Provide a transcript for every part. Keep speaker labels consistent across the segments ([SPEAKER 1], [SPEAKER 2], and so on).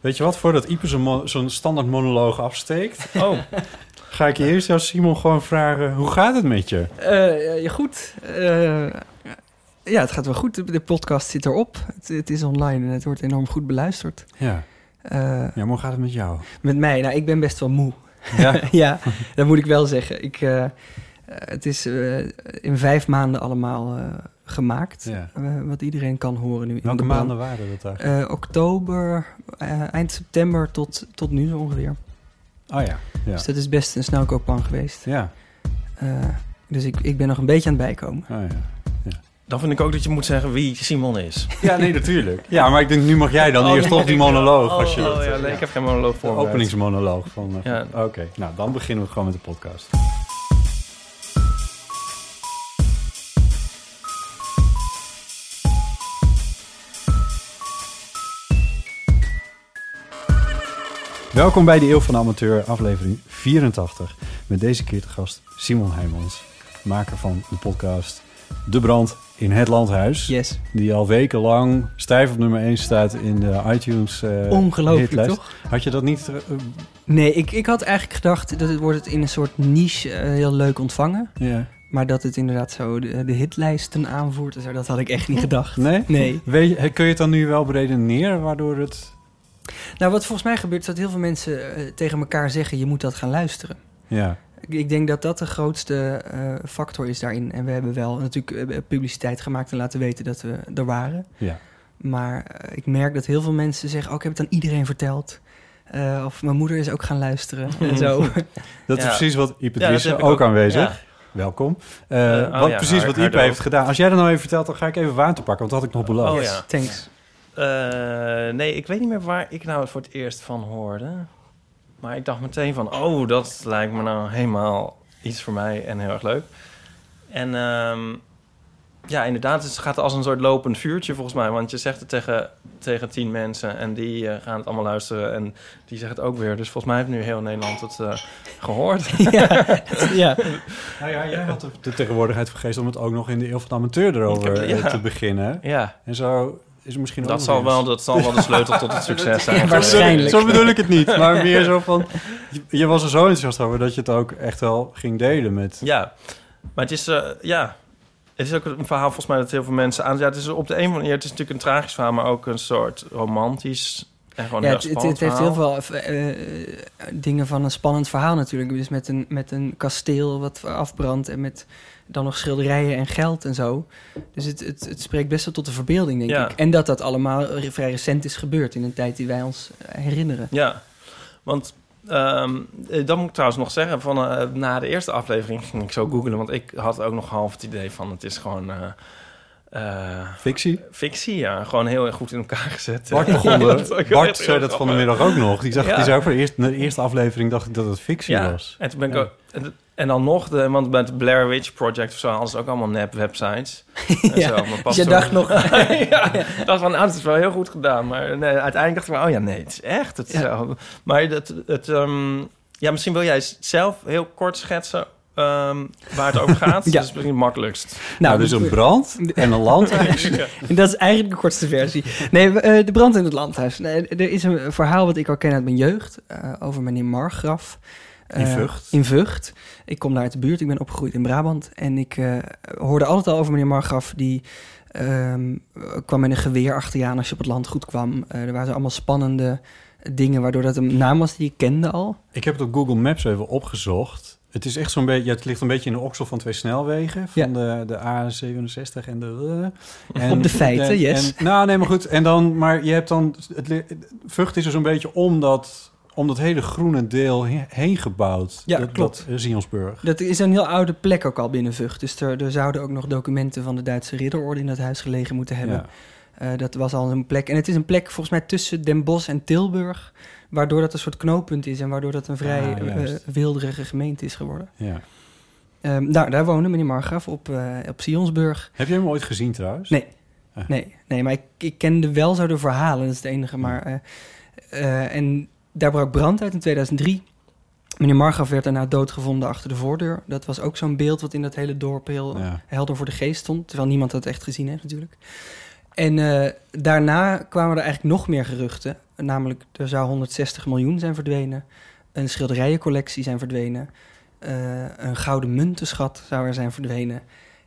[SPEAKER 1] Weet je wat, voordat Ipe zo'n standaard monoloog afsteekt... Oh. ga ik je eerst jou, Simon, gewoon vragen... hoe gaat het met je?
[SPEAKER 2] Eh, ja, goed. Eh, ja, het gaat wel goed. De, podcast zit erop. Het, het is online en het wordt enorm goed beluisterd.
[SPEAKER 1] Ja.
[SPEAKER 2] Eh,
[SPEAKER 1] Ja, hoe gaat het met jou?
[SPEAKER 2] met mij, nou, ik ben best wel moe.
[SPEAKER 1] Ja?
[SPEAKER 2] ja, dat moet ik wel zeggen. Ik, het is in vijf maanden allemaal gemaakt.
[SPEAKER 1] Ja.
[SPEAKER 2] Eh, wat iedereen kan horen nu. in
[SPEAKER 1] Welke
[SPEAKER 2] de
[SPEAKER 1] maanden waren dat eigenlijk?
[SPEAKER 2] Eh, oktober, eh, eind september tot, tot nu zo ongeveer.
[SPEAKER 1] oh ja. ja.
[SPEAKER 2] Dus dat is best een snelkoopplan geweest.
[SPEAKER 1] Ja.
[SPEAKER 2] Eh, dus ik, ik ben nog een beetje aan het bijkomen.
[SPEAKER 1] Oh, ja.
[SPEAKER 3] Dan vind ik ook dat je moet zeggen wie Simon is.
[SPEAKER 1] Ja, nee, natuurlijk. Ja, maar ik denk, nu mag jij dan
[SPEAKER 3] Oh,
[SPEAKER 1] eerst
[SPEAKER 3] nee,
[SPEAKER 1] toch die monoloog.
[SPEAKER 3] oh,
[SPEAKER 1] als je
[SPEAKER 3] oh,
[SPEAKER 1] dat,
[SPEAKER 3] ja, nee, ik heb geen monoloog
[SPEAKER 1] De
[SPEAKER 3] voorbereid.
[SPEAKER 1] openingsmonoloog van...
[SPEAKER 3] Ja.
[SPEAKER 1] van- Oké, nou dan beginnen we gewoon met de podcast. Welkom bij de Eeuw van de Amateur, aflevering 84. Met deze keer te gast Simon Heijmans, maker van de podcast De Brand in het Landhuis.
[SPEAKER 2] Yes.
[SPEAKER 1] Die al wekenlang stijf op nummer 1 staat in de iTunes eh
[SPEAKER 2] Ongelooflijk,
[SPEAKER 1] hitlijst.
[SPEAKER 2] toch?
[SPEAKER 1] Had je dat niet... eh,
[SPEAKER 2] Nee, ik, ik had eigenlijk gedacht dat het wordt het in een soort niche eh, heel leuk ontvangen.
[SPEAKER 1] ja.
[SPEAKER 2] Maar dat het inderdaad zo de, de hitlijsten aanvoert, en zo, dat had ik echt niet gedacht.
[SPEAKER 1] Nee?
[SPEAKER 2] Nee.
[SPEAKER 1] Weet je, kun je het dan nu wel beredeneren waardoor het...
[SPEAKER 2] Nou, wat volgens mij gebeurt is dat heel veel mensen eh, tegen elkaar zeggen... je moet dat gaan luisteren.
[SPEAKER 1] Ja,
[SPEAKER 2] Ik, ik denk dat dat de grootste eh, factor is daarin. En we hebben wel natuurlijk eh, publiciteit gemaakt en laten weten dat we er waren.
[SPEAKER 1] ja.
[SPEAKER 2] Maar ik merk dat heel veel mensen zeggen... oh, ik heb het aan iedereen verteld. Eh, of mijn moeder is ook gaan luisteren en zo.
[SPEAKER 1] Dat is
[SPEAKER 3] Ja.
[SPEAKER 1] precies wat Ipe
[SPEAKER 3] Ja,
[SPEAKER 1] ook,
[SPEAKER 3] ook.
[SPEAKER 1] aanwezig.
[SPEAKER 3] Ja.
[SPEAKER 1] Welkom.
[SPEAKER 3] Oh
[SPEAKER 1] wat
[SPEAKER 3] ja,
[SPEAKER 1] precies
[SPEAKER 3] haar-
[SPEAKER 1] wat Ipe heeft gedaan. Als jij dat nou even vertelt, dan ga ik even water pakken. Want dat had ik nog beloofd.
[SPEAKER 3] Oh ja.
[SPEAKER 2] Thanks.
[SPEAKER 3] Eh, nee, ik weet niet meer waar ik nou het voor het eerst van hoorde. Maar ik dacht meteen van, oh, dat lijkt me nou helemaal iets voor mij en heel erg leuk. En ehm, ja, inderdaad, het gaat als een soort lopend vuurtje volgens mij. Want je zegt het tegen, tegen tien mensen en die eh, gaan het allemaal luisteren. En die zeggen het ook weer. Dus volgens mij heeft nu heel Nederland het eh, gehoord.
[SPEAKER 2] ja, ja.
[SPEAKER 1] Nou ja, jij had de, tegenwoordigheid vergeet om het ook nog in de Eeuw van de Amateur erover
[SPEAKER 3] Ik heb- ja.
[SPEAKER 1] te beginnen.
[SPEAKER 3] ja,
[SPEAKER 1] En zo is misschien
[SPEAKER 3] dat zal, wel, dat zal wel de sleutel tot het succes zijn.
[SPEAKER 2] waarschijnlijk.
[SPEAKER 1] Zo bedoel ik het niet. Maar meer zo van... Je, je was er zo enthousiast over dat je het ook echt wel ging delen met...
[SPEAKER 3] Ja, maar het is, eh, ja, het is ook een verhaal volgens mij dat heel veel mensen aan. Ja, het is op de een of andere manier, het is natuurlijk een tragisch verhaal, maar ook een soort romantisch en gewoon
[SPEAKER 2] Ja,
[SPEAKER 3] heel
[SPEAKER 2] het, het, het heeft heel veel eh, eh, dingen van een spannend verhaal natuurlijk. Dus met een, met een kasteel wat afbrandt en met dan nog schilderijen en geld en zo. Dus het, het, het spreekt best wel tot de verbeelding, denk
[SPEAKER 3] Ja.
[SPEAKER 2] ik. En dat dat allemaal vrij recent is gebeurd in een tijd die wij ons herinneren.
[SPEAKER 3] Ja, want ehm, eh, dat moet ik trouwens nog zeggen. Van, eh, na de eerste aflevering ging ik zo googlen, want ik had ook nog half het idee van het is gewoon. eh, eh,
[SPEAKER 1] Fictie?
[SPEAKER 3] fictie, ja. Gewoon heel erg goed in elkaar gezet.
[SPEAKER 1] Bart begon er. Bart zei dat van de middag ook nog. Die, zag,
[SPEAKER 3] Ja.
[SPEAKER 1] die zei ook voor de eerste, de eerste aflevering dacht ik dat het fictie
[SPEAKER 3] Ja,
[SPEAKER 1] was.
[SPEAKER 3] en toen ben ik
[SPEAKER 1] Ja.
[SPEAKER 3] ook... en- dan nog, de, want bij het Blair Witch Project of zo hadden ze ook allemaal nep-websites.
[SPEAKER 2] Ja,
[SPEAKER 3] zo,
[SPEAKER 2] Dus
[SPEAKER 3] pas
[SPEAKER 2] je dacht nog...
[SPEAKER 3] ja, dacht van, nou, dat is wel heel goed gedaan. Maar nee, uiteindelijk dacht ik van, oh ja, nee, het is echt het
[SPEAKER 2] Ja.
[SPEAKER 3] zo. Maar het, het, ehm, ja, misschien wil jij zelf heel kort schetsen ehm, waar het over gaat.
[SPEAKER 2] Ja.
[SPEAKER 3] Dat is misschien het makkelijkst.
[SPEAKER 1] Nou, dus een brand en een landhuis.
[SPEAKER 2] En dat is eigenlijk de kortste versie. Nee, eh, de brand in het landhuis. Nee, er is een verhaal wat ik al ken uit mijn jeugd. eh, over meneer Margraf.
[SPEAKER 1] In
[SPEAKER 2] Eh,
[SPEAKER 1] Vught?
[SPEAKER 2] In Vught. Ik kom daar uit de buurt. Ik ben opgegroeid in Brabant. En ik eh, hoorde altijd al over meneer Margraf. Die ehm, kwam met een geweer achter je aan als je op het land goed kwam. Eh, er waren allemaal spannende dingen waardoor dat een naam was die ik kende al.
[SPEAKER 1] Ik heb het op Google Maps even opgezocht. Het is echt zo'n beetje, ja, het ligt een beetje in de oksel van twee snelwegen. Van de, de A67 en de... en,
[SPEAKER 2] Op de feiten,
[SPEAKER 1] en-
[SPEAKER 2] yes.
[SPEAKER 1] En, nou, nee, maar goed. En dan, maar je hebt dan, het, Vught is er zo'n beetje om dat, om dat hele groene deel he- heen gebouwd.
[SPEAKER 2] Ja,
[SPEAKER 1] dat,
[SPEAKER 2] klopt.
[SPEAKER 1] Dat, eh, Zionsburg.
[SPEAKER 2] Dat is een heel oude plek ook al binnen Vught. Dus er, er zouden ook nog documenten van de Duitse ridderorde in dat huis gelegen moeten hebben.
[SPEAKER 1] Ja.
[SPEAKER 2] Eh, dat was al een plek. En het is een plek volgens mij tussen Den Bosch en Tilburg. Waardoor dat een soort knooppunt is en waardoor dat een vrij
[SPEAKER 1] Ah, juist.
[SPEAKER 2] eh, wilderige gemeente is geworden.
[SPEAKER 1] Ja.
[SPEAKER 2] Ehm, nou, daar woonde meneer Margraf op, eh op Sionsburg.
[SPEAKER 1] Heb je hem ooit gezien trouwens?
[SPEAKER 2] Nee.
[SPEAKER 1] Ah.
[SPEAKER 2] Nee, nee, maar ik, ik kende wel zo de verhalen, dat is het enige. Maar, en daar brak brand uit in 2003. Meneer Margraf werd daarna doodgevonden achter de voordeur. Dat was ook zo'n beeld wat in dat hele dorp heel
[SPEAKER 1] Ja.
[SPEAKER 2] helder voor de geest stond. Terwijl niemand dat echt gezien heeft natuurlijk. En eh, daarna kwamen er eigenlijk nog meer geruchten. Namelijk, er zou 160 miljoen zijn verdwenen. Een schilderijencollectie zijn verdwenen. eh, een gouden muntenschat zou er zijn verdwenen.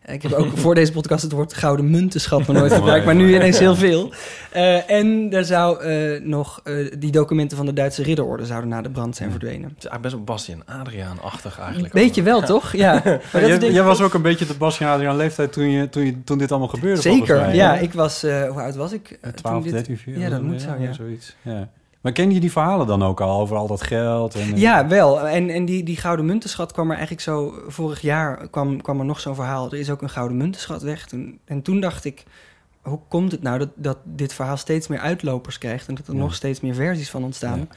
[SPEAKER 2] Ik heb ook voor deze podcast het woord gouden muntenschat nog nooit gebruikt, maar nu ineens heel veel. Eh, en er zou eh, nog eh, die documenten van de Duitse ridderorde zouden na de brand zijn verdwenen.
[SPEAKER 3] Het is eigenlijk best wel Bastiaan Adriaan-achtig eigenlijk.
[SPEAKER 2] Weet je wel, toch? Ja. Maar dat
[SPEAKER 1] jij, was
[SPEAKER 2] ook-
[SPEAKER 1] een beetje de Bastiaan Adriaan leeftijd toen, je, toen, je, toen dit allemaal gebeurde volgens
[SPEAKER 2] Zeker,
[SPEAKER 1] mij,
[SPEAKER 2] ja.
[SPEAKER 1] hè?
[SPEAKER 2] Ik was, eh, hoe oud was ik? Eh, toen
[SPEAKER 1] 12,
[SPEAKER 2] dit-
[SPEAKER 1] 13, 14.
[SPEAKER 2] Ja, dat moet zo, ja.
[SPEAKER 1] Zoiets, ja. Maar ken je die verhalen dan ook al over al dat geld? En,
[SPEAKER 2] Ja, wel. En, en die, die gouden muntenschat kwam er eigenlijk zo... Vorig jaar kwam, kwam er nog zo'n verhaal. Er is ook een gouden muntenschat weg. En toen dacht ik, hoe komt het nou dat, dat dit verhaal steeds meer uitlopers krijgt... en dat er
[SPEAKER 1] Ja.
[SPEAKER 2] nog steeds meer versies van ontstaan?
[SPEAKER 1] Ja.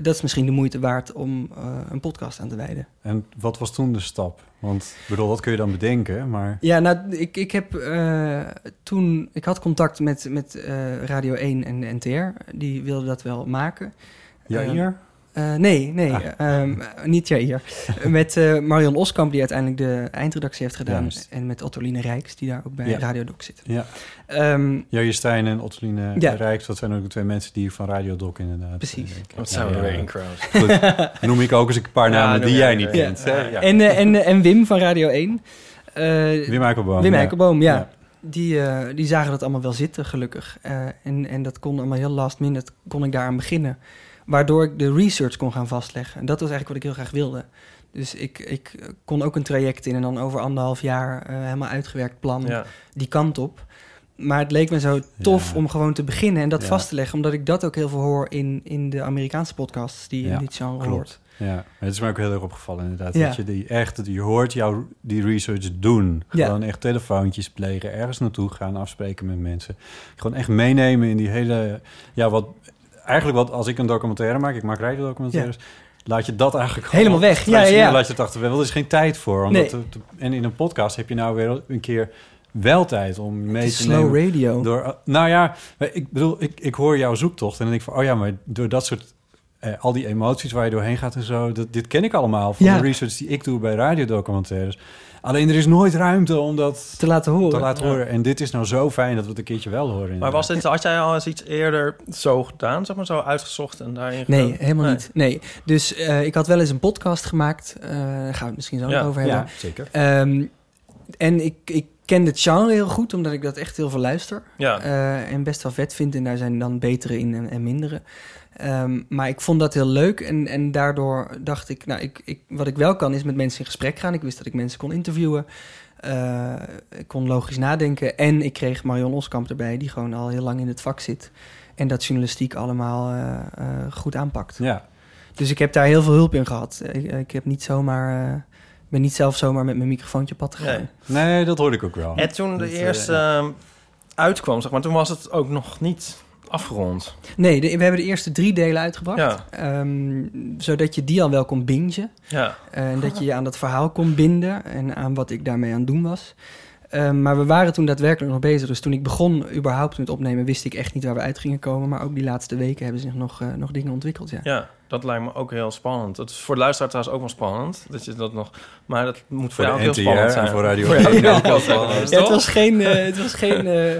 [SPEAKER 2] Dat is misschien de moeite waard om eh, een podcast aan te wijden.
[SPEAKER 1] En wat was toen de stap? Want ik bedoel, dat kun je dan bedenken, maar...
[SPEAKER 2] Ja, nou, ik, ik heb eh, toen... Ik had contact met, met eh, Radio 1 en NTR. Die wilden dat wel maken.
[SPEAKER 1] Ja, hier?
[SPEAKER 2] Eh, nee, nee,
[SPEAKER 1] Ah.
[SPEAKER 2] ehm, niet Jair. met eh, Marion Oskamp, die uiteindelijk de eindredactie heeft gedaan.
[SPEAKER 1] Juist.
[SPEAKER 2] En met Ottoline Rijks, die daar ook bij
[SPEAKER 1] Ja.
[SPEAKER 2] Radio Doc zit.
[SPEAKER 1] Ja.
[SPEAKER 2] Ehm,
[SPEAKER 1] Jair Stijn en Otteline
[SPEAKER 2] Ja.
[SPEAKER 1] Rijks, dat zijn ook de twee mensen die van Radio Doc inderdaad...
[SPEAKER 2] Precies.
[SPEAKER 1] eh,
[SPEAKER 3] Wat zijn we er weer in crowd.
[SPEAKER 1] Noem ik ook eens een paar namen die
[SPEAKER 3] jij
[SPEAKER 1] niet kent. hè? Ja.
[SPEAKER 2] en, en, en Wim van Radio 1. eh,
[SPEAKER 1] Wim Eikelboom.
[SPEAKER 2] Wim. Eikelboom, ja.
[SPEAKER 1] Ja.
[SPEAKER 2] Die, eh, die zagen dat allemaal wel zitten, gelukkig. Eh, en, en dat kon allemaal heel last minute, kon ik daaraan beginnen. Waardoor ik de research kon gaan vastleggen. En dat was eigenlijk wat ik heel graag wilde. Dus ik, ik kon ook een traject in en dan over anderhalf jaar eh, helemaal uitgewerkt plan
[SPEAKER 3] Ja.
[SPEAKER 2] die kant op. Maar het leek me zo tof
[SPEAKER 1] Ja.
[SPEAKER 2] om gewoon te beginnen en dat
[SPEAKER 1] Ja.
[SPEAKER 2] vast te leggen. Omdat ik dat ook heel veel hoor in, in de Amerikaanse podcasts die in dit genre
[SPEAKER 1] klopt.
[SPEAKER 2] hoort.
[SPEAKER 1] Ja, het is mij ook heel erg opgevallen inderdaad. Dat je die echt, je hoort jou die research doen.
[SPEAKER 2] Ja.
[SPEAKER 1] Gewoon echt telefoontjes plegen, ergens naartoe gaan, afspreken met mensen. Gewoon echt meenemen in die hele, ja wat, eigenlijk wat als ik een documentaire maak, ik maak radiodocumentaires, laat je dat eigenlijk gewoon
[SPEAKER 2] Helemaal weg. Ja, ja.
[SPEAKER 1] Laat je het achterwege, want er is geen tijd voor. Omdat
[SPEAKER 2] Nee.
[SPEAKER 1] te- te- en in een podcast heb je nou weer een keer wel tijd om mee te
[SPEAKER 2] is slow
[SPEAKER 1] nemen.
[SPEAKER 2] radio.
[SPEAKER 1] Door, nou ja, ik bedoel, ik, ik hoor jouw zoektocht en dan denk ik van, oh ja, maar door dat soort, eh, al die emoties waar je doorheen gaat en zo, dat, dit ken ik allemaal van
[SPEAKER 2] Ja.
[SPEAKER 1] de research die ik doe bij radiodocumentaires. Alleen er is nooit ruimte om dat
[SPEAKER 2] te laten horen.
[SPEAKER 1] te laten horen. En dit is nou zo fijn dat we het een keertje wel horen.
[SPEAKER 3] Maar was dit, had jij al eens iets eerder zo gedaan, zeg maar, zo uitgezocht en daarin
[SPEAKER 2] Nee, helemaal
[SPEAKER 3] Nee.
[SPEAKER 2] niet. Nee. Dus eh, ik had wel eens een podcast gemaakt. eh, daar gaan we het misschien zo
[SPEAKER 3] Ja.
[SPEAKER 2] over hebben.
[SPEAKER 1] Ja, zeker.
[SPEAKER 2] Ehm, en ik, ik ken het genre heel goed, omdat ik dat echt heel veel luister.
[SPEAKER 3] Ja.
[SPEAKER 2] Eh, en best wel vet vind. En daar zijn dan betere in en, en mindere. Ehm, maar ik vond dat heel leuk. En, en daardoor dacht ik, nou, ik, ik, wat ik wel kan is met mensen in gesprek gaan. Ik wist dat ik mensen kon interviewen. Eh, ik kon logisch nadenken. En ik kreeg Marion Oskamp erbij, die gewoon al heel lang in het vak zit. En dat journalistiek allemaal eh, eh, goed aanpakt.
[SPEAKER 1] Ja,
[SPEAKER 2] Dus ik heb daar heel veel hulp in gehad. Ik, ik heb niet zomaar, eh, ben niet zelf zomaar met mijn microfoontje pad gegaan.
[SPEAKER 3] Nee.
[SPEAKER 1] nee, dat hoorde ik ook wel.
[SPEAKER 3] En toen de
[SPEAKER 1] Dat,
[SPEAKER 3] eerste ehm, uitkwam, zeg maar, toen was het ook nog niet afgerond.
[SPEAKER 2] Nee, de- we hebben de eerste drie delen uitgebracht.
[SPEAKER 3] Ja.
[SPEAKER 2] Ehm, zodat je die al wel kon bingen.
[SPEAKER 3] Ja.
[SPEAKER 2] En dat je je aan dat verhaal kon binden en aan wat ik daarmee aan het doen was. Ehm, maar we waren toen daadwerkelijk nog bezig. Dus toen ik begon überhaupt met opnemen, wist ik echt niet waar we uit gingen komen. Maar ook die laatste weken hebben zich nog, eh, nog dingen ontwikkeld. Ja.
[SPEAKER 3] ja, dat lijkt me ook heel spannend. Dat is voor de luisteraar trouwens ook wel spannend. Dat je dat nog, maar dat moet voor,
[SPEAKER 1] Voor
[SPEAKER 3] jou heel spannend
[SPEAKER 1] en
[SPEAKER 3] zijn.
[SPEAKER 1] voor Radio
[SPEAKER 3] jou
[SPEAKER 1] 1
[SPEAKER 3] ook wel spannend,
[SPEAKER 2] Ja, het
[SPEAKER 3] toch?
[SPEAKER 2] was geen. eh, het was geen eh,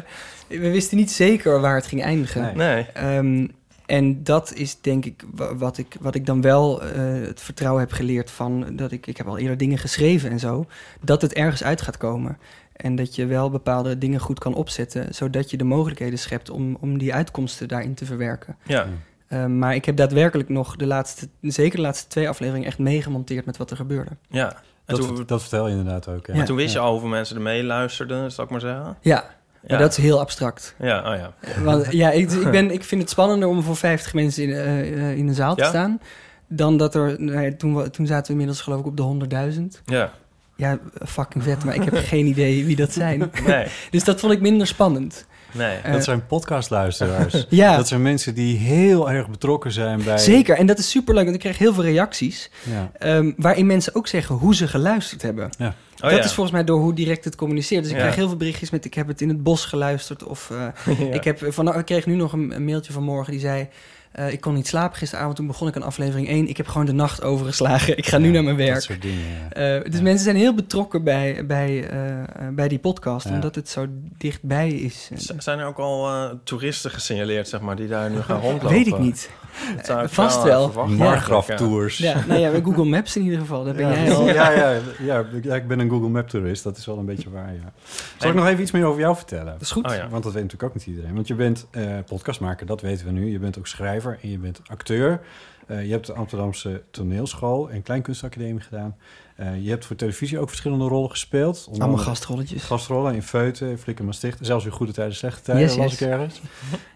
[SPEAKER 2] we wisten niet zeker waar het ging eindigen.
[SPEAKER 1] Nee.
[SPEAKER 3] Nee.
[SPEAKER 2] Ehm, en dat is denk ik wa- wat ik, wat ik dan wel eh, het vertrouwen heb geleerd van dat ik, ik heb al eerder dingen geschreven en zo, dat het ergens uit gaat komen. En dat je wel bepaalde dingen goed kan opzetten, zodat je de mogelijkheden schept om, om die uitkomsten daarin te verwerken.
[SPEAKER 3] Ja.
[SPEAKER 2] Ehm, maar ik heb daadwerkelijk nog de laatste, zeker de laatste twee afleveringen, echt meegemonteerd met wat er gebeurde.
[SPEAKER 3] Ja. En
[SPEAKER 1] Dat,
[SPEAKER 3] toen,
[SPEAKER 1] dat vertel je inderdaad ook. Ja.
[SPEAKER 2] Ja.
[SPEAKER 3] toen wist je
[SPEAKER 1] Ja.
[SPEAKER 3] al hoeveel mensen er mee luisterden, zal ik maar zeggen.
[SPEAKER 2] Ja, maar dat is heel abstract.
[SPEAKER 3] Ja, oh ja.
[SPEAKER 2] Want, ja, ik, ik, ben, ik vind het spannender om voor 50 mensen in, eh, in een zaal te
[SPEAKER 3] Ja?
[SPEAKER 2] staan. Dan dat er, nou ja, toen, we- toen zaten we inmiddels geloof ik op de 100.000.
[SPEAKER 3] Ja.
[SPEAKER 2] Ja, fucking vet, maar ik heb geen idee wie dat zijn.
[SPEAKER 3] Nee,
[SPEAKER 2] Dus dat vond ik minder spannend.
[SPEAKER 3] Nee.
[SPEAKER 2] Eh,
[SPEAKER 1] Dat zijn podcastluisteraars.
[SPEAKER 2] Ja,
[SPEAKER 1] Dat zijn mensen die heel erg betrokken zijn bij...
[SPEAKER 2] zeker. En dat is superleuk, want ik kreeg heel veel reacties...
[SPEAKER 1] Ja.
[SPEAKER 2] ehm, waarin mensen ook zeggen hoe ze geluisterd hebben.
[SPEAKER 3] Oh,
[SPEAKER 2] dat
[SPEAKER 3] ja.
[SPEAKER 2] is volgens mij door hoe direct het communiceert. Dus ik
[SPEAKER 3] Ja.
[SPEAKER 2] krijg heel veel berichtjes met... ik heb het in het bos geluisterd. Of eh,
[SPEAKER 3] Ja.
[SPEAKER 2] ik, heb van, ik kreeg nu nog een, een mailtje vanmorgen die zei... eh, ik kon niet slapen gisteravond, toen begon ik aan aflevering 1. Ik heb gewoon de nacht overgeslagen. Ik ga nu naar mijn
[SPEAKER 1] Dat
[SPEAKER 2] werk.
[SPEAKER 1] soort dingen, ja.
[SPEAKER 2] Eh, dus mensen zijn heel betrokken bij, bij, eh, eh, bij die podcast,
[SPEAKER 1] Ja.
[SPEAKER 2] omdat het zo dichtbij is.
[SPEAKER 3] Z- Zijn er ook al eh, toeristen gesignaleerd, zeg maar, die daar nu gaan rondlopen?
[SPEAKER 2] Weet ik niet.
[SPEAKER 3] Dat zou ik
[SPEAKER 2] Vast
[SPEAKER 3] wel
[SPEAKER 2] wel.
[SPEAKER 3] verwachten.
[SPEAKER 1] Margraf
[SPEAKER 3] Ja.
[SPEAKER 1] Tours.
[SPEAKER 2] Ja, nou ja, Google Maps in ieder geval. Daar ben
[SPEAKER 1] ja,
[SPEAKER 2] jij al.
[SPEAKER 1] ja, ja, ja, ik- ja, ik ben een Google Map toerist. Dat is wel een beetje waar, ja. Zal ik nog even iets meer over jou vertellen?
[SPEAKER 2] Dat is goed.
[SPEAKER 3] Oh ja.
[SPEAKER 1] Want dat weet natuurlijk ook niet iedereen. Want je bent eh, podcastmaker, dat weten we nu. Je bent ook schrijver en je bent acteur. Eh, je hebt de Amsterdamse toneelschool en kleinkunstacademie gedaan. Eh, je hebt voor televisie ook verschillende rollen gespeeld. Onder
[SPEAKER 2] Allemaal gastrolletjes.
[SPEAKER 1] gastrollen in Feuten, Flikker Maastricht. Zelfs in Goede Tijden, Slechte Tijden,
[SPEAKER 2] Yes, yes.
[SPEAKER 1] ik ergens.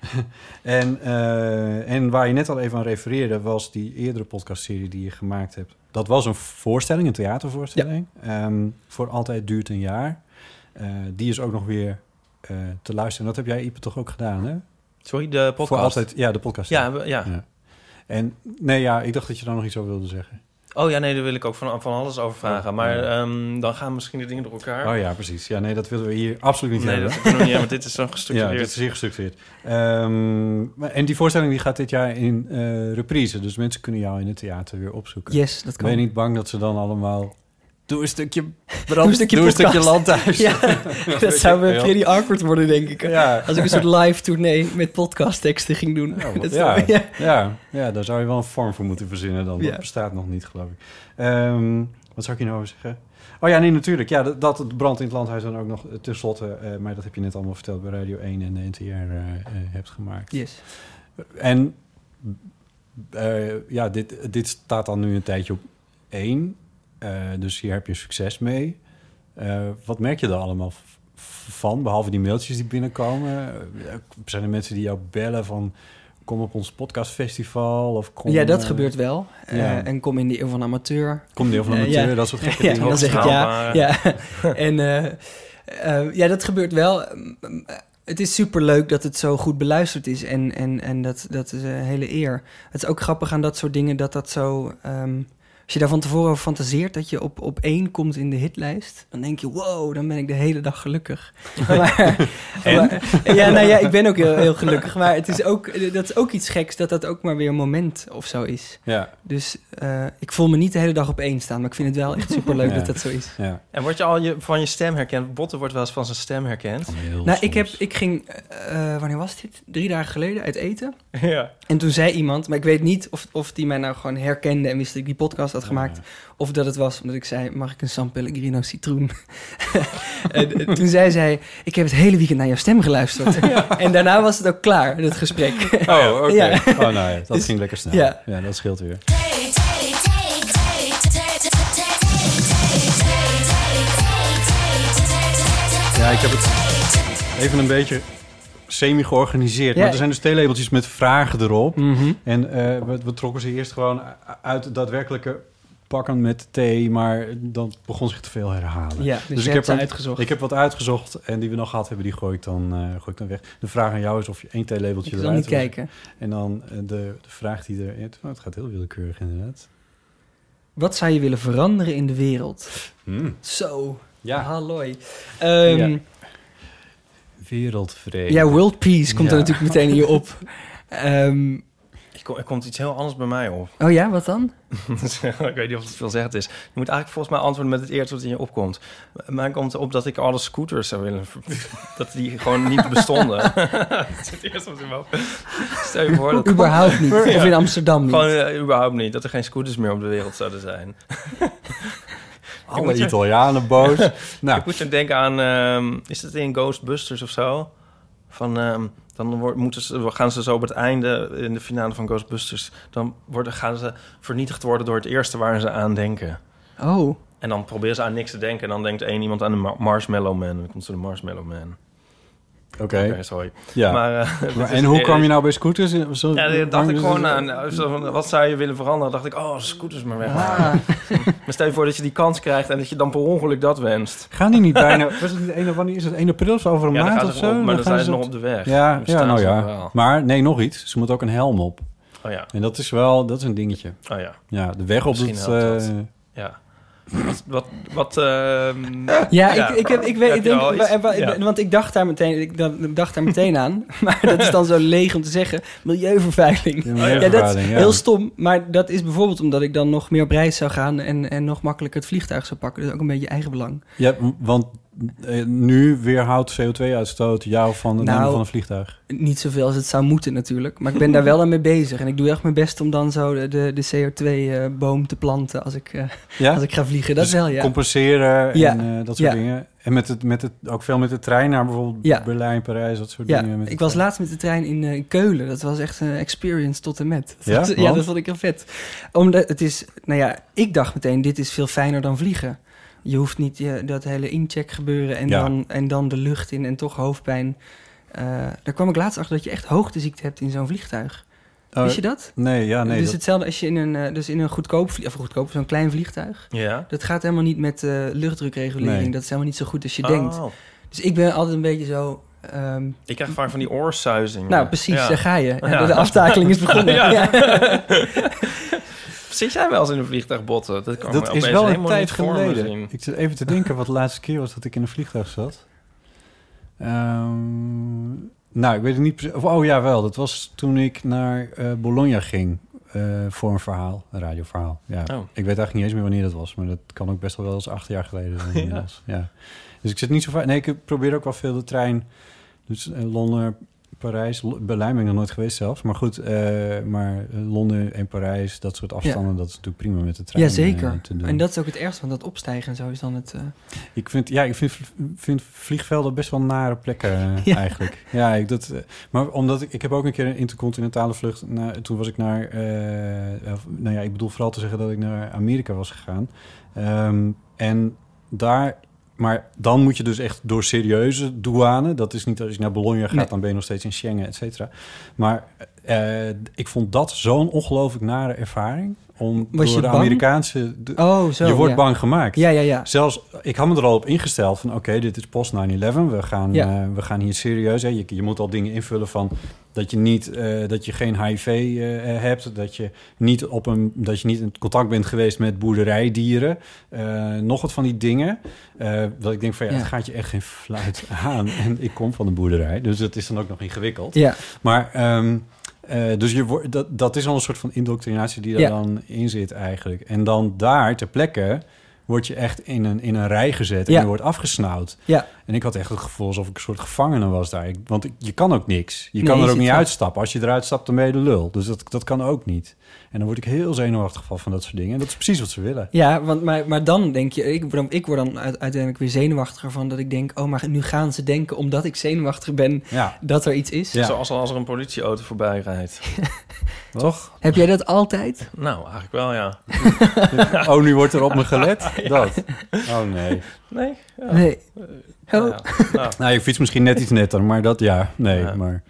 [SPEAKER 1] en, eh, en waar je net al even aan refereerde... was die eerdere podcastserie die je gemaakt hebt. Dat was een voorstelling, een theatervoorstelling. Ehm, voor Altijd Duurt een Jaar. Die is ook nog weer te luisteren. En dat heb jij, Ipe, toch ook gedaan, hè?
[SPEAKER 3] Sorry, de podcast?
[SPEAKER 1] Voor Altijd, ja, de podcast.
[SPEAKER 3] Ja, we- ja.
[SPEAKER 1] Ja. En nee, ja, ik dacht dat je daar nog iets over wilde zeggen.
[SPEAKER 3] Oh ja, nee, daar wil ik ook van, van alles over vragen.
[SPEAKER 1] Oh,
[SPEAKER 3] maar
[SPEAKER 1] ja.
[SPEAKER 3] ehm, dan gaan misschien de dingen door elkaar.
[SPEAKER 1] Oh ja, precies. Ja, nee, dat willen we hier absoluut niet
[SPEAKER 3] nee,
[SPEAKER 1] hebben.
[SPEAKER 3] dat kunnen we niet, ja, want dit is zo
[SPEAKER 1] Ja,
[SPEAKER 3] gestructureerd.
[SPEAKER 1] dit is zeer gestructureerd. Ehm, maar- en die voorstelling die gaat dit jaar in eh, reprise. Dus mensen kunnen jou in het theater weer opzoeken.
[SPEAKER 2] Yes, dat
[SPEAKER 1] Ben je
[SPEAKER 2] kan.
[SPEAKER 1] niet bang dat ze dan allemaal... Doe een stukje brand,
[SPEAKER 2] Doe een stukje
[SPEAKER 1] doe een stukje
[SPEAKER 2] podcast.
[SPEAKER 1] landhuis.
[SPEAKER 2] Ja, dat zou
[SPEAKER 1] veel.
[SPEAKER 2] pretty awkward worden, denk ik.
[SPEAKER 1] Ja.
[SPEAKER 2] Als ik een soort live tournee met podcastteksten ging doen.
[SPEAKER 1] Ja, wat- ja,
[SPEAKER 2] ja.
[SPEAKER 1] daar zou je wel een vorm voor moeten verzinnen dan. Dat bestaat nog niet, geloof ik. Ehm, wat zou ik hier nou over zeggen? Oh ja, nee, natuurlijk. Ja, dat, dat het brand in het landhuis dan ook nog eh, tenslotte... eh, maar dat heb je net allemaal verteld bij Radio 1 en de NTR eh, hebt gemaakt.
[SPEAKER 2] Yes.
[SPEAKER 1] En ja, dit, dit staat dan nu een tijdje op één. Eh, dus hier heb je succes mee. Eh, wat merk je er allemaal van? Behalve die mailtjes die binnenkomen. Eh, zijn er mensen die jou bellen van... kom op ons podcastfestival? Of kom,
[SPEAKER 2] Ja, dat gebeurt wel. Eh,
[SPEAKER 1] ja.
[SPEAKER 2] en kom in de eeuw van amateur.
[SPEAKER 1] Kom van de
[SPEAKER 2] Eh,
[SPEAKER 1] amateur,
[SPEAKER 2] ja.
[SPEAKER 1] dat soort gekke
[SPEAKER 2] Ja,
[SPEAKER 1] dingen.
[SPEAKER 2] dan zeg ik ja. Ja. en eh, eh, ja, dat gebeurt wel. Mm, eh, Het is superleuk dat het zo goed beluisterd is. En, en, en dat, dat is een hele eer. Het is ook grappig aan dat soort dingen dat dat zo... ehm, als je daar van tevoren over fantaseert dat je op, op één komt in de hitlijst... dan denk je, wow, dan ben ik de hele dag gelukkig. maar, maar- ja, nou ja, ik ben ook heel, heel gelukkig. Maar het is ook, dat is ook iets geks dat dat ook maar weer een moment of zo is.
[SPEAKER 1] Ja,
[SPEAKER 2] Dus eh, ik voel me niet de hele dag op één staan, maar ik vind het wel echt superleuk
[SPEAKER 1] Ja.
[SPEAKER 2] dat dat zo is.
[SPEAKER 1] ja.
[SPEAKER 3] En word je al je, van je stem herkend? Botte wordt wel eens van zijn stem herkend.
[SPEAKER 1] Heel
[SPEAKER 2] Nou, ik, heb, ik ging, eh, wanneer was dit? Drie dagen geleden uit eten.
[SPEAKER 3] ja.
[SPEAKER 2] En toen zei iemand, maar ik weet niet of, of die mij nou gewoon herkende en wist dat ik die podcast had gemaakt. Of dat het was omdat ik zei, mag ik een San Pellegrino citroen? en, eh, toen zei zij, ik heb het hele weekend naar jouw stem geluisterd. En daarna was het ook klaar, het gesprek.
[SPEAKER 1] Oh, oké. Oh, nou ja, dat
[SPEAKER 2] Dus-
[SPEAKER 1] ging lekker snel.
[SPEAKER 2] ja.
[SPEAKER 1] ja, dat scheelt weer. Ja, ik heb het even een beetje semi-georganiseerd.
[SPEAKER 2] Ja.
[SPEAKER 1] Maar er zijn dus theelabeltjes met vragen erop.
[SPEAKER 2] Mhm.
[SPEAKER 1] En eh, we, we trokken ze eerst gewoon uit het daadwerkelijke pakken met thee. Maar dan begon zich te veel herhalen.
[SPEAKER 2] Ja, dus,
[SPEAKER 1] Dus ik heb
[SPEAKER 2] ze
[SPEAKER 1] een-
[SPEAKER 2] uitgezocht.
[SPEAKER 1] Ik heb wat uitgezocht en die we nog gehad hebben, die gooi ik dan, eh, gooi ik dan weg. De vraag aan jou is of je één theelabeltje eruit
[SPEAKER 2] niet
[SPEAKER 1] wil-
[SPEAKER 2] kijken.
[SPEAKER 1] En dan eh, de, de vraag die er... ja, Het gaat heel willekeurig inderdaad.
[SPEAKER 2] Wat zou je willen veranderen in de wereld? Zo,
[SPEAKER 1] Ja,
[SPEAKER 2] halloi. Ehm,
[SPEAKER 1] Ja.
[SPEAKER 2] Ja.
[SPEAKER 1] wereldvrede.
[SPEAKER 2] world peace komt er
[SPEAKER 1] Ja.
[SPEAKER 2] natuurlijk meteen hier op. Ehm,
[SPEAKER 3] Ik kom, er komt iets heel anders bij mij op.
[SPEAKER 2] oh ja, wat dan?
[SPEAKER 3] ik weet niet of het veel zegt is. Je moet eigenlijk volgens mij antwoorden met het eerste wat in je opkomt. Mij komt op dat ik alle scooters zou willen... dat die gewoon niet bestonden. dat is het eerste wat in me op. Stel je voor dat...
[SPEAKER 2] Überhaupt niet. Of in Amsterdam niet.
[SPEAKER 3] Gewoon eh, überhaupt niet. Dat er geen scooters meer op de wereld zouden zijn.
[SPEAKER 1] Alle
[SPEAKER 3] je-
[SPEAKER 1] Italianen boos. nou,
[SPEAKER 3] Ik moet je denken aan... ehm, is dat in Ghostbusters of zo? van ehm, dan wordt, moeten ze, gaan ze zo op het einde in de finale van Ghostbusters, dan worden, gaan ze vernietigd worden door het eerste waar ze aan denken.
[SPEAKER 2] Oh,
[SPEAKER 3] En dan proberen ze aan niks te denken en dan denkt één iemand aan de Ma- Marshmallow Man. Dan komt ze de Marshmallow Man.
[SPEAKER 1] Oké.
[SPEAKER 3] Sorry.
[SPEAKER 1] Ja.
[SPEAKER 3] Maar, eh,
[SPEAKER 1] Maar en hoe kwam je nou bij scooters? Zo,
[SPEAKER 3] Ja, daar dacht ik gewoon aan. eh, Wat zou je willen veranderen? dacht ik, oh, scooters maar weg.
[SPEAKER 2] ah,
[SPEAKER 3] Maar stel je voor dat je die kans krijgt en dat je dan per ongeluk dat wenst.
[SPEAKER 1] Gaan die niet bijna... Was het niet een, wanneer is het 1 april of over een
[SPEAKER 3] Ja,
[SPEAKER 1] maand of zo?
[SPEAKER 3] op, maar dan, zijn ze nog
[SPEAKER 1] op-
[SPEAKER 3] de weg.
[SPEAKER 1] Ja, ja nou ja. Maar nee, nog iets. Ze moet ook een helm op.
[SPEAKER 3] Oh ja,
[SPEAKER 1] En dat is wel, dat is een dingetje.
[SPEAKER 3] oh ja,
[SPEAKER 1] Ja, de weg op het... eh,
[SPEAKER 3] ja. Wat, wat, ehm,
[SPEAKER 2] ja,
[SPEAKER 3] Ja.
[SPEAKER 2] Ik, ik, heb, ik weet,
[SPEAKER 3] Heb
[SPEAKER 2] ik denk,
[SPEAKER 3] al iets?
[SPEAKER 2] wa- wa-
[SPEAKER 3] Ja.
[SPEAKER 2] want ik dacht daar meteen, ik dacht- ik dacht daar meteen aan, maar dat is dan zo leeg om te zeggen, milieuvervuiling.
[SPEAKER 3] ja,
[SPEAKER 2] Ja, dat is heel stom, maar dat is bijvoorbeeld omdat ik dan nog meer op reis zou gaan en, en nog makkelijker het vliegtuig zou pakken. Dus ook een beetje eigen belang.
[SPEAKER 1] Ja, want nu weerhoudt CO2-uitstoot jou van het
[SPEAKER 2] Nou,
[SPEAKER 1] nemen van een vliegtuig.
[SPEAKER 2] Niet zoveel als het zou moeten natuurlijk, maar ik ben daar wel aan mee bezig. En ik doe echt mijn best om dan zo de, de, de CO2-boom te planten als ik, eh,
[SPEAKER 1] Ja?
[SPEAKER 2] als ik ga vliegen. Dat
[SPEAKER 1] Dus
[SPEAKER 2] wel, ja.
[SPEAKER 1] compenseren
[SPEAKER 2] Ja.
[SPEAKER 1] en eh, dat soort
[SPEAKER 2] Ja.
[SPEAKER 1] dingen. En met het, met het, ook veel met de trein naar bijvoorbeeld. Berlijn, Parijs, dat soort dingen. Met
[SPEAKER 2] ik
[SPEAKER 1] de
[SPEAKER 2] was laatst met de trein in, eh, in Keulen. Dat was echt een experience tot en met.
[SPEAKER 1] Ja?
[SPEAKER 2] Dat, ja, dat vond ik heel vet. Omdat het is, nou ja, ik dacht meteen, dit is veel fijner dan vliegen. Je hoeft niet je, dat hele incheck gebeuren en,
[SPEAKER 1] Ja.
[SPEAKER 2] dan, en dan de lucht in en toch hoofdpijn. Eh, daar kwam ik laatst achter dat je echt hoogteziekte hebt in zo'n vliegtuig.
[SPEAKER 1] Oh,
[SPEAKER 2] Wist je dat?
[SPEAKER 1] Nee, ja, nee.
[SPEAKER 2] dus
[SPEAKER 1] dat-
[SPEAKER 2] hetzelfde als je in een, eh, dus in een goedkoop, of goedkoop, zo'n klein vliegtuig.
[SPEAKER 3] ja.
[SPEAKER 2] Dat gaat helemaal niet met eh, luchtdrukregulering.
[SPEAKER 1] Nee.
[SPEAKER 2] Dat is helemaal niet zo goed als je
[SPEAKER 3] Oh.
[SPEAKER 2] denkt. Dus ik ben altijd een beetje zo... ehm,
[SPEAKER 3] Ik krijg vaak van die oorsuizingen.
[SPEAKER 2] nou, precies,
[SPEAKER 3] Ja.
[SPEAKER 2] daar ga je.
[SPEAKER 3] Ja.
[SPEAKER 2] De aftakeling is begonnen.
[SPEAKER 3] Ja.
[SPEAKER 2] Ja.
[SPEAKER 3] Zit jij wel eens in een vliegtuig botten? Dat, kan
[SPEAKER 1] dat is wel een tijd geleden. Ik zit even te denken wat de laatste keer was dat ik in een vliegtuig zat. Ehm, nou, ik weet het niet of- Oh ja, wel. Dat was toen ik naar eh, Bologna ging eh, voor een verhaal, een radioverhaal. Ja.
[SPEAKER 3] Oh.
[SPEAKER 1] Ik weet eigenlijk niet eens meer wanneer dat was, maar dat kan ook best wel wel eens acht jaar geleden zijn. inmiddels. ja. Dus ik zit niet zo vaak. Nee, ik probeer ook wel veel de trein. Dus eh, Londen, Parijs, Berlijn ben ik nog nooit geweest zelfs. Maar goed, eh, maar Londen en Parijs, dat soort afstanden, dat is natuurlijk prima met de trein.
[SPEAKER 2] Ja, zeker.
[SPEAKER 1] eh, te doen.
[SPEAKER 2] En dat is ook het ergste, want dat opstijgen en zo is dan het... eh,
[SPEAKER 1] Ik vind, ja, ik vind, vind vliegvelden best wel nare plekken
[SPEAKER 2] Ja.
[SPEAKER 1] eigenlijk. Ja, ik, dat, maar omdat ik, ik heb ook een keer een intercontinentale vlucht. naar- toen was ik naar, nou ja, ik bedoel vooral te zeggen dat ik naar Amerika was gegaan. Ehm, en daar, maar dan moet je dus echt door serieuze douane. Dat is niet als je naar Bologna gaat,
[SPEAKER 2] Nee.
[SPEAKER 1] dan ben je nog steeds in Schengen, et cetera. Maar eh, ik vond dat zo'n ongelooflijk nare ervaring. Om door de
[SPEAKER 2] bang?
[SPEAKER 1] Amerikaanse. de-
[SPEAKER 2] Oh, zo.
[SPEAKER 1] je wordt
[SPEAKER 2] ja.
[SPEAKER 1] bang gemaakt.
[SPEAKER 2] Ja, ja, ja.
[SPEAKER 1] Zelfs, ik had me er al op ingesteld van... oké, dit is post 9-11. We, gaan,
[SPEAKER 2] Ja.
[SPEAKER 1] eh, we gaan hier serieus... Hè. Je, je moet al dingen invullen van... dat je, niet, eh, dat je geen HIV eh, hebt... Dat je, niet op een, dat je niet in contact bent geweest met boerderijdieren. nog wat van die dingen. dat ik denk van ja, het gaat je echt geen fluit aan. En ik kom van de boerderij, dus het is dan ook nog ingewikkeld.
[SPEAKER 2] Ja,
[SPEAKER 1] Maar ehm, eh, dus je wordt, dat, dat is al een soort van indoctrinatie die er
[SPEAKER 2] Ja.
[SPEAKER 1] dan in zit eigenlijk. En dan daar ter plekke word je echt in een, in een rij gezet en
[SPEAKER 2] Ja.
[SPEAKER 1] je wordt afgesnauwd.
[SPEAKER 2] ja.
[SPEAKER 1] En ik had echt het gevoel alsof ik een soort gevangene was daar. Ik, want ik- je kan ook niks. Je
[SPEAKER 2] Nee,
[SPEAKER 1] kan er ook niet uitstappen. Als je eruit stapt, dan ben je de lul. Dus dat, dat kan ook niet. En dan word ik heel zenuwachtig van, van dat soort dingen. En dat is precies wat ze willen.
[SPEAKER 2] Ja, want, maar, maar dan denk je, ik, word dan- ik word dan uit- uiteindelijk weer zenuwachtiger van dat ik denk, oh, maar nu gaan ze denken, omdat ik zenuwachtig ben,
[SPEAKER 1] Ja,
[SPEAKER 2] dat er iets is.
[SPEAKER 1] Ja.
[SPEAKER 3] Zoals als er een politieauto voorbij rijdt.
[SPEAKER 1] toch?
[SPEAKER 2] Heb jij dat altijd?
[SPEAKER 3] Nou, eigenlijk wel, ja.
[SPEAKER 1] Oh, nu wordt er op me gelet? Dat. Oh nee.
[SPEAKER 3] Nee? Ja.
[SPEAKER 2] Nee.
[SPEAKER 3] Nou
[SPEAKER 2] Oh.
[SPEAKER 3] ja. Nou,
[SPEAKER 1] Nou, je fiets misschien net iets netter, maar dat ja. Nee,
[SPEAKER 3] Ja.
[SPEAKER 1] maar...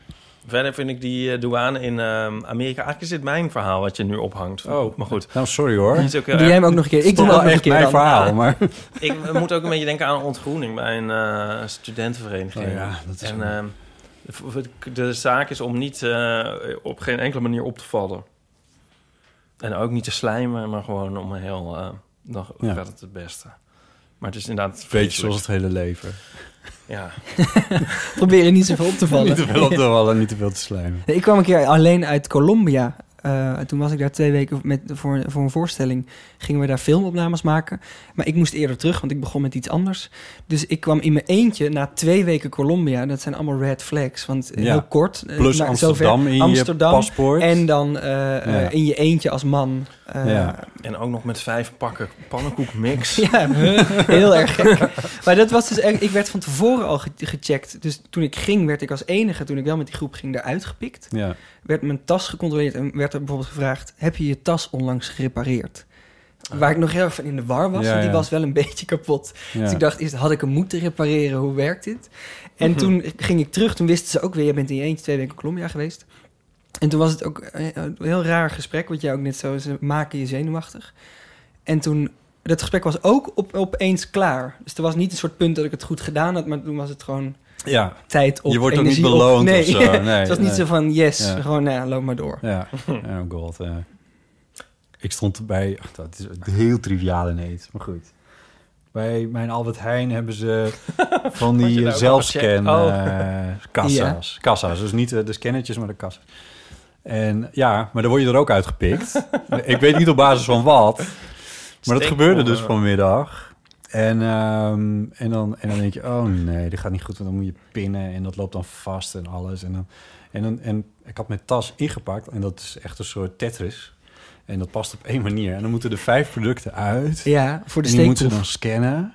[SPEAKER 3] verder vind ik die eh, douane in ehm, Amerika... Eigenlijk is dit mijn verhaal wat je nu ophangt.
[SPEAKER 1] Oh.
[SPEAKER 3] Maar goed.
[SPEAKER 1] Nou, sorry hoor.
[SPEAKER 3] Is ook
[SPEAKER 2] Doe jij
[SPEAKER 3] erg-
[SPEAKER 2] hem ook nog een keer? Ik doe
[SPEAKER 1] wel
[SPEAKER 2] nog een
[SPEAKER 1] echt
[SPEAKER 2] keer
[SPEAKER 1] mijn
[SPEAKER 2] dan.
[SPEAKER 1] verhaal, maar...
[SPEAKER 3] Ik moet ook een beetje denken aan ontgroening bij een eh, studentenvereniging.
[SPEAKER 1] Oh ja, dat is
[SPEAKER 3] en ehm, de, de zaak is om niet eh, op geen enkele manier op te vallen. En ook niet te slijmen, maar gewoon om een heel... eh, dan
[SPEAKER 1] Ja.
[SPEAKER 3] gaat het het beste. Maar het is inderdaad
[SPEAKER 1] Beetje zoals het hele leven.
[SPEAKER 3] Ja.
[SPEAKER 2] Proberen niet zoveel op te vallen.
[SPEAKER 1] Niet te veel op te vallen, niet te veel te slijmen.
[SPEAKER 2] Nee, ik kwam een keer alleen uit Colombia eh, toen was ik daar twee weken met, voor, voor een voorstelling. Gingen we daar filmopnames maken. Maar ik moest eerder terug, want ik begon met iets anders. Dus ik kwam in mijn eentje na twee weken Colombia. Dat zijn allemaal red flags. Want
[SPEAKER 1] Ja.
[SPEAKER 2] heel kort. eh,
[SPEAKER 1] Plus
[SPEAKER 2] nou,
[SPEAKER 1] Amsterdam
[SPEAKER 2] zover.
[SPEAKER 1] in je
[SPEAKER 2] Amsterdam.
[SPEAKER 1] paspoort.
[SPEAKER 2] En dan eh, eh,
[SPEAKER 1] Ja.
[SPEAKER 2] in je eentje als man. eh,
[SPEAKER 1] Ja.
[SPEAKER 3] En ook nog met vijf pakken pannenkoekmix.
[SPEAKER 2] Ja, heel erg gek. Maar dat was dus echt, ik werd van tevoren al ge- gecheckt. Dus toen ik ging, werd ik als enige, toen ik wel met die groep ging, eruit gepikt.
[SPEAKER 1] Ja.
[SPEAKER 2] Werd mijn tas gecontroleerd en werd er bijvoorbeeld gevraagd: heb je je tas onlangs gerepareerd? Waar ik nog heel erg van in de war was,
[SPEAKER 1] Ja,
[SPEAKER 2] want die
[SPEAKER 1] ja.
[SPEAKER 2] was wel een beetje kapot.
[SPEAKER 1] Ja.
[SPEAKER 2] Dus ik dacht eerst, had ik hem moeten repareren? Hoe werkt dit? En
[SPEAKER 3] Mhm.
[SPEAKER 2] toen ging ik terug, toen wisten ze ook weer, je bent in je eentje twee weken Colombia geweest. En toen was het ook eh, een heel raar gesprek, wat jij ook net zo, ze maken je zenuwachtig. En toen, dat gesprek was ook op, opeens klaar. Dus er was niet een soort punt dat ik het goed gedaan had, maar toen was het gewoon
[SPEAKER 1] ja.
[SPEAKER 2] tijd op
[SPEAKER 1] Je wordt ook niet
[SPEAKER 2] op.
[SPEAKER 1] beloond
[SPEAKER 2] nee.
[SPEAKER 1] of zo. Nee,
[SPEAKER 2] het was niet zo van, yes, gewoon, nou loop maar door.
[SPEAKER 1] Ja, oh god. ja. Ik stond bij... ach, dat is heel triviaal ineens, maar goed. Bij mijn Albert Heijn hebben ze van die
[SPEAKER 3] daar ook
[SPEAKER 1] zelfscan eh, kassa's. Kassa's, dus niet eh, de scannetjes, maar de kassa's. En ja, maar dan word je er ook uitgepikt. ik weet niet op basis van wat. Maar dat gebeurde dus vanmiddag. En, ehm, en, dan, en dan denk je, oh nee, dit gaat niet goed. Want dan moet je pinnen en dat loopt dan vast en alles. En, dan, en, dan, en ik had mijn tas ingepakt en dat is echt een soort Tetris. En dat past op één manier. En dan moeten er vijf producten uit.
[SPEAKER 2] Ja, voor de
[SPEAKER 1] en die moeten
[SPEAKER 2] steekproef.
[SPEAKER 1] dan scannen.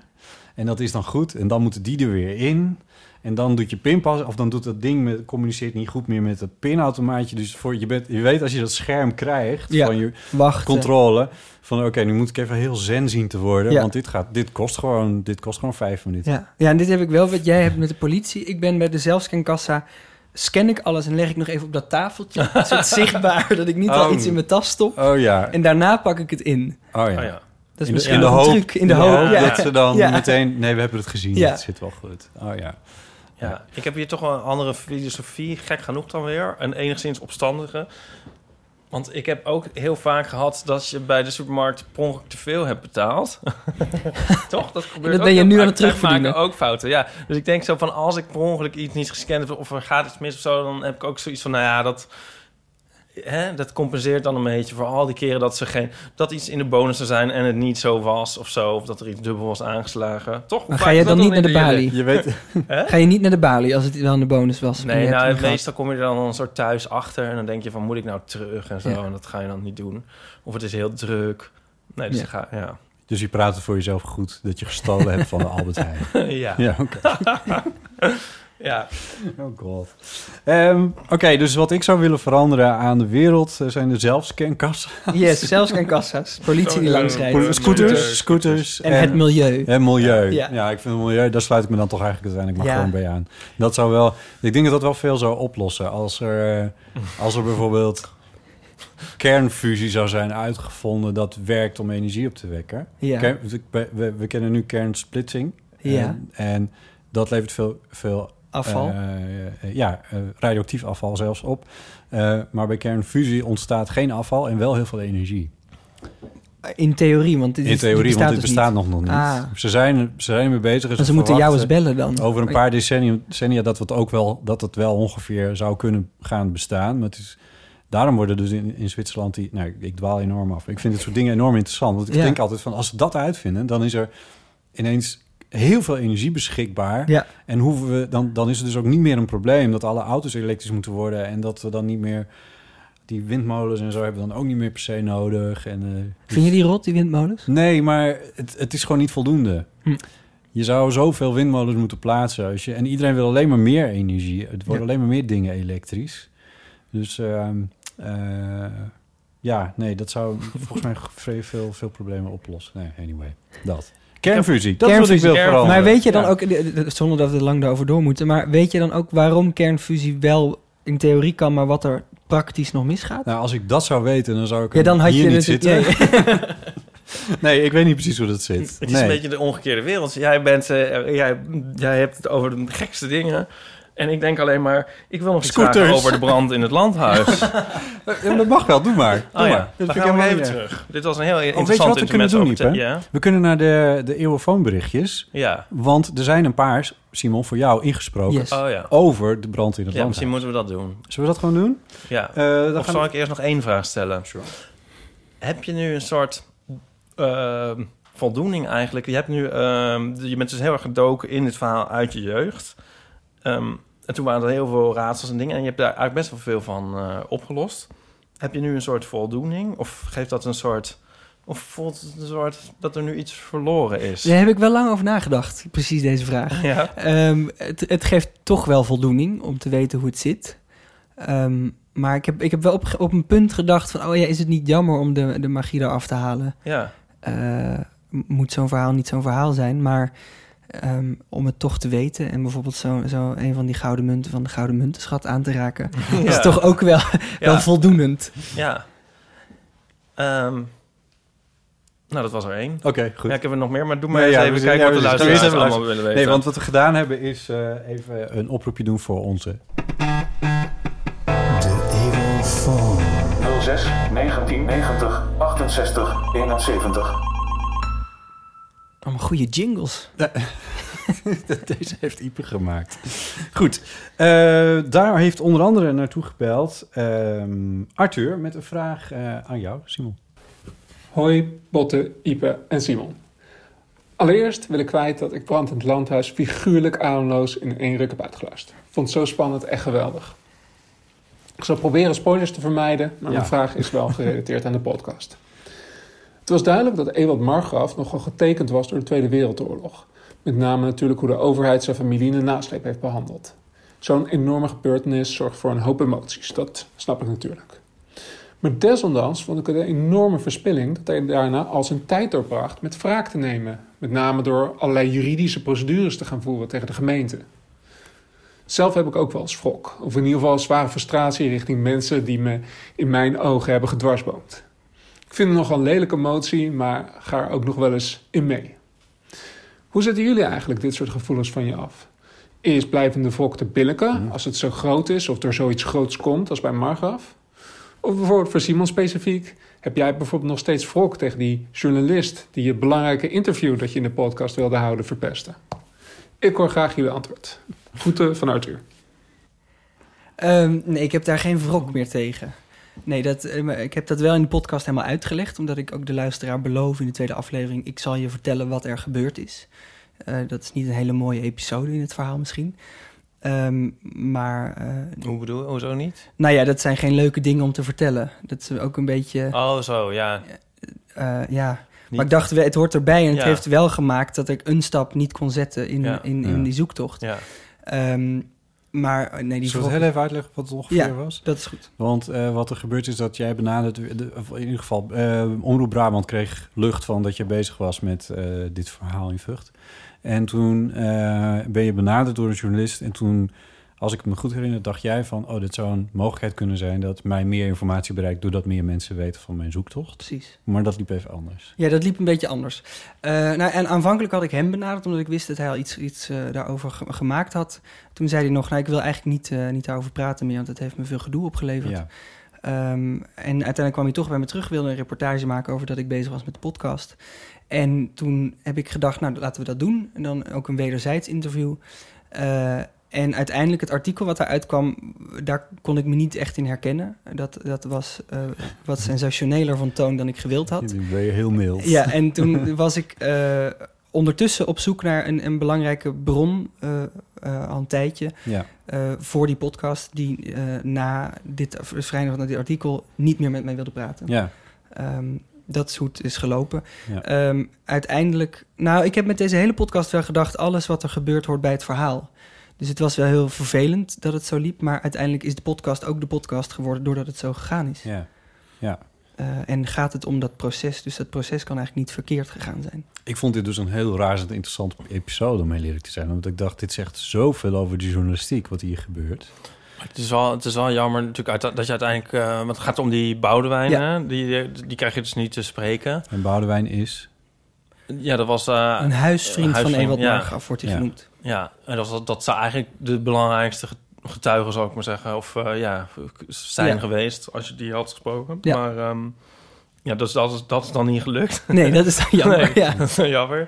[SPEAKER 1] En dat is dan goed. En dan moeten die er weer in. En dan doet je pinpas, of dan doet dat ding met, communiceert niet goed meer met het pinautomaatje. Dus voor, je, bent, je weet als je dat scherm krijgt
[SPEAKER 2] Ja.
[SPEAKER 1] van je
[SPEAKER 2] Wachten.
[SPEAKER 1] controle, van oké, nu moet ik even heel zen zien te worden.
[SPEAKER 2] Ja.
[SPEAKER 1] Want dit, gaat, dit, kost gewoon, dit kost gewoon vijf minuten.
[SPEAKER 2] Ja. ja, en dit heb ik wel wat jij hebt met de politie. Ik ben bij de zelfscankassa, scan ik alles en leg ik nog even op dat tafeltje. zodat zichtbaar dat ik niet al
[SPEAKER 1] Oh.
[SPEAKER 2] iets in mijn tas stop.
[SPEAKER 1] Oh ja,
[SPEAKER 2] En daarna pak ik het in.
[SPEAKER 1] oh ja.
[SPEAKER 3] Oh ja.
[SPEAKER 2] Dat is
[SPEAKER 1] in de,
[SPEAKER 2] misschien
[SPEAKER 1] in de
[SPEAKER 2] een
[SPEAKER 1] hoop,
[SPEAKER 2] truc. In de hoop, ja.
[SPEAKER 1] dat ze dan
[SPEAKER 2] Ja.
[SPEAKER 1] meteen... Nee, we hebben het gezien,
[SPEAKER 2] Ja.
[SPEAKER 1] het zit wel goed. Oh ja.
[SPEAKER 3] Ja, ik heb hier toch wel een andere filosofie, gek genoeg dan weer. Een enigszins opstandige. Want ik heb ook heel vaak gehad dat je bij de supermarkt per ongeluk te veel hebt betaald. toch? Dat gebeurt
[SPEAKER 2] Dat ben je nu aan het terugverdienen.
[SPEAKER 3] maken ook fouten, ja. Dus ik denk zo van, als ik per ongeluk iets niet gescand heb... of er gaat iets mis of zo, dan heb ik ook zoiets van... nou ja, dat, hè, dat compenseert dan een beetje voor al die keren dat ze geen... dat iets in de bonussen zijn en het niet zo was of zo... of dat er iets dubbel was aangeslagen. Toch?
[SPEAKER 2] Maar ga je dan niet naar de
[SPEAKER 3] jullie?
[SPEAKER 2] balie?
[SPEAKER 1] Je weet...
[SPEAKER 2] Ga je niet naar de balie als het wel een bonus was?
[SPEAKER 3] Nee, nou, meestal kom je er dan een soort thuis achter... en dan denk je van, moet ik nou terug en zo?
[SPEAKER 2] Ja.
[SPEAKER 3] En dat ga je dan niet doen. Of het is heel druk. Nee, dus
[SPEAKER 2] Ja.
[SPEAKER 3] ga... Ja.
[SPEAKER 1] Dus je praat het voor jezelf goed dat je gestolen hebt van de Albert Heijn.
[SPEAKER 3] ja.
[SPEAKER 1] Ja, oké.
[SPEAKER 3] ja.
[SPEAKER 1] Oh god. Ehm, Oké, dus wat ik zou willen veranderen aan de wereld eh, zijn de zelfscankassen.
[SPEAKER 2] Yes, zelfscankassa's. Politie die
[SPEAKER 3] Oh,
[SPEAKER 2] langs
[SPEAKER 3] ja.
[SPEAKER 2] rijdt.
[SPEAKER 1] Scooters, scooters.
[SPEAKER 2] En het milieu.
[SPEAKER 1] En milieu.
[SPEAKER 2] Ja.
[SPEAKER 1] Ja. ik vind het milieu, daar sluit ik me dan toch eigenlijk uiteindelijk maar
[SPEAKER 2] Ja.
[SPEAKER 1] gewoon bij aan. Dat zou wel, ik denk dat dat wel veel zou oplossen. Als er, eh, als er bijvoorbeeld kernfusie zou zijn uitgevonden dat werkt om energie op te wekken.
[SPEAKER 2] Ja.
[SPEAKER 1] Kern- we, we, we kennen nu kernsplitsing.
[SPEAKER 2] Ja.
[SPEAKER 1] En, en dat levert veel, veel
[SPEAKER 2] Afval.
[SPEAKER 1] eh, eh, ja, eh, radioactief afval zelfs op. Maar bij kernfusie ontstaat geen afval en wel heel veel energie.
[SPEAKER 2] In theorie, want dit,
[SPEAKER 1] In theorie,
[SPEAKER 2] dit
[SPEAKER 1] want
[SPEAKER 2] bestaat
[SPEAKER 1] dit
[SPEAKER 2] dus
[SPEAKER 1] bestaat nog, nog niet.
[SPEAKER 2] Ah.
[SPEAKER 1] Ze zijn, ze zijn ermee bezig.
[SPEAKER 2] Maar ze moeten jou eens bellen dan.
[SPEAKER 1] Over een paar decennia, decennia dat, het ook wel, dat het wel ongeveer zou kunnen gaan bestaan. Maar het is, daarom worden dus in, in Zwitserland die... Nou, ik dwaal enorm af. Ik vind dit soort dingen enorm interessant. Want ik
[SPEAKER 2] Ja.
[SPEAKER 1] denk altijd van, als ze dat uitvinden... dan is er ineens heel veel energie beschikbaar.
[SPEAKER 2] Ja.
[SPEAKER 1] En hoeven we, dan, dan is het dus ook niet meer een probleem... dat alle auto's elektrisch moeten worden... en dat we dan niet meer... Die windmolens en zo hebben we dan ook niet meer per se nodig. En, eh,
[SPEAKER 2] Vind je die rot, die windmolens?
[SPEAKER 1] Nee, maar het, het is gewoon niet voldoende.
[SPEAKER 2] Hm.
[SPEAKER 1] Je zou zoveel windmolens moeten plaatsen. Als je, en iedereen wil alleen maar meer energie. Het worden
[SPEAKER 2] Ja.
[SPEAKER 1] alleen maar meer dingen elektrisch. Dus ehm, eh, ja, nee, dat zou volgens mij veel, veel problemen oplossen. Nee, anyway, dat. Kernfusie, dat is wat ik
[SPEAKER 2] Kernfusie,
[SPEAKER 1] wil veranderen.
[SPEAKER 2] Maar weet je dan
[SPEAKER 1] Ja.
[SPEAKER 2] ook, de- de- zonder dat we lang daarover door moeten, maar weet je dan ook waarom kernfusie wel in theorie kan, maar wat er praktisch nog misgaat?
[SPEAKER 1] Nou, als ik dat zou weten, dan zou ik
[SPEAKER 2] Ja, dan had
[SPEAKER 1] hier
[SPEAKER 2] je
[SPEAKER 1] niet
[SPEAKER 2] het.
[SPEAKER 1] zitten.
[SPEAKER 2] ja,
[SPEAKER 1] Nee, ik weet niet precies hoe dat zit.
[SPEAKER 3] Het is
[SPEAKER 1] nee.
[SPEAKER 3] een beetje de omgekeerde wereld. Jij, bent, eh, jij, jij hebt het over de gekste dingen. En ik denk alleen maar, ik wil nog iets vragen over de brand in het landhuis.
[SPEAKER 1] Ja, dat mag wel, doe maar. Doe
[SPEAKER 3] Oh ja,
[SPEAKER 1] maar. Dat
[SPEAKER 3] gaan we even terug. Dit was een heel
[SPEAKER 1] weet je
[SPEAKER 3] interessant
[SPEAKER 1] wat we kunnen doen,
[SPEAKER 3] Ja,
[SPEAKER 1] We kunnen naar de, de eeuwenfoonberichtjes.
[SPEAKER 3] ja.
[SPEAKER 1] Want er zijn een paar, Simon, voor jou ingesproken...
[SPEAKER 2] Yes.
[SPEAKER 3] Oh ja.
[SPEAKER 1] over de brand in het
[SPEAKER 3] Ja,
[SPEAKER 1] land.
[SPEAKER 3] misschien moeten we dat doen.
[SPEAKER 1] Zullen we dat gewoon doen?
[SPEAKER 3] Ja.
[SPEAKER 1] Eh, dan
[SPEAKER 3] Of
[SPEAKER 1] gaan
[SPEAKER 3] zal
[SPEAKER 1] we-
[SPEAKER 3] ik eerst nog één vraag stellen? Heb je nu een soort ehm, voldoening eigenlijk? Je, hebt nu, ehm, je bent dus heel erg gedoken in dit verhaal uit je jeugd. Ehm, en toen waren er heel veel raadsels en dingen. En je hebt daar eigenlijk best wel veel van eh, opgelost. Heb je nu een soort voldoening? Of geeft dat een soort... Of voelt het een soort dat er nu iets verloren is?
[SPEAKER 2] Daar heb ik wel lang over nagedacht, precies deze vraag.
[SPEAKER 3] Ja.
[SPEAKER 2] Ehm, het, het geeft toch wel voldoening om te weten hoe het zit. Ehm, maar ik heb, ik heb wel op, op een punt gedacht van... oh ja, is het niet jammer om de, de magie eraf te halen?
[SPEAKER 3] ja.
[SPEAKER 2] Eh, moet zo'n verhaal niet zo'n verhaal zijn, maar ehm, om het toch te weten... en bijvoorbeeld zo, zo een van die gouden munten van de gouden muntenschat aan te raken... is toch ook wel, wel voldoenend.
[SPEAKER 3] Ja. Ehm, nou, dat was er één.
[SPEAKER 1] Oké, goed.
[SPEAKER 3] Ja, ik heb er nog meer, maar doe maar
[SPEAKER 1] Nee,
[SPEAKER 3] eens
[SPEAKER 1] ja,
[SPEAKER 3] even kijken
[SPEAKER 1] ja,
[SPEAKER 3] wat de
[SPEAKER 1] we-
[SPEAKER 3] luisteraars allemaal
[SPEAKER 1] luisteren.
[SPEAKER 3] willen weten.
[SPEAKER 1] Nee, want wat we gedaan hebben is eh, even een oproepje doen voor onze...
[SPEAKER 4] 06 1990 68 71.
[SPEAKER 2] Allemaal goede jingles.
[SPEAKER 1] Deze heeft Ipe gemaakt. Goed, eh, daar heeft onder andere naartoe gebeld ehm, Arthur met een vraag eh, aan jou, Simon.
[SPEAKER 5] Hoi, Botte, Ipe en Simon. Allereerst wil ik kwijt dat ik Brand in het Landhuis figuurlijk ademloos in één ruk heb uitgeluisterd. Vond het zo spannend, echt geweldig. Ik zal proberen spoilers te vermijden, maar mijn
[SPEAKER 1] Ja.
[SPEAKER 5] vraag is wel gerelateerd aan de podcast. Het was duidelijk dat Ewald Margraf nogal getekend was door de Tweede Wereldoorlog. Met name natuurlijk hoe de overheid zijn familie in de nasleep heeft behandeld. Zo'n enorme gebeurtenis zorgt voor een hoop emoties, dat snap ik natuurlijk. Maar desondanks vond ik het een enorme verspilling dat hij daarna al zijn tijd doorbracht met wraak te nemen. Met name door allerlei juridische procedures te gaan voeren tegen de gemeente. Zelf heb ik ook wel eens wrok, of in ieder geval zware frustratie richting mensen die me in mijn ogen hebben gedwarsboomd. Ik vind het nogal een lelijke emotie, maar ga er ook nog wel eens in mee. Hoe zetten jullie eigenlijk dit soort gevoelens van je af? Eerst blijvende wrok te billiken als het zo groot is of er zoiets groots komt als bij Margraf? Of bijvoorbeeld voor Simon specifiek, heb jij bijvoorbeeld nog steeds wrok tegen die journalist die je belangrijke interview dat je in de podcast wilde houden verpestte? Ik hoor graag jullie antwoord. Groeten van Arthur.
[SPEAKER 2] Ehm, nee, ik heb daar geen wrok meer tegen. Nee, dat, eh, ik heb dat wel in de podcast helemaal uitgelegd, omdat ik ook de luisteraar beloof in de tweede aflevering. Ik zal je vertellen wat er gebeurd is. Eh, dat is niet een hele mooie episode in het verhaal misschien. Ehm, maar, eh,
[SPEAKER 3] Hoe bedoel je? Hoezo niet?
[SPEAKER 2] nou ja, dat zijn geen leuke dingen om te vertellen. Dat is ook een beetje,
[SPEAKER 3] Oh, zo, ja.
[SPEAKER 2] ja.
[SPEAKER 3] Niet-
[SPEAKER 2] Maar ik dacht, het hoort erbij en het
[SPEAKER 3] Ja.
[SPEAKER 2] heeft wel gemaakt dat ik een stap niet kon zetten in,
[SPEAKER 3] Ja.
[SPEAKER 2] in, in
[SPEAKER 1] Ja.
[SPEAKER 2] die zoektocht.
[SPEAKER 3] Ja.
[SPEAKER 2] Maar eh, nee, die
[SPEAKER 1] Zullen we heel even uitleggen wat het ongeveer
[SPEAKER 2] Ja.
[SPEAKER 1] was?
[SPEAKER 2] dat is goed.
[SPEAKER 1] Want eh, wat er gebeurd is dat jij benaderd... in ieder geval, eh, Omroep Brabant kreeg lucht van dat je bezig was met dit verhaal in Vught. En toen ben je benaderd door een journalist. En toen, als ik me goed herinner, dacht jij van... oh, dit zou een mogelijkheid kunnen zijn dat mij meer informatie bereikt... doordat meer mensen weten van mijn zoektocht.
[SPEAKER 2] Precies.
[SPEAKER 1] Maar dat liep even anders.
[SPEAKER 2] Ja, dat liep een beetje anders. Eh, nou, en aanvankelijk had ik hem benaderd, omdat ik wist dat hij al iets, iets eh, daarover ge- gemaakt had. Toen zei hij nog, nou, ik wil eigenlijk niet, eh, niet daarover praten meer, want het heeft me veel gedoe opgeleverd.
[SPEAKER 1] Ja.
[SPEAKER 2] Ehm, en uiteindelijk kwam hij toch bij me terug, wilde een reportage maken over dat ik bezig was met de podcast. En toen heb ik gedacht, nou, laten we dat doen. En dan ook een wederzijds interview. En uiteindelijk het artikel wat daaruit kwam, daar kon ik me niet echt in herkennen. Dat, dat was eh, wat sensationeler van toon dan ik gewild had.
[SPEAKER 1] Nu ben je heel mild.
[SPEAKER 2] Ja, en toen was ik eh, ondertussen op zoek naar een, een belangrijke bron, eh, al een tijdje,
[SPEAKER 1] Ja.
[SPEAKER 2] voor die podcast, die na dit verschijnen van dit artikel niet meer met mij wilde praten.
[SPEAKER 1] ja.
[SPEAKER 2] Ehm, dat is hoe het is gelopen.
[SPEAKER 1] Ja.
[SPEAKER 2] Ehm, uiteindelijk, nou, ik heb met deze hele podcast wel gedacht, alles wat er gebeurt hoort bij het verhaal. Dus het was wel heel vervelend dat het zo liep, maar uiteindelijk is de podcast ook de podcast geworden doordat het zo gegaan is.
[SPEAKER 1] ja. Ja.
[SPEAKER 2] Eh, en gaat het om dat proces, dus dat proces kan eigenlijk niet verkeerd gegaan zijn.
[SPEAKER 1] Ik vond dit dus een heel razend interessante episode, om heel eerlijk te zijn. Want ik dacht, dit zegt zoveel over de journalistiek, wat hier gebeurt.
[SPEAKER 3] Het is wel, het is wel jammer natuurlijk uit, dat je uiteindelijk... eh, want het gaat om die Boudewijn,
[SPEAKER 2] Ja.
[SPEAKER 3] hè? Die, die krijg je dus niet te spreken.
[SPEAKER 1] En Boudewijn is...
[SPEAKER 3] Ja, dat was... eh,
[SPEAKER 2] Een huisvriend van
[SPEAKER 3] huisvriend,
[SPEAKER 2] Ewald
[SPEAKER 3] ja.
[SPEAKER 2] Margraf wordt hij
[SPEAKER 1] Ja.
[SPEAKER 2] genoemd.
[SPEAKER 3] Ja, en dat, dat zou eigenlijk de belangrijkste getuigen, zou ik maar zeggen, of eh, ja, zijn
[SPEAKER 2] Ja.
[SPEAKER 3] geweest als je die had gesproken.
[SPEAKER 2] Ja.
[SPEAKER 3] Maar ehm, ja, dat is, dat, is, dat is dan niet gelukt.
[SPEAKER 2] Nee, dat is dan jammer.
[SPEAKER 3] Nee,
[SPEAKER 2] Ja.
[SPEAKER 3] dat is dan jammer.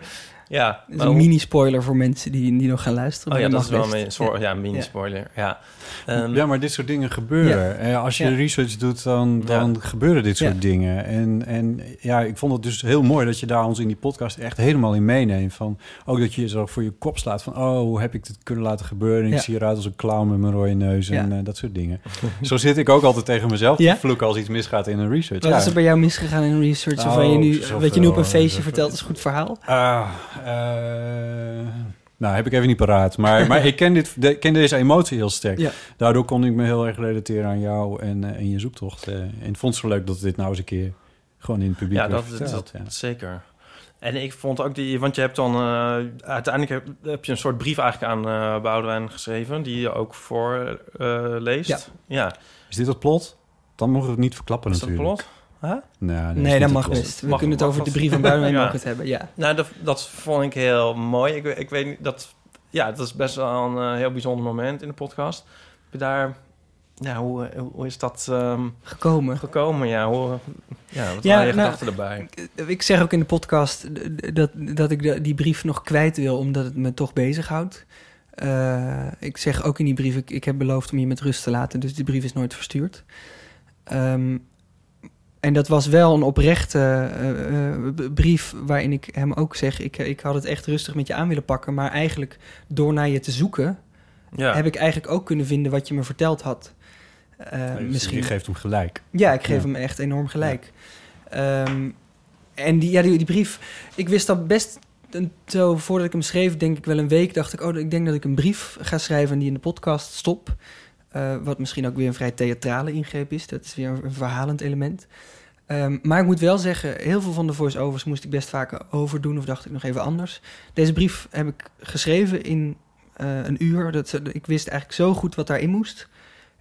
[SPEAKER 3] Ja,
[SPEAKER 2] Dat is
[SPEAKER 3] maar
[SPEAKER 2] een mini-spoiler voor mensen die, die nog gaan luisteren.
[SPEAKER 3] Oh ja, dat is wel een, soort, ja, mini-spoiler. Ja. Ehm,
[SPEAKER 1] ja, maar dit soort dingen gebeuren. En als je
[SPEAKER 2] Ja.
[SPEAKER 1] research doet, dan, dan gebeuren dit soort
[SPEAKER 2] Ja.
[SPEAKER 1] dingen. En, en ja, ik vond het dus heel mooi dat je daar ons in die podcast echt helemaal in meeneemt. Van, ook dat je je zo voor je kop slaat van... oh, hoe heb ik dit kunnen laten gebeuren? Ik
[SPEAKER 2] Ja.
[SPEAKER 1] zie eruit als een clown met mijn rode neus en
[SPEAKER 2] Ja.
[SPEAKER 1] eh, dat soort dingen. zo zit ik ook altijd tegen mezelf
[SPEAKER 2] Ja?
[SPEAKER 1] te vloeken als iets misgaat in een research.
[SPEAKER 2] Wat
[SPEAKER 1] Ja.
[SPEAKER 2] is er bij jou misgegaan in research? Of
[SPEAKER 1] Oh,
[SPEAKER 2] je nu, wat je nu op een
[SPEAKER 1] eh,
[SPEAKER 2] feestje vertelt is een goed verhaal?
[SPEAKER 1] Ah, eh, nou, heb ik even niet paraat. Maar, maar ik ken, dit, de- ken deze emotie heel sterk.
[SPEAKER 2] Ja.
[SPEAKER 1] Daardoor kon ik me heel erg relateren aan jou en, eh, en je zoektocht. eh. en ik vond het zo leuk dat dit nou eens een keer gewoon in het publiek
[SPEAKER 3] ja,
[SPEAKER 1] werd
[SPEAKER 3] dat,
[SPEAKER 1] verteld.
[SPEAKER 3] dat,
[SPEAKER 1] ja.
[SPEAKER 3] zeker. En ik vond ook die, want je hebt dan eh, uiteindelijk heb, heb je een soort brief eigenlijk aan eh Boudewijn geschreven, die je ook voor eh, leest.
[SPEAKER 2] Ja.
[SPEAKER 3] ja.
[SPEAKER 1] Is dit het plot? Dan mogen we het niet verklappen
[SPEAKER 3] Is dat
[SPEAKER 1] natuurlijk.
[SPEAKER 3] plot? Huh?
[SPEAKER 1] Nou,
[SPEAKER 2] Nee, dat mag best. We
[SPEAKER 3] Mag-
[SPEAKER 2] kunnen het over de brief van Boudewijn
[SPEAKER 3] Ja.
[SPEAKER 2] het hebben. Ja.
[SPEAKER 3] Nou, dat, dat vond ik heel mooi. Ik, ik weet niet, dat, ja, dat is best wel een eh, heel bijzonder moment in de podcast. Heb je daar, ja, hoe, hoe is dat ehm,
[SPEAKER 2] Gekomen.
[SPEAKER 3] gekomen? Ja, hoe, ja wat
[SPEAKER 2] Ja,
[SPEAKER 3] waren je
[SPEAKER 2] nou,
[SPEAKER 3] gedachten erbij?
[SPEAKER 2] Ik zeg ook in de podcast dat, dat ik de- die brief nog kwijt wil, omdat het me toch bezighoudt. Eh ik zeg ook in die brief, ik, ik heb beloofd om je met rust te laten, dus die brief is nooit verstuurd. Ehm, en dat was wel een oprechte eh, eh, brief waarin ik hem ook zeg, ik, ik had het echt rustig met je aan willen pakken, maar eigenlijk door naar je te zoeken,
[SPEAKER 3] Ja,
[SPEAKER 2] heb ik eigenlijk ook kunnen vinden wat je me verteld had. Eh,
[SPEAKER 1] dus
[SPEAKER 2] misschien.
[SPEAKER 1] Je geeft hem gelijk.
[SPEAKER 2] Ja, ik geef
[SPEAKER 1] Ja.
[SPEAKER 2] hem echt enorm gelijk. Ehm, en die, ja, die, die brief, ik wist dat best een, zo voordat ik hem schreef, denk ik wel een week, dacht ik, oh, ik denk dat ik een brief ga schrijven en die in de podcast stop. Eh, wat misschien ook weer een vrij theatrale ingreep is. Dat is weer een, een verhalend element. Ehm, maar ik moet wel zeggen, heel veel van de voice-overs moest ik best vaak overdoen of dacht ik nog even anders. Deze brief heb ik geschreven in eh, een uur. Dat, ik wist eigenlijk zo goed wat daarin moest.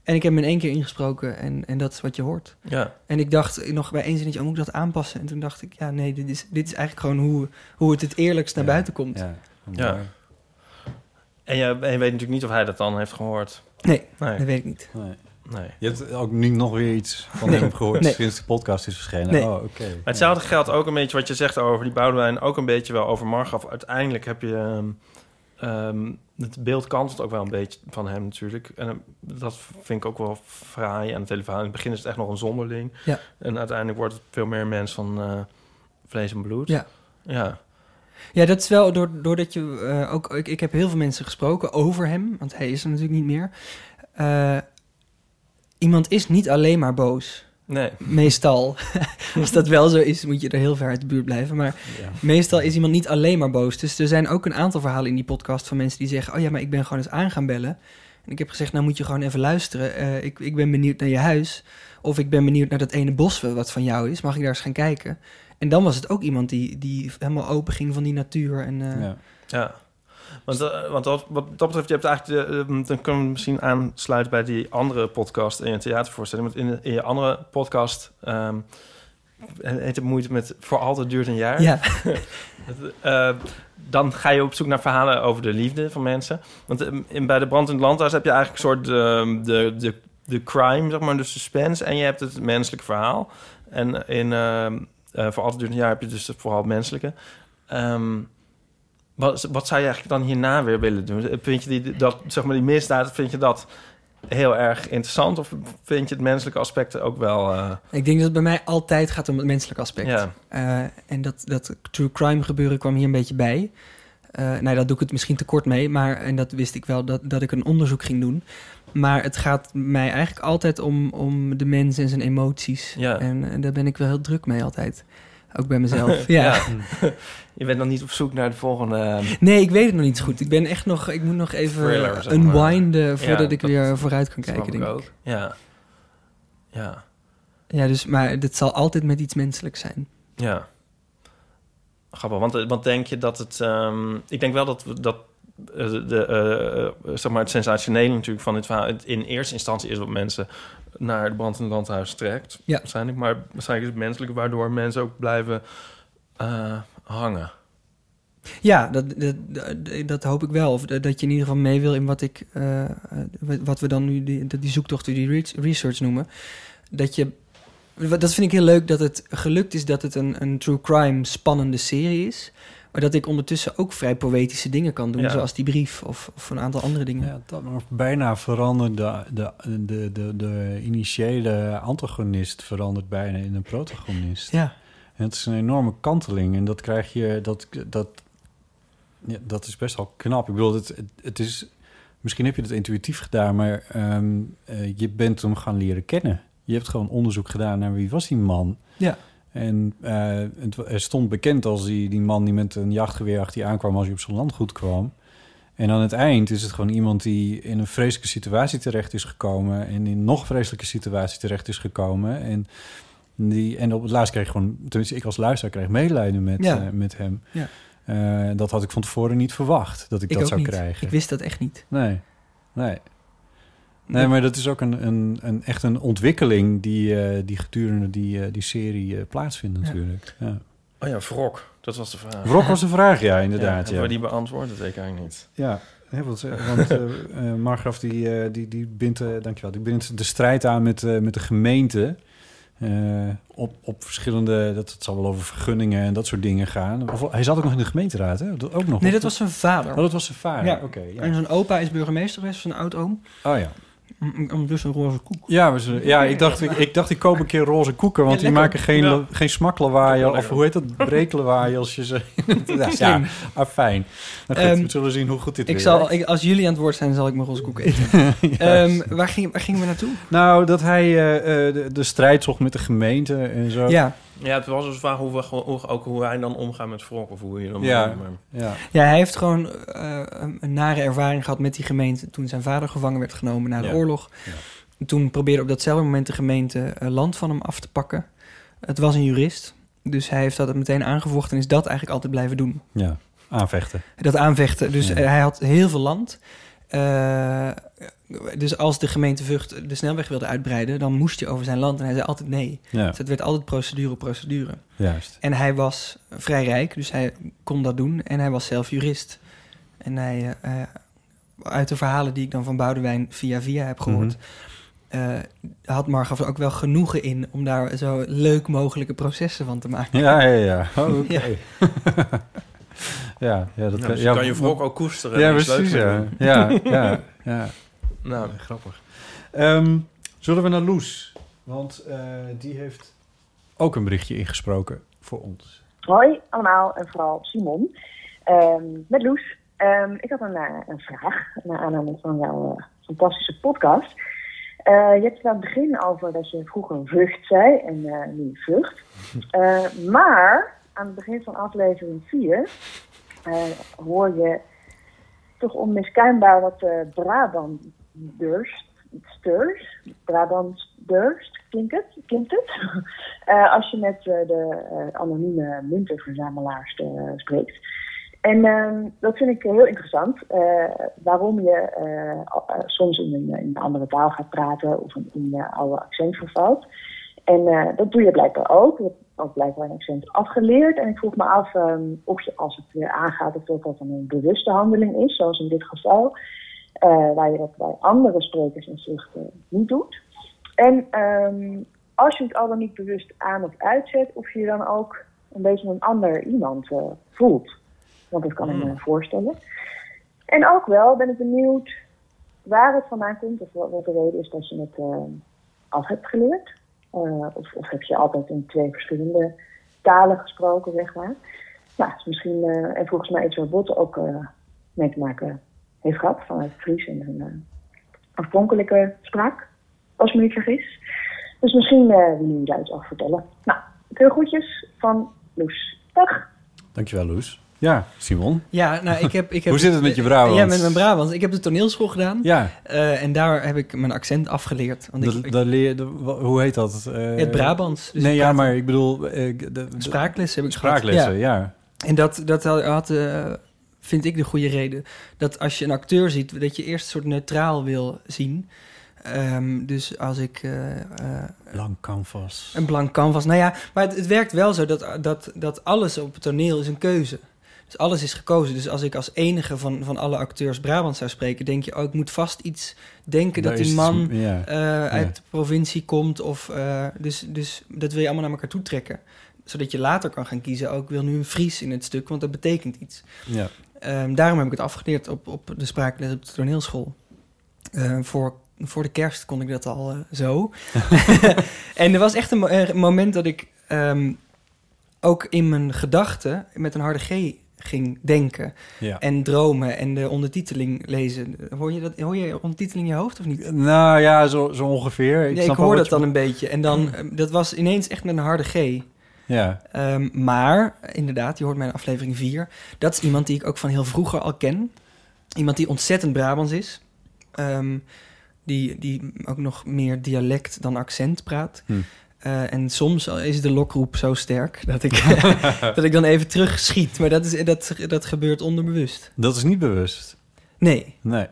[SPEAKER 2] En ik heb hem in één keer ingesproken en, en dat is wat je hoort.
[SPEAKER 3] ja.
[SPEAKER 2] En ik dacht nog bij één zinnetje, oh, moet ik dat aanpassen? En toen dacht ik, ja, nee, dit is, dit is eigenlijk gewoon hoe, hoe het het eerlijkst naar
[SPEAKER 1] Ja,
[SPEAKER 2] buiten komt.
[SPEAKER 1] Ja.
[SPEAKER 3] Ja. En je, en je weet natuurlijk niet of hij dat dan heeft gehoord.
[SPEAKER 2] Nee,
[SPEAKER 3] Nee,
[SPEAKER 2] dat weet ik niet.
[SPEAKER 1] Nee.
[SPEAKER 3] Nee.
[SPEAKER 1] Je hebt ook niet nog weer iets van
[SPEAKER 2] Nee.
[SPEAKER 1] hem gehoord
[SPEAKER 2] Nee.
[SPEAKER 1] sinds de podcast is verschenen.
[SPEAKER 2] Nee.
[SPEAKER 1] Oh, oké.
[SPEAKER 3] Maar hetzelfde geldt ook een beetje wat je zegt over die Boudewijn, ook een beetje wel over Margraf. Uiteindelijk heb je ehm, ehm, het beeld kantelt ook wel een beetje van hem natuurlijk. En eh, dat vind ik ook wel fraai aan het hele verhaal. In het begin is het echt nog een zonderling.
[SPEAKER 2] Ja.
[SPEAKER 3] En uiteindelijk wordt het veel meer een mens van eh, vlees en bloed.
[SPEAKER 2] Ja.
[SPEAKER 3] Ja.
[SPEAKER 2] Ja, dat is wel door, doordat je eh, ook. Ik, ik heb heel veel mensen gesproken over hem, want hij is er natuurlijk niet meer. Eh, iemand is niet alleen maar boos.
[SPEAKER 3] Nee.
[SPEAKER 2] Meestal. Als dat wel zo is, moet je er heel ver uit de buurt blijven. Maar
[SPEAKER 1] Ja.
[SPEAKER 2] meestal is iemand niet alleen maar boos. Dus er zijn ook een aantal verhalen in die podcast van mensen die zeggen: Oh ja, maar ik ben gewoon eens aan gaan bellen. En ik heb gezegd: Nou moet je gewoon even luisteren. Eh, ik, ik ben benieuwd naar je huis. Of ik ben benieuwd naar dat ene bos wat van jou is. Mag ik daar eens gaan kijken? En dan was het ook iemand die, die helemaal open ging van die natuur. En, eh,
[SPEAKER 1] Ja.
[SPEAKER 3] Ja. Want, eh, want dat, wat dat betreft, je hebt eigenlijk de, eh, dan kunnen we misschien aansluiten bij die andere podcast in je theatervoorstelling. Want in, in je andere podcast ehm heet het moeite met voor altijd duurt een jaar.
[SPEAKER 2] ja.
[SPEAKER 3] Eh, dan ga je op zoek naar verhalen over de liefde van mensen. Want eh, in, bij de brand in het landhuis heb je eigenlijk een soort ehm, de, de, de crime, zeg maar, de suspense. En je hebt het menselijke verhaal. En in ehm, eh, voor altijd duurt een jaar heb je dus vooral het menselijke. Ehm, wat, wat zou je eigenlijk dan hierna weer willen doen? Vind je die, dat, zeg maar, die misdaad, vind je dat heel erg interessant? Of vind je het menselijke aspect ook wel... eh,
[SPEAKER 2] Ik denk dat het bij mij altijd gaat om het menselijke aspect.
[SPEAKER 3] ja,
[SPEAKER 2] Eh, en dat, dat true crime gebeuren kwam hier een beetje bij. Eh nou, daar doe ik het misschien te kort mee, maar en dat wist ik wel dat, dat ik een onderzoek ging doen. Maar het gaat mij eigenlijk altijd om, om de mens en zijn emoties.
[SPEAKER 3] Ja.
[SPEAKER 2] En, en daar ben ik wel heel druk mee altijd. Ook bij mezelf. ja.
[SPEAKER 3] Je bent dan niet op zoek naar de volgende... ehm,
[SPEAKER 2] Nee, ik weet het nog niet zo goed. Ik ben echt nog, ik moet nog even
[SPEAKER 3] Thriller, zeg maar.
[SPEAKER 2] unwinden voordat ik
[SPEAKER 3] dat
[SPEAKER 2] weer vooruit kan kijken,
[SPEAKER 3] ik
[SPEAKER 2] denk
[SPEAKER 3] ook.
[SPEAKER 2] ik.
[SPEAKER 3] Ja. Ja.
[SPEAKER 2] Ja, dus, maar dit zal altijd met iets menselijks zijn.
[SPEAKER 3] Ja. Grappig, want, eh, want denk je dat het... ehm, ik denk wel dat, we- dat eh, de, eh, zeg maar het sensationele natuurlijk van dit verhaal... het in eerste instantie is wat mensen naar het landhuis trekt.
[SPEAKER 2] Ja.
[SPEAKER 3] Waarschijnlijk, maar waarschijnlijk is het menselijke... waardoor mensen ook blijven eh, hangen.
[SPEAKER 2] Ja, dat, dat, dat, hoop ik wel. Of dat je in ieder geval mee wil in wat ik, eh, eh, wat we dan nu die, die zoektocht, die re- research noemen. Dat je, dat vind ik heel leuk dat het gelukt is dat het een, een true crime spannende serie is. Maar dat ik ondertussen ook vrij poëtische dingen kan doen,
[SPEAKER 3] Ja.
[SPEAKER 2] zoals die brief of, of een aantal andere dingen.
[SPEAKER 1] Ja, dat maar bijna verandert de, de, de, de, de initiële antagonist verandert bijna in een protagonist.
[SPEAKER 2] Ja.
[SPEAKER 1] En het is een enorme kanteling. En dat krijg je, dat, dat, ja, dat is best wel knap. Ik bedoel, het, het, het is, misschien heb je het intuïtief gedaan, maar ehm, eh, je bent hem gaan leren kennen. Je hebt gewoon onderzoek gedaan naar wie was die man.
[SPEAKER 2] Ja.
[SPEAKER 1] En eh, het, er stond bekend als die, die man die met een jachtgeweer achter je aankwam als je op zijn landgoed kwam. En aan het eind is het gewoon iemand die in een vreselijke situatie terecht is gekomen. En in een nog vreselijke situatie terecht is gekomen. En, die, en op het laatst kreeg ik gewoon, tenminste ik als luisteraar kreeg medelijden met,
[SPEAKER 2] Ja.
[SPEAKER 1] eh, met hem.
[SPEAKER 2] Ja.
[SPEAKER 1] Eh, dat had ik van tevoren niet verwacht, dat ik,
[SPEAKER 2] Ik
[SPEAKER 1] dat
[SPEAKER 2] ook
[SPEAKER 1] zou
[SPEAKER 2] niet.
[SPEAKER 1] krijgen.
[SPEAKER 2] Ik wist dat echt niet.
[SPEAKER 1] Nee, nee. Nee, maar dat is ook een, een, een, echt een ontwikkeling die, eh, die gedurende die, eh, die serie eh, plaatsvindt natuurlijk. Ja.
[SPEAKER 3] Oh ja, wrok. Dat was de vraag.
[SPEAKER 1] Wrok was de vraag, ja, inderdaad. Ja,
[SPEAKER 3] we die beantwoord? Dat weet ik eigenlijk niet.
[SPEAKER 1] ja. hè, want, eh, want Margraf die, eh, die, die bindt, dankjewel, die bindt de strijd aan met, eh, met de gemeente. eh, op, op verschillende, dat het zal wel over vergunningen en dat soort dingen gaan. Of, hij zat ook nog in de gemeenteraad, hè? Ook nog.
[SPEAKER 2] Nee, dat was zijn vader.
[SPEAKER 1] Oh, dat was zijn vader.
[SPEAKER 2] Ja.
[SPEAKER 1] Oké, ja.
[SPEAKER 2] En zijn opa is burgemeester geweest, zijn oud-oom.
[SPEAKER 1] Oh ja.
[SPEAKER 2] Ondertussen een roze koek.
[SPEAKER 1] Ja, we zullen- ja ik, dacht, ik, ik dacht, ik koop een keer roze koeken, want
[SPEAKER 2] Ja,
[SPEAKER 1] die maken geen,
[SPEAKER 3] Ja.
[SPEAKER 1] geen smaklawaai, of hoe heet dat, breeklawaai als je ze... ja, ja, ah, fijn. Nou, goed,
[SPEAKER 2] Ehm,
[SPEAKER 1] we zullen zien hoe goed dit
[SPEAKER 2] Ik
[SPEAKER 1] weer
[SPEAKER 2] zal,
[SPEAKER 1] werkt.
[SPEAKER 2] ik, als jullie aan het woord zijn, zal ik mijn roze koek eten. Ehm, waar, ging, waar gingen we naartoe?
[SPEAKER 1] Nou, dat hij eh, eh, de, de strijd zocht met de gemeente en zo.
[SPEAKER 2] Ja.
[SPEAKER 3] Ja, het was dus vraag hoe we gewoon- hoe, ook hoe hij dan omgaat met wrok of hoe je dan
[SPEAKER 1] Ja.
[SPEAKER 3] maar-
[SPEAKER 1] Ja.
[SPEAKER 2] ja, hij heeft gewoon eh, een, nare ervaring gehad met die gemeente... toen zijn vader gevangen werd genomen na de
[SPEAKER 1] Ja.
[SPEAKER 2] oorlog.
[SPEAKER 1] Ja.
[SPEAKER 2] Toen probeerde op datzelfde moment de gemeente eh, land van hem af te pakken. Het was een jurist, dus hij heeft dat meteen aangevochten... en is dat eigenlijk altijd blijven doen.
[SPEAKER 1] ja, aanvechten.
[SPEAKER 2] Dat aanvechten. Dus
[SPEAKER 1] Ja.
[SPEAKER 2] hij had heel veel land. Eh, dus als de gemeente Vught de snelweg wilde uitbreiden... dan moest je over zijn land. En hij zei altijd nee.
[SPEAKER 1] Ja,
[SPEAKER 2] Dus het werd altijd procedure, procedure.
[SPEAKER 1] juist.
[SPEAKER 2] En hij was vrij rijk, dus hij kon dat doen. En hij was zelf jurist. En hij, eh, uit de verhalen die ik dan van Boudewijn via via heb gehoord... eh, had Margaf er ook wel genoegen in om daar zo leuk mogelijke processen van te maken.
[SPEAKER 1] Ja, ja, ja. Oh, oké.
[SPEAKER 2] Ja.
[SPEAKER 1] ja, ja, dat
[SPEAKER 3] Ja, dus kan je wrok ook koesteren.
[SPEAKER 1] Ja, precies. ja, ja, ja.
[SPEAKER 3] Nou,
[SPEAKER 1] grappig. Ehm, zullen we naar Loes? Want eh, die heeft ook een berichtje ingesproken voor ons.
[SPEAKER 6] Hoi allemaal en vooral Simon. Ehm, met Loes. Ehm, ik had een, eh, een vraag naar aanleiding van jouw eh, fantastische podcast. Eh, je hebt het aan het begin over dat je vroeger vrucht zei en eh, nu vrucht. Eh, maar aan het begin van aflevering 4 eh, hoor je toch onmiskenbaar wat eh Brabanders, steurs, Brabanders, klinkt het? Klinkt het? Eh, als je met eh, de eh, anonieme muntenverzamelaars spreekt. En ehm, dat vind ik heel interessant. waarom je soms in een, in een andere taal gaat praten of in, je oude accent vervalt. En dat doe je blijkbaar ook. Je hebt ook blijkbaar een accent afgeleerd. En ik vroeg me af ehm, of je als het weer aangaat, of dat, dat een bewuste handeling is, zoals in dit geval. Eh, waar je dat bij andere sprekers in zuchten niet doet. En ehm, als je het al dan niet bewust aan of uitzet, of je dan ook een beetje een ander iemand eh, voelt. Want dat kan ik me voorstellen. En ook wel ben ik benieuwd waar het vandaan komt, of wat wat de reden is dat je het eh, af hebt geleerd. Eh, of, of heb je altijd in twee verschillende talen gesproken, zeg maar. Nou, is misschien, eh, en volgens mij iets waar Botte ook eh, mee te maken heeft gehad, vanuit het Fries en een eh, oorspronkelijke spraak, als ik me niet vergis. Dus misschien eh willen jullie daar iets over vertellen. Nou, veel groetjes van Loes. Dag!
[SPEAKER 1] Dankjewel, Loes. Ja, Simon.
[SPEAKER 2] Ja, nou, ik heb... Ik heb
[SPEAKER 1] Hoe zit het met je Brabants?
[SPEAKER 2] Ja, met mijn Brabants. Ik heb de toneelschool gedaan.
[SPEAKER 1] Ja,
[SPEAKER 2] eh, en daar heb ik mijn accent afgeleerd. Want ik,
[SPEAKER 1] leer, de- hoe heet dat? Eh,
[SPEAKER 2] het Brabants. Dus
[SPEAKER 1] nee, ja, maar ik bedoel... eh, de, de-
[SPEAKER 2] Spraaklessen heb ik
[SPEAKER 1] spraaklessen,
[SPEAKER 2] Ja.
[SPEAKER 1] ja.
[SPEAKER 2] En dat, dat had, had, eh, vind ik de goede reden. Dat als je een acteur ziet, dat je eerst een soort neutraal wil zien. Ehm, dus als ik eh, eh,
[SPEAKER 1] Lang canvas.
[SPEAKER 2] een blank canvas... Nou ja, maar het, het werkt wel zo dat, dat, dat alles op het toneel is een keuze. Dus alles is gekozen. Dus als ik als enige van, van alle acteurs Brabant zou spreken, denk je, oh, ik moet vast iets denken
[SPEAKER 1] Daar
[SPEAKER 2] dat die
[SPEAKER 1] iets-
[SPEAKER 2] man
[SPEAKER 1] ja.
[SPEAKER 2] eh, uit
[SPEAKER 1] Ja.
[SPEAKER 2] de provincie komt. Of, dus, dus dat wil je allemaal naar elkaar toe trekken. Zodat je later kan gaan kiezen, oh, ik wil nu een Fries in het stuk, want dat betekent iets.
[SPEAKER 1] Ja.
[SPEAKER 2] Ehm, daarom heb ik het afgeleerd op, op de spraakles op de toneelschool. Eh, voor, voor de kerst kon ik dat al eh, zo. en er was echt een mo- moment dat ik ehm, ook in mijn gedachten met een harde G ging denken.
[SPEAKER 1] Ja.
[SPEAKER 2] En dromen en de ondertiteling lezen. Hoor je, dat, hoor je ondertiteling in je hoofd of niet?
[SPEAKER 1] Nou ja, zo, zo ongeveer.
[SPEAKER 2] Ik, nee, ik hoor dat dan een beetje. En dan, eh, dat was ineens echt met een harde G.
[SPEAKER 1] Ja,
[SPEAKER 2] Ehm, maar, inderdaad, je hoort mij in aflevering 4. Dat is iemand die ik ook van heel vroeger al ken. Iemand die ontzettend Brabants is. Ehm, die, die ook nog meer dialect dan accent praat.
[SPEAKER 1] Hm.
[SPEAKER 2] Eh, en soms is de lokroep zo sterk dat ik, dat ik dan even terugschiet. Maar dat, is, dat, dat gebeurt onderbewust.
[SPEAKER 1] dat is niet bewust.
[SPEAKER 2] Nee,
[SPEAKER 1] Nee.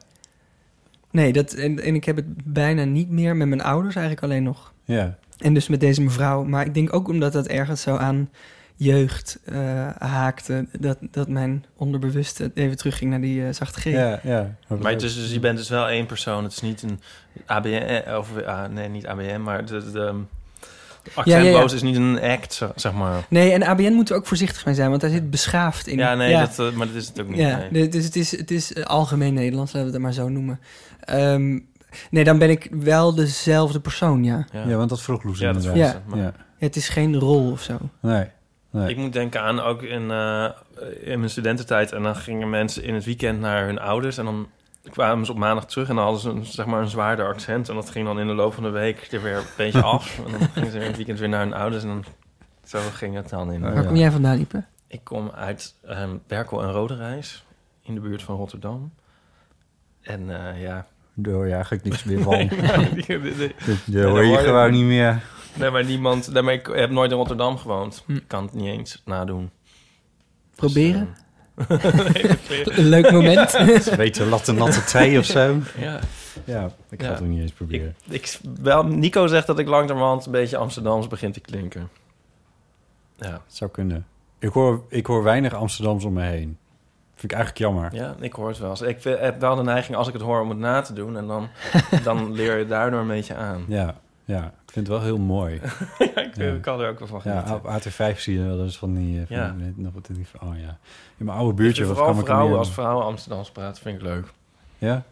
[SPEAKER 2] nee dat, en, en ik heb het bijna niet meer met mijn ouders, eigenlijk alleen nog.
[SPEAKER 1] Ja.
[SPEAKER 2] En dus met deze mevrouw. Maar ik denk ook omdat dat ergens zo aan jeugd eh, haakte. Dat, dat mijn onderbewuste even terugging naar die eh, zachte G.
[SPEAKER 1] Ja, ja.
[SPEAKER 3] Maar het is, dus, je bent dus wel één persoon. Het is niet een ABN, of ah, nee, niet ABN, maar de, de, de accentloos is niet een act, zeg- maar.
[SPEAKER 2] Nee, en ABN moeten we ook voorzichtig mee zijn, want daar zit beschaafd in.
[SPEAKER 3] Ja, nee, Dat, eh, maar dat is het ook niet.
[SPEAKER 2] Ja,
[SPEAKER 3] nee.
[SPEAKER 2] dus het is, het is eh, algemeen Nederlands, laten we het maar zo noemen. Ehm, nee, dan ben ik wel dezelfde persoon, ja.
[SPEAKER 3] Ja.
[SPEAKER 1] Ja, want dat vroeg Loes
[SPEAKER 3] Ja, dat
[SPEAKER 1] inderdaad.
[SPEAKER 3] maar-
[SPEAKER 1] Ja.
[SPEAKER 2] Het is geen rol of zo.
[SPEAKER 1] Nee. nee.
[SPEAKER 3] Ik moet denken aan ook in, eh, in mijn studententijd. En dan gingen mensen in het weekend naar hun ouders. En dan kwamen ze op maandag terug. En dan hadden ze een, zeg maar een zwaarder accent. En dat ging dan in de loop van de week er weer een beetje af. En dan gingen ze in het weekend weer naar hun ouders. En dan, zo ging het dan in.
[SPEAKER 1] Oh,
[SPEAKER 2] Waar
[SPEAKER 1] ja.
[SPEAKER 2] kom jij vandaan, Ipe?
[SPEAKER 3] Ik kom uit ehm Berkel en Roderijs. In de buurt van Rotterdam. En eh, ja...
[SPEAKER 1] Daar hoor je eigenlijk niks meer van.
[SPEAKER 3] Nee, die-
[SPEAKER 1] Daar hoor je
[SPEAKER 3] hoor je-
[SPEAKER 1] gewoon niet meer.
[SPEAKER 3] Nee, maar niemand... Maar ik heb nooit in Rotterdam gewoond.
[SPEAKER 2] Hm.
[SPEAKER 3] Ik kan het niet eens nadoen.
[SPEAKER 2] Proberen?
[SPEAKER 3] Dus, eh, nee, proberen.
[SPEAKER 2] Een leuk moment.
[SPEAKER 1] Ze weten latte natte twee of zo.
[SPEAKER 3] ja.
[SPEAKER 1] Ja, ik ga
[SPEAKER 3] Ja.
[SPEAKER 1] het ook niet eens proberen.
[SPEAKER 3] Ik, wel, Nico zegt dat ik langzamerhand een beetje Amsterdams begint te klinken. Ja,
[SPEAKER 1] Het zou kunnen. Ik hoor, ik hoor weinig Amsterdams om me heen. Vind ik eigenlijk jammer.
[SPEAKER 3] ja ik hoor het wel. Ik heb wel de neiging als ik het hoor om het na te doen. En dan, dan leer je daardoor een beetje aan.
[SPEAKER 1] Ja, ja. Ik vind het wel heel mooi.
[SPEAKER 3] Ja, ik
[SPEAKER 1] Ja.
[SPEAKER 3] kan er ook wel van
[SPEAKER 1] Ja,
[SPEAKER 3] genieten.
[SPEAKER 1] op AT5 zie je wel eens van die... eh, Van
[SPEAKER 3] Ja.
[SPEAKER 1] nog wat die van, oh ja. In mijn oude buurtje was
[SPEAKER 3] Vooral
[SPEAKER 1] kan
[SPEAKER 3] vrouwen, als vrouwen Amsterdams praten, vind ik leuk.
[SPEAKER 1] Ja?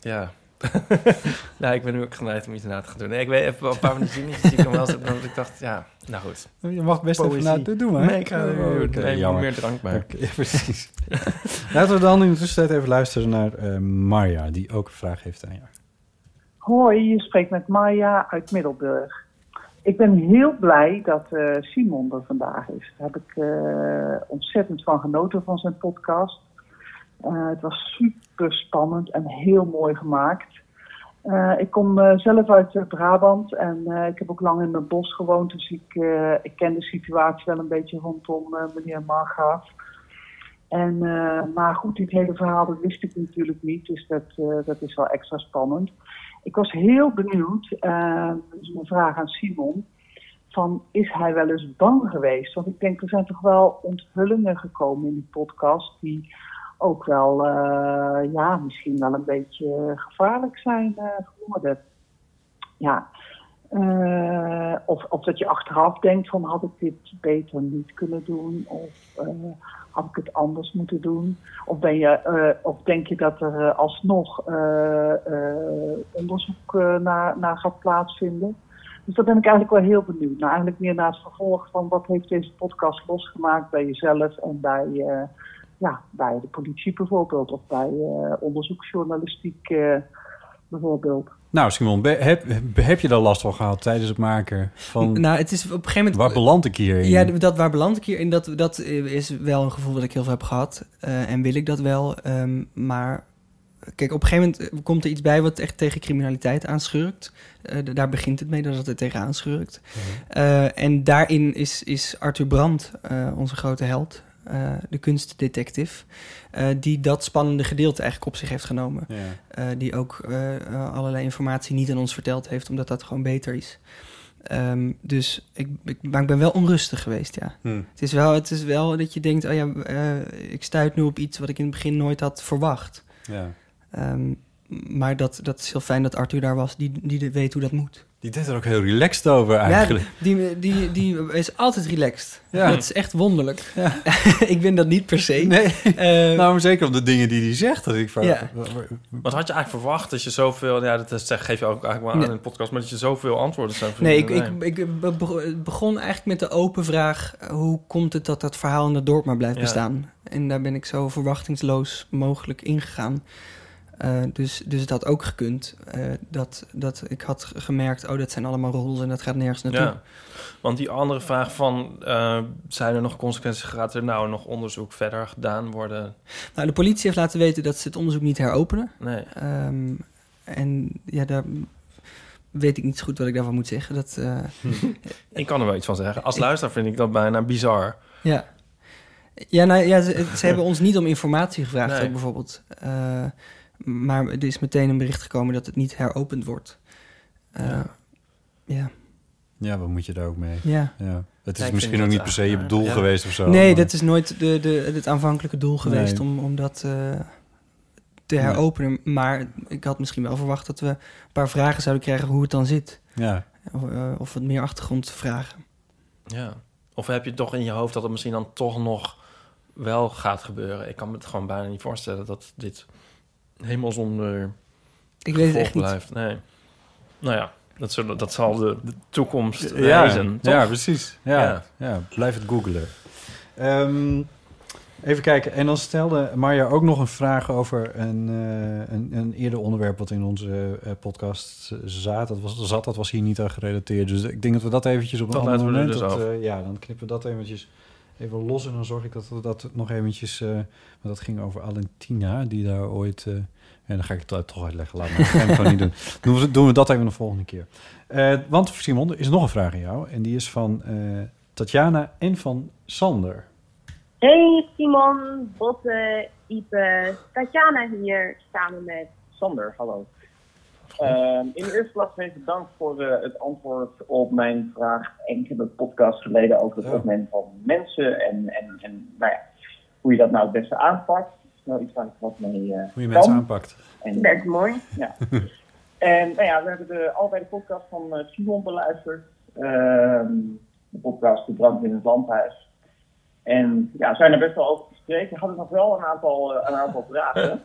[SPEAKER 3] Ja. nou, ik ben nu ook geneigd om iets na te gaan doen. Nee, ik weet even wel een paar van die zinnetjes die ik wel dat ik dacht, ja, nou goed.
[SPEAKER 1] Je mag best even
[SPEAKER 3] Poëzie.
[SPEAKER 1] na te doen, maar.
[SPEAKER 3] Nee, ik ga er
[SPEAKER 1] Oh,
[SPEAKER 3] nee,
[SPEAKER 1] jammer.
[SPEAKER 3] meer drank
[SPEAKER 1] ja, precies. Laten we dan in de tussentijd even luisteren naar eh Marja, die ook een vraag heeft aan jou.
[SPEAKER 7] Hoi, je spreekt met Maya uit Middelburg. Ik ben heel blij dat eh, Simon er vandaag is. Daar heb ik eh, ontzettend van genoten van zijn podcast. Eh, het was super spannend en heel mooi gemaakt. Eh, ik kom eh, zelf uit Brabant en ik heb ook lang in het bos gewoond. Dus ik, ken de situatie wel een beetje rondom meneer Margraaf. En, maar goed, dit hele verhaal dat wist ik natuurlijk niet. Dus dat, dat is wel extra spannend. Ik was heel benieuwd, dat is mijn vraag aan Simon, van is hij wel eens bang geweest? Want ik denk, er zijn toch wel onthullingen gekomen in die podcast die ook wel, eh, ja, misschien wel een beetje gevaarlijk zijn eh, geworden. Ja, Eh, of, of dat je achteraf denkt van had ik dit beter niet kunnen doen of had ik het anders moeten doen? Of, ben je, of denk je dat er alsnog onderzoek naar, naar gaat plaatsvinden? Dus daar ben ik eigenlijk wel heel benieuwd. Nou, eigenlijk meer naar het vervolg van wat heeft deze podcast losgemaakt bij jezelf en bij, ja, bij de politie bijvoorbeeld. Of bij eh, onderzoeksjournalistiek eh, bijvoorbeeld.
[SPEAKER 1] Nou, Simon, heb, heb je daar last van gehad tijdens het maken van...
[SPEAKER 2] Nou, het is op een gegeven moment...
[SPEAKER 1] waar beland ik hier in?
[SPEAKER 2] Ja, dat waar beland ik hier in? Dat, dat is wel een gevoel dat ik heel veel heb gehad. eh, en wil ik dat wel. ehm, maar kijk, op een gegeven moment komt er iets bij wat echt tegen criminaliteit aanschurkt. Eh, daar begint het mee dat het er tegen aanschurkt. Eh, en daarin is, is Arthur Brandt eh, onze grote held. Eh, de kunstdetective. eh, die dat spannende gedeelte eigenlijk op zich heeft genomen.
[SPEAKER 1] Ja.
[SPEAKER 2] Eh, die ook allerlei informatie niet aan ons verteld heeft, omdat dat gewoon beter is. Ehm, dus ik, ik, maar ik ben wel onrustig geweest, ja.
[SPEAKER 1] Hm.
[SPEAKER 2] Het, is wel, het is wel dat je denkt, oh ja, ik stuit nu op iets wat ik in het begin nooit had verwacht.
[SPEAKER 1] Ja.
[SPEAKER 2] Ehm, maar dat, dat is heel fijn dat Arthur daar was, die, die weet hoe dat moet.
[SPEAKER 1] Die deed er ook heel relaxed over eigenlijk.
[SPEAKER 2] Ja, die, die, die is altijd relaxed.
[SPEAKER 1] Ja.
[SPEAKER 2] Dat is echt wonderlijk. ik ben dat niet per se.
[SPEAKER 1] Nee, nou, maar zeker op de dingen die hij zegt. Dat ik van,
[SPEAKER 2] Ja.
[SPEAKER 3] Wat had je eigenlijk verwacht dat je zoveel... Ja, dat zeg, geef je ook eigenlijk wel aan
[SPEAKER 2] Nee.
[SPEAKER 3] in de podcast... maar dat je zoveel antwoorden zou
[SPEAKER 2] Nee, ik, ik, ik be- be- begon eigenlijk met de open vraag... hoe komt het dat dat verhaal in het dorp maar blijft
[SPEAKER 3] Ja.
[SPEAKER 2] bestaan? En daar ben ik zo verwachtingsloos mogelijk ingegaan. Eh, dus, dus het had ook gekund eh, dat, dat ik had gemerkt... oh, dat zijn allemaal roddels en dat gaat nergens naartoe.
[SPEAKER 3] Ja, want die andere vraag van... eh, zijn er nog consequenties? Gaat er nou nog onderzoek verder gedaan worden?
[SPEAKER 2] Nou, de politie heeft laten weten dat ze het onderzoek niet heropenen.
[SPEAKER 3] Nee.
[SPEAKER 2] Ehm, en ja, daar weet ik niet zo goed wat ik daarvan moet zeggen. Dat,
[SPEAKER 3] Ik kan er wel iets van zeggen. Als luisteraar vind ik dat bijna bizar.
[SPEAKER 2] Ja. Ja, nou, ja ze, ze hebben ons niet om informatie gevraagd,
[SPEAKER 3] Nee.
[SPEAKER 2] ook bijvoorbeeld. Eh, maar er is meteen een bericht gekomen dat het niet heropend wordt. Eh, ja. ja.
[SPEAKER 1] Ja, wat moet je daar ook mee?
[SPEAKER 2] Ja.
[SPEAKER 1] Het is misschien ook niet per se je
[SPEAKER 3] eigenlijk,
[SPEAKER 1] bedoel
[SPEAKER 3] ja.
[SPEAKER 1] geweest of zo.
[SPEAKER 2] Nee,
[SPEAKER 1] maar-
[SPEAKER 2] dat is nooit de, de, het aanvankelijke doel geweest
[SPEAKER 1] Nee.
[SPEAKER 2] om, om dat eh, te
[SPEAKER 1] Nee.
[SPEAKER 2] heropenen. Maar ik had misschien wel verwacht dat we een paar vragen zouden krijgen hoe het dan zit.
[SPEAKER 1] Ja.
[SPEAKER 2] Of, eh, of wat meer achtergrondvragen.
[SPEAKER 3] Ja. Of heb je toch in je hoofd dat het misschien dan toch nog wel gaat gebeuren? Ik kan me het gewoon bijna niet voorstellen dat dit helemaal zonder
[SPEAKER 2] Ik weet het echt niet.
[SPEAKER 3] blijft. Nee. Nou ja, dat, zullen, dat zal de, de toekomst
[SPEAKER 1] ja,
[SPEAKER 3] wijzen.
[SPEAKER 1] ja, precies. Ja,
[SPEAKER 3] Ja.
[SPEAKER 1] ja. blijf het googelen. Ehm, even kijken. En dan stelde Marja ook nog een vraag over een, eh, een, een eerder onderwerp wat in onze eh, podcast zat. Dat was, zat. Dat was hier niet aan gerelateerd. Dus ik denk dat we dat eventjes op een
[SPEAKER 3] Dat
[SPEAKER 1] ander
[SPEAKER 3] laten we er
[SPEAKER 1] moment...
[SPEAKER 3] dus
[SPEAKER 1] dat,
[SPEAKER 3] af.
[SPEAKER 1] eh, ja, dan knippen we dat eventjes even los. En dan zorg ik dat we dat nog eventjes... eh, want dat ging over Alentina, die daar ooit... eh en dan ga ik het toch uitleggen. Laat maar. Dat ga ik gewoon niet doen. Doen we, doen we dat even de volgende keer. Eh, want Simon, er is nog een vraag aan jou. En die is van eh, Tatjana en van Sander.
[SPEAKER 8] Hey Simon, Botte, Ipe, Tatjana hier, samen met
[SPEAKER 9] Sander, hallo. Ehm, in de eerste plaats even dank voor eh, het antwoord op mijn vraag enkele podcasts geleden over het
[SPEAKER 1] Ja.
[SPEAKER 9] van mensen en, en, en nou ja, hoe je dat nou het beste aanpakt. Dat is nou iets waar ik wat mee eh,
[SPEAKER 1] Hoe je
[SPEAKER 9] kan.
[SPEAKER 1] mensen aanpakt.
[SPEAKER 9] En,
[SPEAKER 8] Dat is mooi.
[SPEAKER 9] Ja. en nou ja, we hebben de, allebei de podcast van eh, Simon beluisterd. Ehm, de podcast De Brand in het Landhuis. En ja, zijn er best wel over gesproken. Ik had nog wel een aantal, een aantal vragen.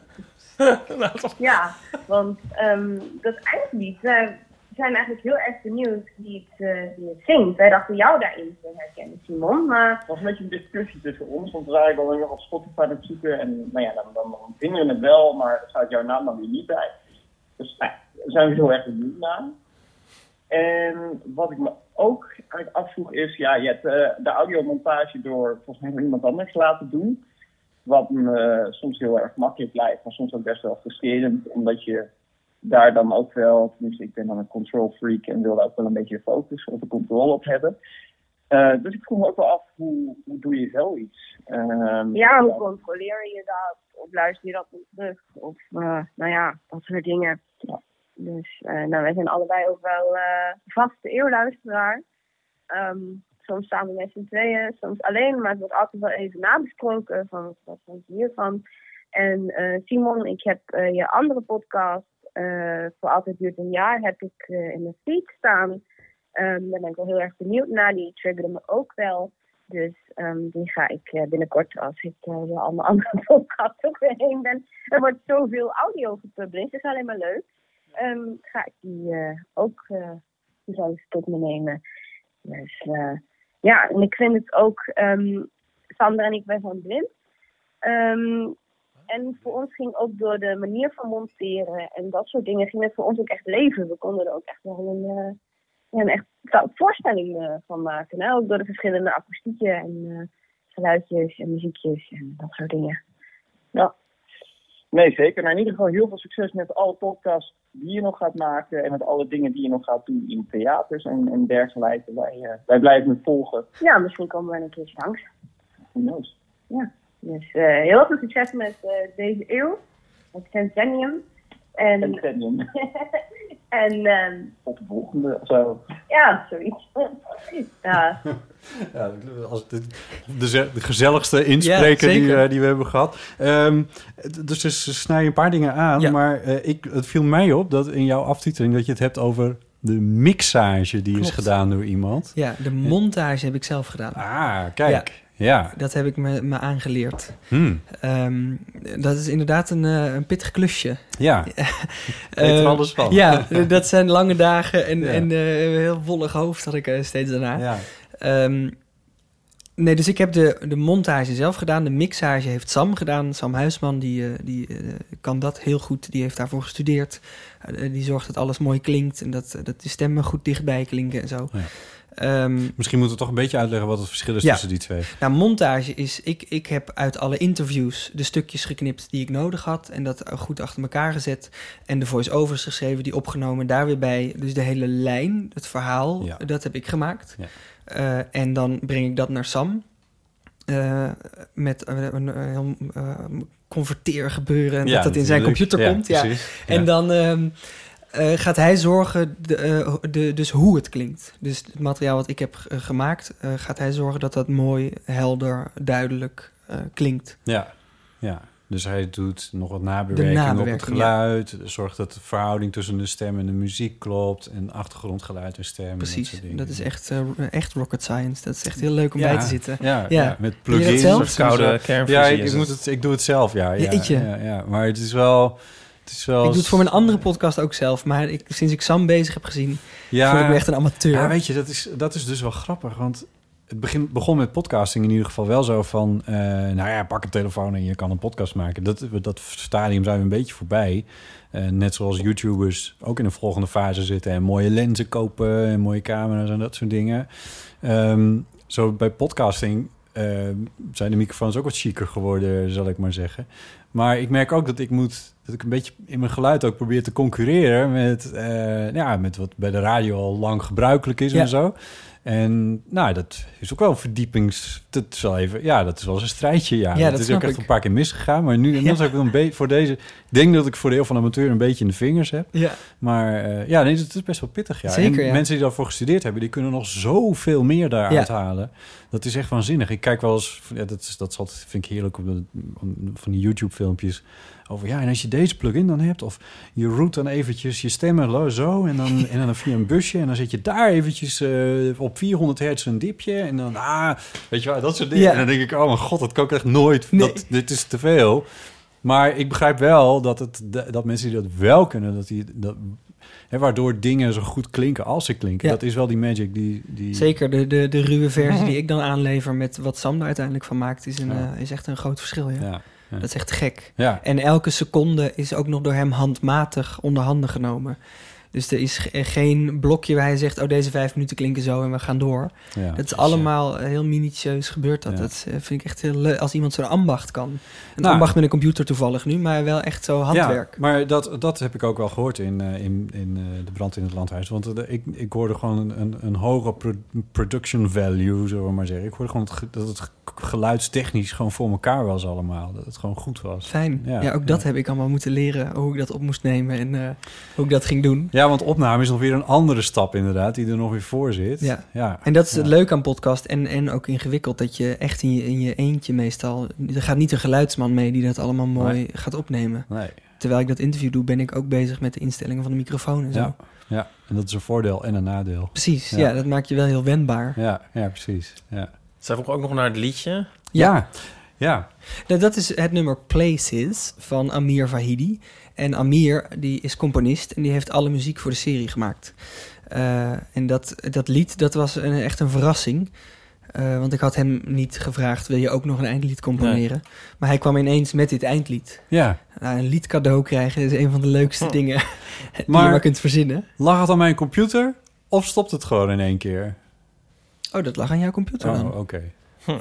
[SPEAKER 8] Ja, want ehm, dat eindlied, we zijn eigenlijk heel erg benieuwd wie het, wie het zingt. Wij dachten jou daarin te herkennen, Simon, maar
[SPEAKER 9] Het was een beetje een discussie tussen ons, want we waren nog op Spotify aan het zoeken. En nou ja, dan, dan, dan vinden we het wel, maar er staat jouw naam dan weer niet bij. Dus nou, daar zijn we zo erg benieuwd naar. En wat ik me ook eigenlijk afvroeg is, ja, je hebt eh, de audiomontage door volgens mij door iemand anders laten doen. Wat me eh, soms heel erg makkelijk lijkt, maar soms ook best wel frustrerend, omdat je daar dan ook wel, tenminste ik ben dan een control freak en wil daar ook wel een beetje focus of de controle op hebben. Eh, dus ik vroeg me ook wel af, hoe, hoe doe je zoiets? Ehm,
[SPEAKER 8] ja, hoe controleer je dat? Of luister je dat niet terug? Of eh, nou ja, dat soort dingen. Dus nou, wij zijn allebei ook wel vaste eeuwluisteraar. Ehm, soms samen met z'n tweeën, soms alleen, maar het wordt altijd wel even nabesproken van wat vond je hiervan. En eh, Simon, ik heb eh, je andere podcast, eh, voor altijd duurt een jaar, heb ik in mijn feed staan. Ehm, daar ben ik wel heel erg benieuwd naar. Die triggerde me ook wel. Dus ehm, die ga ik binnenkort, als ik uh, weer al mijn andere podcast ook weer heen ben. Er wordt zoveel audio gepubliceerd, dat is alleen maar leuk. Ehm, ga ik die ook uh, die zal tot me nemen. Dus ja, en ik vind het ook, um, Sander en ik wij zijn blind. Um, en voor ons ging ook door de manier van monteren en dat soort dingen, ging het voor ons ook echt leven. We konden er ook echt wel een, ja, een echt voorstelling uh, van maken. Hè? Ook door de verschillende akoestieken en uh, geluidjes en muziekjes en dat soort dingen. Ja.
[SPEAKER 9] Nee, zeker. Nou, in ieder geval heel veel succes met alle podcasts die je nog gaat maken en met alle dingen die je nog gaat doen in theaters en, en dergelijke. Wij, uh, wij blijven het volgen.
[SPEAKER 8] Ja, misschien komen we een keertje langs.
[SPEAKER 9] Who knows?
[SPEAKER 8] Ja, dus uh, heel veel succes met uh, deze eeuw, het centennium.
[SPEAKER 6] En, en ehm,
[SPEAKER 9] Tot de volgende of zo.
[SPEAKER 6] ja, zoiets. ja,
[SPEAKER 1] Ja, als de, de, ze- de gezelligste inspreker
[SPEAKER 2] Ja,
[SPEAKER 1] die, eh, die we hebben gehad. Ehm, dus ze ze snijden een paar dingen aan.
[SPEAKER 2] Ja.
[SPEAKER 1] Maar eh, ik, het viel mij op dat in jouw aftiteling... dat je het hebt over de mixage die is gedaan door iemand.
[SPEAKER 2] Ja, de montage heb ik zelf gedaan.
[SPEAKER 1] Ah, kijk. Ja.
[SPEAKER 2] Dat heb ik me, me aangeleerd.
[SPEAKER 1] Hmm.
[SPEAKER 2] Ehm, dat is inderdaad een, eh, een pittig klusje.
[SPEAKER 1] Ja. Weet er alles van.
[SPEAKER 2] Ja, dat zijn lange dagen en,
[SPEAKER 1] Ja.
[SPEAKER 2] en eh, een heel wollig hoofd had ik eh, steeds daarna.
[SPEAKER 1] Ja.
[SPEAKER 2] Ehm, nee, dus ik heb de, de montage zelf gedaan. De mixage heeft Sam gedaan. Sam Huisman, die, eh, die eh, kan dat heel goed. Die heeft daarvoor gestudeerd. Eh, die zorgt dat alles mooi klinkt en dat, dat de stemmen goed dichtbij klinken en zo.
[SPEAKER 1] Ja.
[SPEAKER 2] Ehm,
[SPEAKER 1] Misschien moeten we toch een beetje uitleggen wat het verschil is
[SPEAKER 2] Ja.
[SPEAKER 1] tussen die twee.
[SPEAKER 2] nou, montage is... Ik, ik heb uit alle interviews de stukjes geknipt die ik nodig had... en dat goed achter elkaar gezet. En de voice-overs geschreven, die opgenomen, daar weer bij. Dus de hele lijn, het verhaal,
[SPEAKER 1] Ja.
[SPEAKER 2] dat heb ik gemaakt.
[SPEAKER 1] Ja.
[SPEAKER 2] Eh, en dan breng ik dat naar Sam... eh, met een, een, heel eh, converteergebeuren... en
[SPEAKER 1] Ja,
[SPEAKER 2] dat dat in zijn computer
[SPEAKER 1] Ja,
[SPEAKER 2] komt. Ja. En dan... ehm, eh, gaat hij zorgen, de, eh, de, dus hoe het klinkt. Dus het materiaal wat ik heb eh, gemaakt, eh, gaat hij zorgen dat dat mooi, helder, duidelijk eh, klinkt.
[SPEAKER 1] Ja, ja. Dus hij doet nog wat nabewerking, op het
[SPEAKER 2] nabewerking,
[SPEAKER 1] geluid. Zorgt dat de verhouding tussen de stem en de muziek klopt. En achtergrondgeluid en stem. en dat
[SPEAKER 2] Precies,
[SPEAKER 1] soort
[SPEAKER 2] dat,
[SPEAKER 1] dingen.
[SPEAKER 2] is echt, eh, echt rocket science. Dat is echt heel leuk om
[SPEAKER 1] Ja,
[SPEAKER 2] bij te zitten.
[SPEAKER 1] Ja, ja. met
[SPEAKER 2] dat
[SPEAKER 1] plugins.
[SPEAKER 2] zelf?
[SPEAKER 1] of.
[SPEAKER 3] Koude
[SPEAKER 1] Ja,
[SPEAKER 3] kernfusie
[SPEAKER 1] ik,
[SPEAKER 3] is
[SPEAKER 1] ik, moet
[SPEAKER 3] het.
[SPEAKER 1] ik doe het zelf, ja. ja,
[SPEAKER 2] Jeetje.
[SPEAKER 1] ja, ja. Maar het is wel... Het is wel
[SPEAKER 2] Ik doe het voor mijn andere podcast ook zelf. Maar ik, sinds ik Sam bezig heb gezien, voel ik me echt een amateur.
[SPEAKER 1] Ja, weet je, dat is, dat is dus wel grappig. Want het begin, begon met podcasting in ieder geval wel zo van... eh, nou ja, pak een telefoon en je kan een podcast maken. Dat, dat stadium zijn we een beetje voorbij. Eh, net zoals YouTubers ook in de volgende fase zitten... en mooie lenzen kopen en mooie camera's en dat soort dingen. Ehm, zo bij podcasting eh, zijn de microfoons ook wat chiquer geworden, zal ik maar zeggen. Maar ik merk ook dat ik moet dat ik een beetje in mijn geluid ook probeer te concurreren met, eh, ja, met wat bij de radio al lang gebruikelijk is
[SPEAKER 2] Ja.
[SPEAKER 1] en zo. En nou, dat is ook wel verdiepings... Dat is wel even, ja, dat is wel eens een strijdje. Ja,
[SPEAKER 2] Ja,
[SPEAKER 1] dat,
[SPEAKER 2] dat
[SPEAKER 1] is ook echt
[SPEAKER 2] ik.
[SPEAKER 1] een paar keer misgegaan. Maar nu inmiddels heb ik wel een beetje voor deze... Ik denk dat ik voor de heel van amateur een beetje in de vingers heb.
[SPEAKER 2] Ja.
[SPEAKER 1] Maar eh, ja, nee, het is best wel pittig. Ja.
[SPEAKER 2] Zeker,
[SPEAKER 1] en
[SPEAKER 2] ja.
[SPEAKER 1] mensen die daarvoor gestudeerd hebben, die kunnen nog zoveel meer daaruit
[SPEAKER 2] Ja.
[SPEAKER 1] halen. Dat is echt waanzinnig. Ik kijk wel eens, ja, dat, is, dat is altijd, vind ik heerlijk op om- van die YouTube-filmpjes. Over ja, en als je deze plugin dan hebt, of je route dan eventjes je stemmen zo, en dan, en dan via een busje, en dan zet je daar eventjes eh, op 400 hertz een dipje, en dan, ah, weet je wel, dat soort dingen.
[SPEAKER 2] Ja.
[SPEAKER 1] En dan denk ik, oh mijn god, dat kan ik echt nooit,
[SPEAKER 2] Nee.
[SPEAKER 1] dat, dit is te veel. Maar ik begrijp wel dat, het, dat mensen die dat wel kunnen, dat die, dat, hè, waardoor dingen zo goed klinken als ze klinken.
[SPEAKER 2] Ja.
[SPEAKER 1] Dat is wel die magic die... die
[SPEAKER 2] Zeker, de, de, de ruwe versie die ik dan aanlever met wat Sam er uiteindelijk van maakt, is, een,
[SPEAKER 1] Ja.
[SPEAKER 2] eh, is echt een groot verschil. Ja,
[SPEAKER 1] ja.
[SPEAKER 2] Dat is echt gek.
[SPEAKER 1] Ja.
[SPEAKER 2] En elke seconde is ook nog door hem handmatig onder handen genomen. Dus er is ge- geen blokje waar hij zegt... oh, deze vijf minuten klinken zo en we gaan door.
[SPEAKER 1] Ja,
[SPEAKER 2] dat is allemaal heel minutieus gebeurd. Dat,
[SPEAKER 1] Ja.
[SPEAKER 2] dat eh, vind ik echt heel leuk. Als iemand zo'n ambacht kan. Een
[SPEAKER 1] Nou.
[SPEAKER 2] ambacht met een computer toevallig nu... maar wel echt zo handwerk.
[SPEAKER 1] Ja, maar dat, dat heb ik ook wel gehoord in, eh, in, in eh, de brand in het landhuis. Want ik, ik hoorde gewoon een, een, een hoge pro- production value, zullen we maar zeggen. Ik hoorde gewoon het ge- dat het ge- geluidstechnisch gewoon voor elkaar was allemaal. Dat het gewoon goed was.
[SPEAKER 2] Fijn. Ja, ook dat heb ik allemaal moeten leren. Hoe ik dat op moest nemen en hoe ik dat ging doen.
[SPEAKER 1] Ja, want opname is nog weer een andere stap inderdaad, die er nog weer voor zit.
[SPEAKER 2] Ja.
[SPEAKER 1] ja.
[SPEAKER 2] En dat is het
[SPEAKER 1] Ja.
[SPEAKER 2] leuke aan podcast en, en ook ingewikkeld... dat je echt in je, in je eentje meestal... er gaat niet een geluidsman mee die dat allemaal mooi
[SPEAKER 1] Nee.
[SPEAKER 2] gaat opnemen.
[SPEAKER 1] Nee.
[SPEAKER 2] Terwijl ik dat interview doe, ben ik ook bezig met de instellingen van de microfoon en zo.
[SPEAKER 1] Ja, ja, en dat is een voordeel en een nadeel.
[SPEAKER 2] Precies, ja.
[SPEAKER 1] Ja.
[SPEAKER 2] dat maakt je wel heel wendbaar.
[SPEAKER 1] Ja, ja precies. Ja.
[SPEAKER 3] Zij vroeg ook nog naar het liedje.
[SPEAKER 1] Ja, ja.
[SPEAKER 2] Nou, dat is het nummer Places van Amir Vahidi. En Amir, die is componist en die heeft alle muziek voor de serie gemaakt. Eh, en dat, dat lied, dat was een, echt een verrassing. Eh, want ik had hem niet gevraagd, wil je ook nog een eindlied componeren? Maar hij kwam ineens met dit eindlied.
[SPEAKER 1] Ja.
[SPEAKER 2] Nou, een lied cadeau krijgen is een van de leukste
[SPEAKER 3] Hm.
[SPEAKER 2] dingen die
[SPEAKER 1] Maar-
[SPEAKER 2] je maar kunt verzinnen.
[SPEAKER 1] Lag het aan mijn computer of stopt het gewoon in één keer?
[SPEAKER 2] Oh, dat lag aan jouw computer
[SPEAKER 1] Oh,
[SPEAKER 2] dan.
[SPEAKER 1] oké.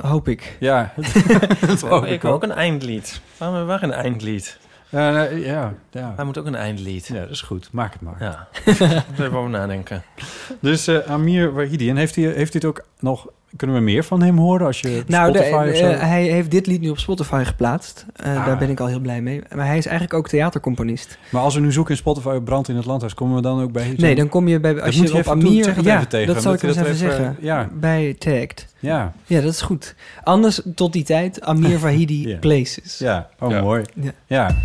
[SPEAKER 2] Hoop ik.
[SPEAKER 1] Ja, dat
[SPEAKER 3] Oh,
[SPEAKER 1] hoop
[SPEAKER 3] ik wil ook een eindlied. Waarom hebben we een eindlied?
[SPEAKER 1] Ja, nee, ja, ja.
[SPEAKER 3] Hij moet ook een eindlied.
[SPEAKER 1] Ja, dat is goed. Maak het maar.
[SPEAKER 3] Ja, even over nadenken.
[SPEAKER 1] Dus eh, Amir Wahidi, en heeft hij, heeft hij het ook nog Kunnen we meer van hem horen als je
[SPEAKER 2] Nou, de-
[SPEAKER 1] Spotify of zo?
[SPEAKER 2] eh, hij heeft dit lied nu op Spotify geplaatst. Eh,
[SPEAKER 1] Ah.
[SPEAKER 2] Daar ben ik al heel blij mee. Maar hij is eigenlijk ook theatercomponist.
[SPEAKER 1] Maar als we nu zoeken in Spotify op Brand in het Landhuis, komen we dan ook bij...
[SPEAKER 2] Nee, dan kom je bij...
[SPEAKER 1] Dat
[SPEAKER 2] Als
[SPEAKER 1] moet
[SPEAKER 2] je op. Amir...
[SPEAKER 1] Zeg het
[SPEAKER 2] ja,
[SPEAKER 1] even tegen
[SPEAKER 2] dat zal ik eens even zeggen.
[SPEAKER 1] ja.
[SPEAKER 2] Bij Tagged.
[SPEAKER 1] Ja.
[SPEAKER 2] Ja, dat is goed. Anders tot die tijd Amir Vahidi
[SPEAKER 1] Ja.
[SPEAKER 2] Places.
[SPEAKER 1] Ja, oh mooi.
[SPEAKER 2] Ja.
[SPEAKER 1] Ja.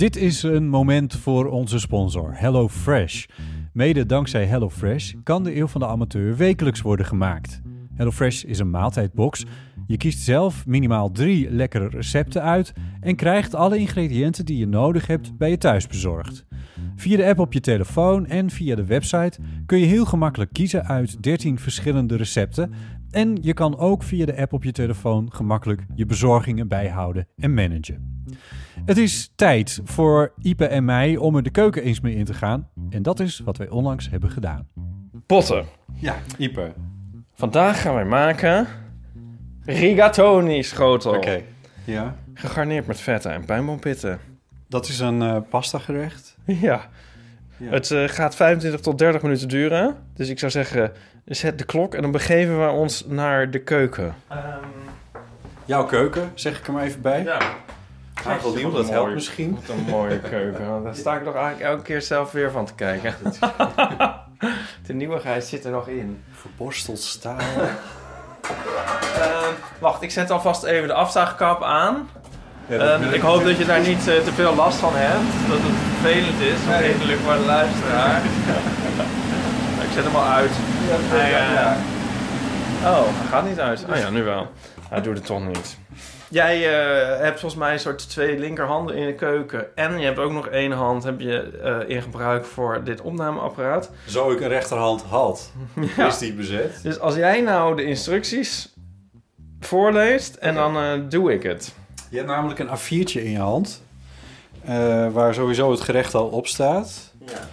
[SPEAKER 1] Dit is een moment voor onze sponsor, HelloFresh. Mede dankzij HelloFresh kan de Eeuw van de Amateur wekelijks worden gemaakt. HelloFresh is een maaltijdbox. Je kiest zelf minimaal drie lekkere recepten uit en krijgt alle ingrediënten die je nodig hebt bij je thuis bezorgd. Via de app op je telefoon en via de website kun je heel gemakkelijk kiezen uit 13 verschillende recepten. En je kan ook via de app op je telefoon gemakkelijk je bezorgingen bijhouden en managen. Het is tijd voor Ipe en mij om er de keuken eens mee in te gaan. En dat is wat wij onlangs hebben gedaan.
[SPEAKER 3] Potten.
[SPEAKER 1] Ja, Ipe.
[SPEAKER 3] Vandaag gaan wij maken rigatoni schotel.
[SPEAKER 1] Oké. Ja.
[SPEAKER 3] Gegarneerd met feta en pijnboompitten.
[SPEAKER 1] Dat is een eh pasta gerecht.
[SPEAKER 3] Ja. Het eh, gaat 25 tot 30 minuten duren. Dus ik zou zeggen, zet de klok en dan begeven we ons naar de keuken.
[SPEAKER 1] Jouw keuken, zeg ik er maar even bij.
[SPEAKER 3] Ja.
[SPEAKER 1] Hagelnieuw, dat helpt misschien.
[SPEAKER 3] Wat een mooie keuken. Want daar sta ik toch eigenlijk elke keer zelf weer van te kijken. de nieuwigheid zit er nog in.
[SPEAKER 1] Verborsteld staal.
[SPEAKER 3] Ehm, wacht, ik zet alvast even de afzaagkap aan.
[SPEAKER 1] Ja,
[SPEAKER 3] Ehm, ik
[SPEAKER 1] ik-
[SPEAKER 3] hoop dat je daar niet eh, te veel last van hebt. Dat het vervelend is, onredelijk voor de luisteraar. ik zet hem al uit. Hij, eh, Oh, hij gaat niet uit. Oh ja, nu wel. Hij doet het toch niet. Jij eh, hebt volgens mij een soort twee linkerhanden in de keuken. En je hebt ook nog één hand heb je, eh, in gebruik voor dit opnameapparaat.
[SPEAKER 1] Zo ik een rechterhand had,
[SPEAKER 3] Ja.
[SPEAKER 1] is die bezet.
[SPEAKER 3] Dus als jij nou de instructies voorleest en dan eh, doe ik het.
[SPEAKER 1] Je hebt namelijk een A4'tje in je hand. eh, waar sowieso het gerecht al op staat.
[SPEAKER 3] Ja.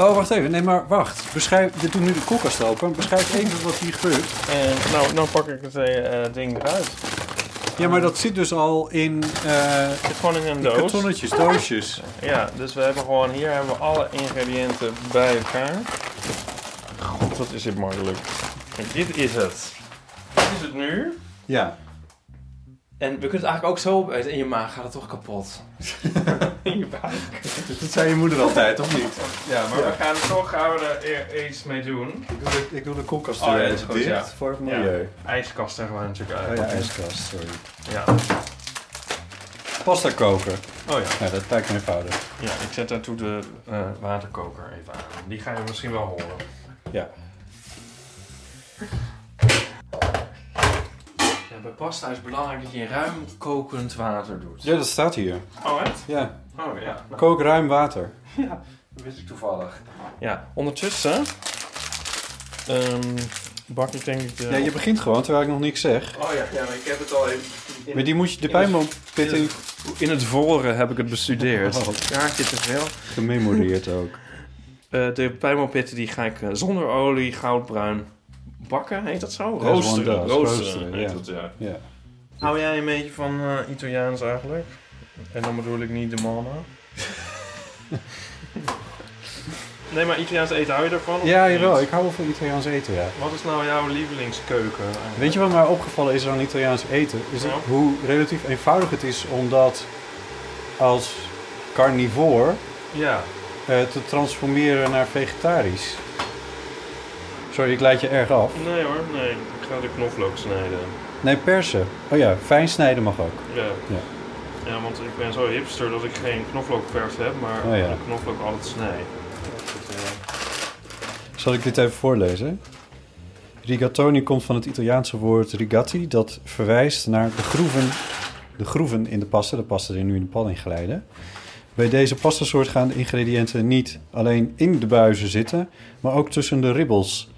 [SPEAKER 1] Oh, wacht even. Nee, maar wacht. Beschrijf, dit doet nu de koelkast open. Beschrijf even wat hier gebeurt.
[SPEAKER 3] En nou, nou pak ik het eh, ding eruit.
[SPEAKER 1] Ja, maar dat zit dus al in... eh
[SPEAKER 3] Het zit gewoon in een doos.
[SPEAKER 1] kartonnetjes, doosjes.
[SPEAKER 3] Ja, dus we hebben gewoon hier hebben we alle ingrediënten bij elkaar. God, wat is dit makkelijk. En dit is het. Dit is het nu.
[SPEAKER 1] Ja.
[SPEAKER 3] En we kunnen het eigenlijk ook zo opeten. In je maag gaat het toch kapot. in je buik.
[SPEAKER 1] Dat zei je moeder altijd, of niet?
[SPEAKER 3] Ja, maar we gaan toch gaan we er iets mee doen.
[SPEAKER 1] Ik doe de, ik doe de koelkast
[SPEAKER 3] Oh, ja,
[SPEAKER 1] weer
[SPEAKER 3] dat is
[SPEAKER 1] even
[SPEAKER 3] goed,
[SPEAKER 1] dicht
[SPEAKER 3] ja.
[SPEAKER 1] voor het
[SPEAKER 3] Ja.
[SPEAKER 1] milieu.
[SPEAKER 3] Ijskast zeggen we natuurlijk uit.
[SPEAKER 1] Oh ja, ijskast, sorry.
[SPEAKER 3] Ja.
[SPEAKER 1] Pasta koken.
[SPEAKER 3] Oh ja.
[SPEAKER 1] Ja, dat lijkt me eenvoudig.
[SPEAKER 3] Ja, ik zet daartoe de eh, waterkoker even aan. Die ga je misschien wel horen.
[SPEAKER 1] Ja.
[SPEAKER 3] Ja, bij pasta is het belangrijk dat je ruim kokend water doet.
[SPEAKER 1] Ja, dat staat hier.
[SPEAKER 3] Oh, echt?
[SPEAKER 1] Ja.
[SPEAKER 3] Oh, ja. Nou,
[SPEAKER 1] Kook ruim water.
[SPEAKER 3] Ja, dat wist ik toevallig. Ja, ondertussen ehm, bak ik denk ik de...
[SPEAKER 1] Ja, je begint gewoon terwijl ik nog niks zeg.
[SPEAKER 3] Oh ja, ja, maar ik heb het al even... in-
[SPEAKER 1] Maar die moet je de
[SPEAKER 3] in het-
[SPEAKER 1] pijnboompit
[SPEAKER 3] in het- voren heb ik het bestudeerd.
[SPEAKER 1] Oh.
[SPEAKER 3] Zit te veel.
[SPEAKER 1] gememoreerd ook.
[SPEAKER 3] Eh, de pijnboompitten die ga ik eh, zonder olie goudbruin bakken, heet dat zo?
[SPEAKER 1] As
[SPEAKER 3] Roosteren. Roosteren,
[SPEAKER 1] roosteren,
[SPEAKER 3] heet
[SPEAKER 1] ja.
[SPEAKER 3] dat, ja.
[SPEAKER 1] Ja.
[SPEAKER 3] Hou jij een beetje van eh, Italiaans eigenlijk? En dan bedoel ik niet de mama. nee, maar Italiaans eten hou je ervan?
[SPEAKER 1] Ja,
[SPEAKER 3] niet?
[SPEAKER 1] jawel. Ik hou wel van Italiaans eten, ja.
[SPEAKER 3] Wat is nou jouw lievelingskeuken? eigenlijk?
[SPEAKER 1] Weet je wat mij opgevallen is aan Italiaans eten? Is hoe relatief eenvoudig het is om dat als carnivore
[SPEAKER 3] Ja.
[SPEAKER 1] eh, te transformeren naar vegetarisch. Sorry, ik leid je erg af.
[SPEAKER 3] Nee hoor, nee. Ik ga de knoflook snijden.
[SPEAKER 1] Nee, persen. Oh ja, fijn snijden mag ook.
[SPEAKER 3] Ja.
[SPEAKER 1] Ja.
[SPEAKER 3] Ja, want ik ben zo hipster dat ik geen knoflookpers heb, maar
[SPEAKER 1] Oh ja.
[SPEAKER 3] de knoflook altijd snij.
[SPEAKER 1] Zal ik dit even voorlezen? Rigatoni komt van het Italiaanse woord rigatti, dat verwijst naar de groeven, de groeven in de pasta, de pasta die nu in de pan inglijden. Bij deze pastasoort gaan de ingrediënten niet alleen in de buizen zitten, maar ook tussen de ribbels.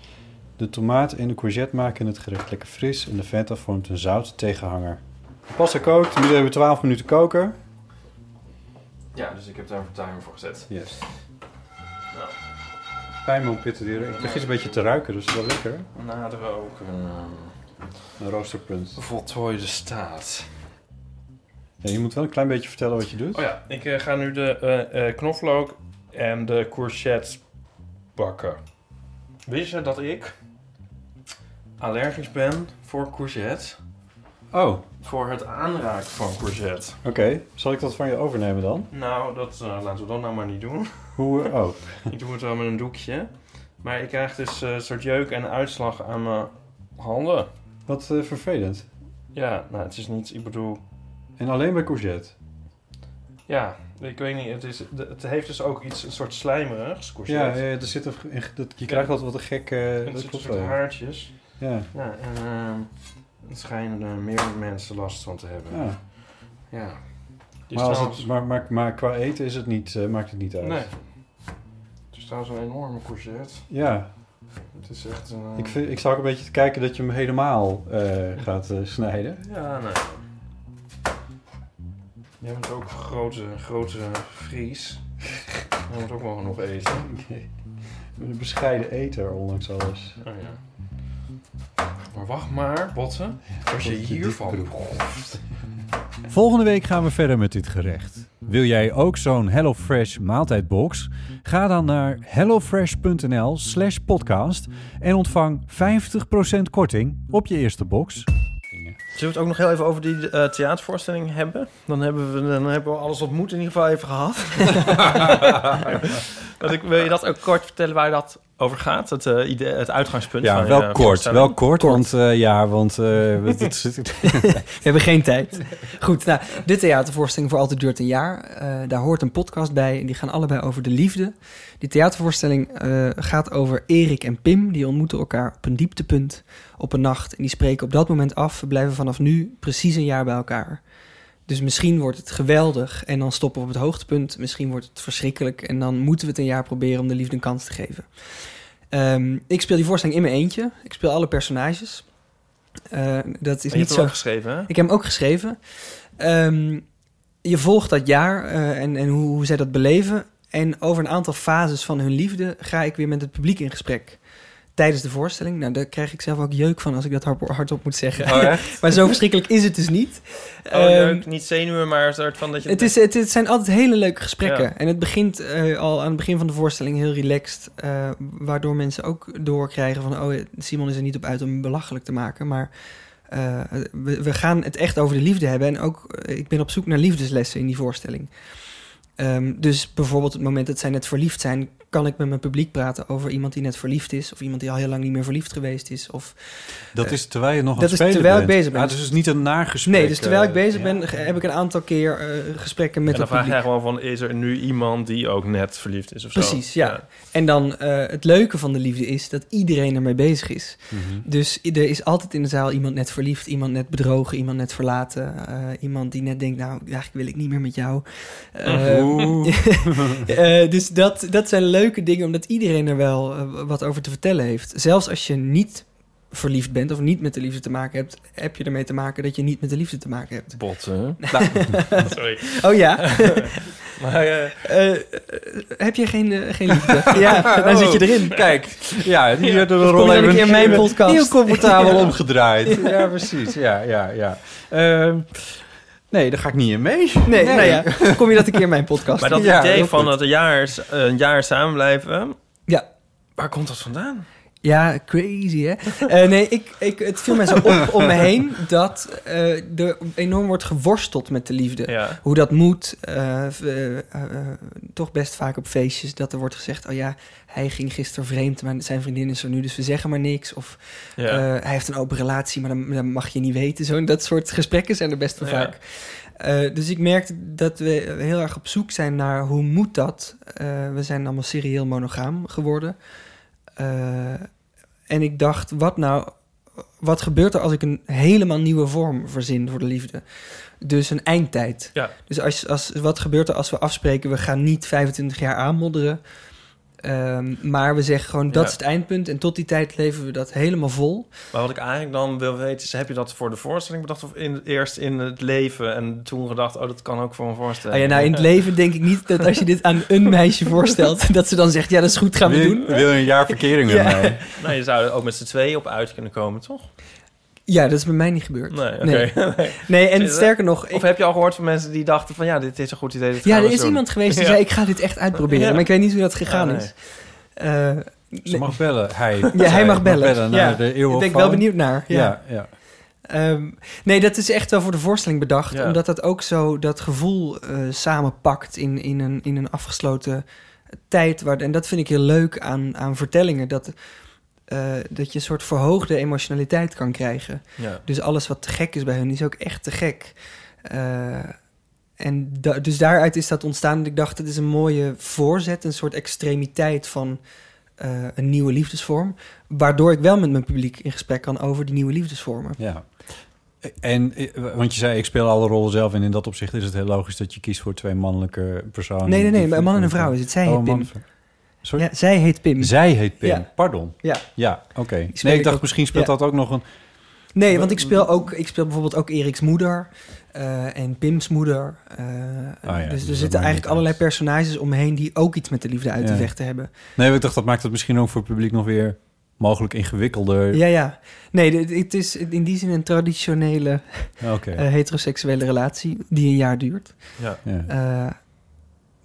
[SPEAKER 1] De tomaat en de courgette maken het gerecht lekker fris en de feta vormt een zoute tegenhanger. De pasta kookt, nu hebben we 12 minuten koken.
[SPEAKER 3] Ja, dus ik heb daar een timer voor gezet.
[SPEAKER 1] Yes.
[SPEAKER 3] Nou,
[SPEAKER 1] Pijnboompitten, die- ik begin een beetje te ruiken, dus dat is wel lekker.
[SPEAKER 3] naderen ook een
[SPEAKER 1] Een roosterpunt.
[SPEAKER 3] voltooide staat.
[SPEAKER 1] Ja, je moet wel een klein beetje vertellen wat je doet.
[SPEAKER 3] Oh ja, ik eh, ga nu de eh, eh, knoflook en de courgette bakken. Wist je dat ik allergisch ben voor courgette?
[SPEAKER 1] Oh,
[SPEAKER 3] Voor het aanraken van courgette.
[SPEAKER 1] oké. Zal ik dat van je overnemen dan?
[SPEAKER 3] Nou, dat eh, laten we dat nou maar niet doen.
[SPEAKER 1] Hoe... Oh,
[SPEAKER 3] ik doe het wel met een doekje. Maar ik krijg dus eh, een soort jeuk en uitslag aan mijn handen.
[SPEAKER 1] wat eh, vervelend.
[SPEAKER 3] Ja, nou, het is niet... Ik bedoel...
[SPEAKER 1] En alleen bij courgette?
[SPEAKER 3] Ja, ik weet niet. Het, is, het heeft dus ook iets, een soort slijmerigs,
[SPEAKER 1] Ja,
[SPEAKER 3] courgette.
[SPEAKER 1] ja, er zit een, dat, je krijgt altijd wat een gek...
[SPEAKER 3] En
[SPEAKER 1] dat
[SPEAKER 3] er zitten
[SPEAKER 1] klopt
[SPEAKER 3] soort haartjes.
[SPEAKER 1] Ja.
[SPEAKER 3] Ja, en ehm er schijnen er meer mensen last van te hebben.
[SPEAKER 1] ja.
[SPEAKER 3] Ja. Die
[SPEAKER 1] Maar,
[SPEAKER 3] is
[SPEAKER 1] als
[SPEAKER 3] trouwens-
[SPEAKER 1] het, maar, maar, maar qua eten is het niet, eh, maakt het niet uit.
[SPEAKER 3] Nee. Het is trouwens een enorme courgette.
[SPEAKER 1] Ja,
[SPEAKER 3] Het is echt een... eh,
[SPEAKER 1] ik, vind, ik zou ook een beetje te kijken dat je hem helemaal eh, gaat snijden.
[SPEAKER 3] Ja, nee. Jij bent ook een grote, grote Fries. Jij moet ook wel genoeg eten.
[SPEAKER 1] Een bescheiden eter, ondanks alles.
[SPEAKER 3] Oh ja. Maar wacht maar, Botten. Als je hiervan.
[SPEAKER 10] Volgende week gaan we verder met dit gerecht. Wil jij ook zo'n HelloFresh maaltijdbox? Ga dan naar hellofresh.nl slash podcast en ontvang 50% korting op je eerste box.
[SPEAKER 3] Zullen we het ook nog heel even over die eh, theatervoorstelling hebben? Dan hebben, we, dan hebben we alles wat moet in ieder geval even gehad. Want ik, wil je dat ook kort vertellen waar dat over gaat? Het, eh, idee, het uitgangspunt
[SPEAKER 1] Ja,
[SPEAKER 3] van
[SPEAKER 1] wel
[SPEAKER 3] je
[SPEAKER 1] kort, wel kort, want eh, ja, want eh.
[SPEAKER 2] We hebben geen tijd. Goed, nou, de theatervoorstelling voor Altijd Duurt een Jaar. eh, daar hoort een podcast bij en die gaan allebei over de liefde. Die theatervoorstelling eh, gaat over Erik en Pim. Die ontmoeten elkaar op een dieptepunt op een nacht. En die spreken op dat moment af. We blijven vanaf nu precies een jaar bij elkaar. Dus misschien wordt het geweldig en dan stoppen we op het hoogtepunt. Misschien wordt het verschrikkelijk en dan moeten we het een jaar proberen om de liefde een kans te geven. Ehm, ik speel die voorstelling in mijn eentje. Ik speel alle personages. Eh, dat is niet zo.
[SPEAKER 3] geschreven, hè?
[SPEAKER 2] Ik heb hem ook geschreven. Ehm, je volgt dat jaar eh, en, en hoe, hoe zij dat beleven. En over een aantal fases van hun liefde ga ik weer met het publiek in gesprek. Tijdens de voorstelling. Nou, daar krijg ik zelf ook jeuk van als ik dat hard- hardop moet zeggen.
[SPEAKER 3] Oh,
[SPEAKER 2] maar zo verschrikkelijk is het dus niet.
[SPEAKER 3] Oh,
[SPEAKER 2] Ehm,
[SPEAKER 3] leuk. Niet zenuwen, maar een soort van dat je...
[SPEAKER 2] het, is, het, het zijn altijd hele leuke gesprekken.
[SPEAKER 3] Ja.
[SPEAKER 2] En het begint eh, al aan het begin van de voorstelling heel relaxed. eh, waardoor mensen ook doorkrijgen van... oh, Simon is er niet op uit om belachelijk te maken. Maar eh, we, we gaan het echt over de liefde hebben. En ook, ik ben op zoek naar liefdeslessen in die voorstelling. Ehm, dus bijvoorbeeld het moment dat zij net verliefd zijn... kan ik met mijn publiek praten over iemand die net verliefd is... of iemand die al heel lang niet meer verliefd geweest is. Of,
[SPEAKER 1] Dat is terwijl je nog aan
[SPEAKER 2] dat
[SPEAKER 1] het
[SPEAKER 2] is
[SPEAKER 1] spelen
[SPEAKER 2] terwijl ik
[SPEAKER 1] bent.
[SPEAKER 2] bezig ben.
[SPEAKER 1] Ah, dus het is niet een nagesprek.
[SPEAKER 2] nee, dus terwijl ik
[SPEAKER 1] eh,
[SPEAKER 2] bezig ben... heb ik een aantal keer eh, gesprekken met
[SPEAKER 3] en dan
[SPEAKER 2] het
[SPEAKER 3] vraag
[SPEAKER 2] publiek.
[SPEAKER 3] jij gewoon van, is er nu iemand die ook net verliefd is of zo?
[SPEAKER 2] Precies, ja. En dan eh, het leuke van de liefde is dat iedereen ermee bezig is.
[SPEAKER 3] Mhm.
[SPEAKER 2] Dus er is altijd in de zaal iemand net verliefd, iemand net bedrogen, iemand net verlaten. eh, iemand die net denkt, nou, eigenlijk wil ik niet meer met jou. Eh, eh, dus dat, dat zijn leuke dingen, omdat iedereen er wel eh, wat over te vertellen heeft. Zelfs als je niet verliefd bent of niet met de liefde te maken hebt, heb je ermee te maken dat je niet met de liefde te maken hebt.
[SPEAKER 3] Botten.
[SPEAKER 2] Nou.
[SPEAKER 3] Sorry.
[SPEAKER 2] Oh ja?
[SPEAKER 3] maar, eh,
[SPEAKER 2] Eh, heb je geen, geen liefde? ja, dan zit je erin.
[SPEAKER 1] Kijk, ja, die had de rol even
[SPEAKER 2] in mijn podcast?
[SPEAKER 1] Heel comfortabel
[SPEAKER 2] Ja.
[SPEAKER 1] omgedraaid. Ja, precies. Ja, ja, ja. Nee, daar ga ik niet in mee.
[SPEAKER 2] Nee, nou ja, kom je dat een keer in mijn podcast?
[SPEAKER 3] maar dat
[SPEAKER 1] Ja,
[SPEAKER 3] idee van dat een jaar, een jaar samen blijven...
[SPEAKER 2] Ja.
[SPEAKER 3] Waar komt dat vandaan?
[SPEAKER 2] Ja, crazy hè? Eh, nee, ik, ik, het viel mij zo op om me heen dat eh, er enorm wordt geworsteld met de liefde.
[SPEAKER 3] Ja.
[SPEAKER 2] Hoe dat moet. eh, toch best vaak op feestjes dat er wordt gezegd... oh ja, hij ging gisteren vreemd, maar zijn vriendin is er nu... dus we zeggen maar niks. Of
[SPEAKER 3] Ja.
[SPEAKER 2] hij heeft een open relatie, maar dan, dan mag je niet weten. Zo, dat soort gesprekken zijn er best wel
[SPEAKER 3] Ja.
[SPEAKER 2] vaak. Dus ik merkte dat we heel erg op zoek zijn naar hoe moet dat. Eh, we zijn allemaal serieel monogaam geworden. En ik dacht, wat nou, wat gebeurt er als ik een helemaal nieuwe vorm verzin voor de liefde? Dus een eindtijd.
[SPEAKER 3] Ja.
[SPEAKER 2] Dus als, als, wat gebeurt er als we afspreken, we gaan niet 25 jaar aanmodderen. Ehm, maar we zeggen gewoon, dat
[SPEAKER 3] Ja.
[SPEAKER 2] is het eindpunt. En tot die tijd leven we dat helemaal vol.
[SPEAKER 3] Maar wat ik eigenlijk dan wil weten is... heb je dat voor de voorstelling bedacht of in, eerst in het leven... en toen gedacht, oh, dat kan ook voor een voorstelling?
[SPEAKER 2] Ah ja, nou, in het leven denk ik niet dat als je dit aan een meisje voorstelt... dat ze dan zegt, ja, dat is goed, gaan we
[SPEAKER 1] wil,
[SPEAKER 2] doen.
[SPEAKER 1] Wil je een jaar verkering met
[SPEAKER 2] Ja.
[SPEAKER 1] mij?
[SPEAKER 3] Nou, je zou er ook met z'n tweeën op uit kunnen komen, toch?
[SPEAKER 2] Ja, dat is bij mij niet gebeurd.
[SPEAKER 3] Nee.
[SPEAKER 2] Nee.
[SPEAKER 3] Nee.
[SPEAKER 2] Nee, en sterker nog... ik-
[SPEAKER 3] Of heb je al gehoord van mensen die dachten van... ja, dit is een goed idee, dit
[SPEAKER 2] Ja, er is
[SPEAKER 3] doen.
[SPEAKER 2] iemand geweest die
[SPEAKER 3] Ja.
[SPEAKER 2] zei: Ik ga dit echt uitproberen.
[SPEAKER 3] Ja.
[SPEAKER 2] Maar ik weet niet hoe dat gegaan
[SPEAKER 3] Ah, nee.
[SPEAKER 2] is. Eh,
[SPEAKER 1] Ze mag bellen. Hij,
[SPEAKER 2] Ja, hij mag bellen.
[SPEAKER 1] naar
[SPEAKER 2] ja.
[SPEAKER 1] de
[SPEAKER 2] Daar ben ik wel benieuwd naar. Ja.
[SPEAKER 1] Ja, ja.
[SPEAKER 2] Ehm, nee, dat is echt wel voor de voorstelling bedacht.
[SPEAKER 3] Ja.
[SPEAKER 2] Omdat dat ook zo dat gevoel eh, samenpakt in, in, een, in een afgesloten tijd. Waar, en dat vind ik heel leuk aan, aan vertellingen. Dat, eh, dat je een soort verhoogde emotionaliteit kan krijgen.
[SPEAKER 3] Ja.
[SPEAKER 2] Dus alles wat te gek is bij hun is ook echt te gek. Eh, en da- dus daaruit is dat ontstaan. En ik dacht, het is een mooie voorzet, een soort extremiteit van eh, een nieuwe liefdesvorm. Waardoor ik wel met mijn publiek in gesprek kan over die nieuwe liefdesvormen.
[SPEAKER 1] Ja. En, want je zei, ik speel alle rollen zelf. En in dat opzicht is het heel logisch dat je kiest voor twee mannelijke personen.
[SPEAKER 2] Nee, nee, nee, een man en een vrouw is het. Zij
[SPEAKER 1] Oh,
[SPEAKER 2] heet Pim.
[SPEAKER 1] Sorry?
[SPEAKER 2] Ja, zij heet Pim.
[SPEAKER 1] Zij heet Pim.
[SPEAKER 2] Ja.
[SPEAKER 1] Pardon.
[SPEAKER 2] Ja.
[SPEAKER 1] Ja, oké. Nee, ik dacht
[SPEAKER 2] ook-
[SPEAKER 1] misschien speelt
[SPEAKER 2] ja.
[SPEAKER 1] dat ook nog een...
[SPEAKER 2] Nee, want ik speel ook, ik speel bijvoorbeeld ook Eriks moeder eh, en Pim's moeder. eh,
[SPEAKER 1] Ah ja,
[SPEAKER 2] dus
[SPEAKER 1] dus
[SPEAKER 2] er
[SPEAKER 1] dat
[SPEAKER 2] zitten eigenlijk allerlei personages omheen die ook iets met de liefde uit te vechten hebben.
[SPEAKER 1] Nee, ik dacht dat maakt het misschien ook voor het publiek nog weer mogelijk ingewikkelder.
[SPEAKER 2] Ja, ja. Nee, dit- het is in die zin een traditionele
[SPEAKER 1] Oké.
[SPEAKER 2] eh, heteroseksuele relatie die een jaar duurt.
[SPEAKER 3] Ja.
[SPEAKER 1] Ja.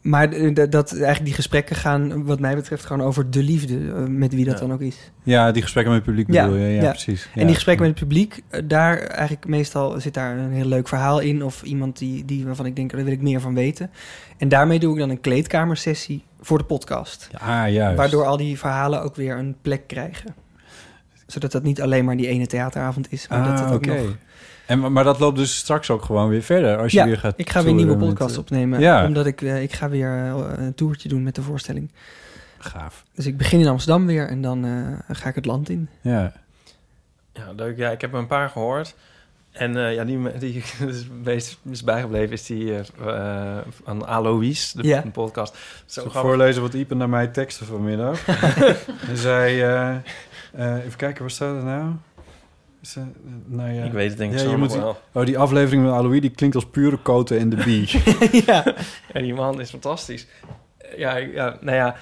[SPEAKER 2] Eh, maar d- d- dat eigenlijk die gesprekken gaan, wat mij betreft, gewoon over de liefde, eh, met wie dat
[SPEAKER 3] Ja.
[SPEAKER 2] dan ook is.
[SPEAKER 1] Ja, die gesprekken met het publiek
[SPEAKER 2] Ja,
[SPEAKER 1] bedoel je. Ja,
[SPEAKER 2] ja.
[SPEAKER 1] precies.
[SPEAKER 2] En
[SPEAKER 1] Ja.
[SPEAKER 2] die gesprekken met het publiek, eh, daar eigenlijk meestal zit daar een heel leuk verhaal in. Of iemand die, die waarvan ik denk, daar wil ik meer van weten. En daarmee doe ik dan een kleedkamersessie voor de podcast.
[SPEAKER 1] Ah, juist.
[SPEAKER 2] Waardoor al die verhalen ook weer een plek krijgen. Zodat dat niet alleen maar die ene theateravond is, maar dat
[SPEAKER 1] Ah,
[SPEAKER 2] het ook
[SPEAKER 1] oké.
[SPEAKER 2] nog...
[SPEAKER 1] En, maar- dat loopt dus straks ook gewoon weer verder als je
[SPEAKER 2] ja,
[SPEAKER 1] weer gaat
[SPEAKER 2] ik ga weer een nieuwe
[SPEAKER 1] met,
[SPEAKER 2] podcast
[SPEAKER 1] eh,
[SPEAKER 2] opnemen.
[SPEAKER 1] Ja,
[SPEAKER 2] Omdat ik, eh, ik ga weer eh, een toertje doen met de voorstelling.
[SPEAKER 1] gaaf.
[SPEAKER 2] Dus ik begin in Amsterdam weer en dan eh, ga ik het land in.
[SPEAKER 1] Ja.
[SPEAKER 3] Ja, leuk. Ja, ik heb er een paar gehoord. En eh, ja, die, die is het meest is bijgebleven is die eh, eh, van Alois, de podcast. Zo
[SPEAKER 1] ik voorlezen wat Ipe naar mij teksten vanmiddag? Hij zei... eh, eh, even kijken, waar staat het nou? Eh, nou ja.
[SPEAKER 3] Ik weet het denk ik
[SPEAKER 1] Ja,
[SPEAKER 3] zo nog
[SPEAKER 1] die-
[SPEAKER 3] wel.
[SPEAKER 1] Oh, die aflevering met Alois, die klinkt als pure koten in de bie.
[SPEAKER 2] ja.
[SPEAKER 3] Ja, die man is fantastisch. Ja, ja nou ja,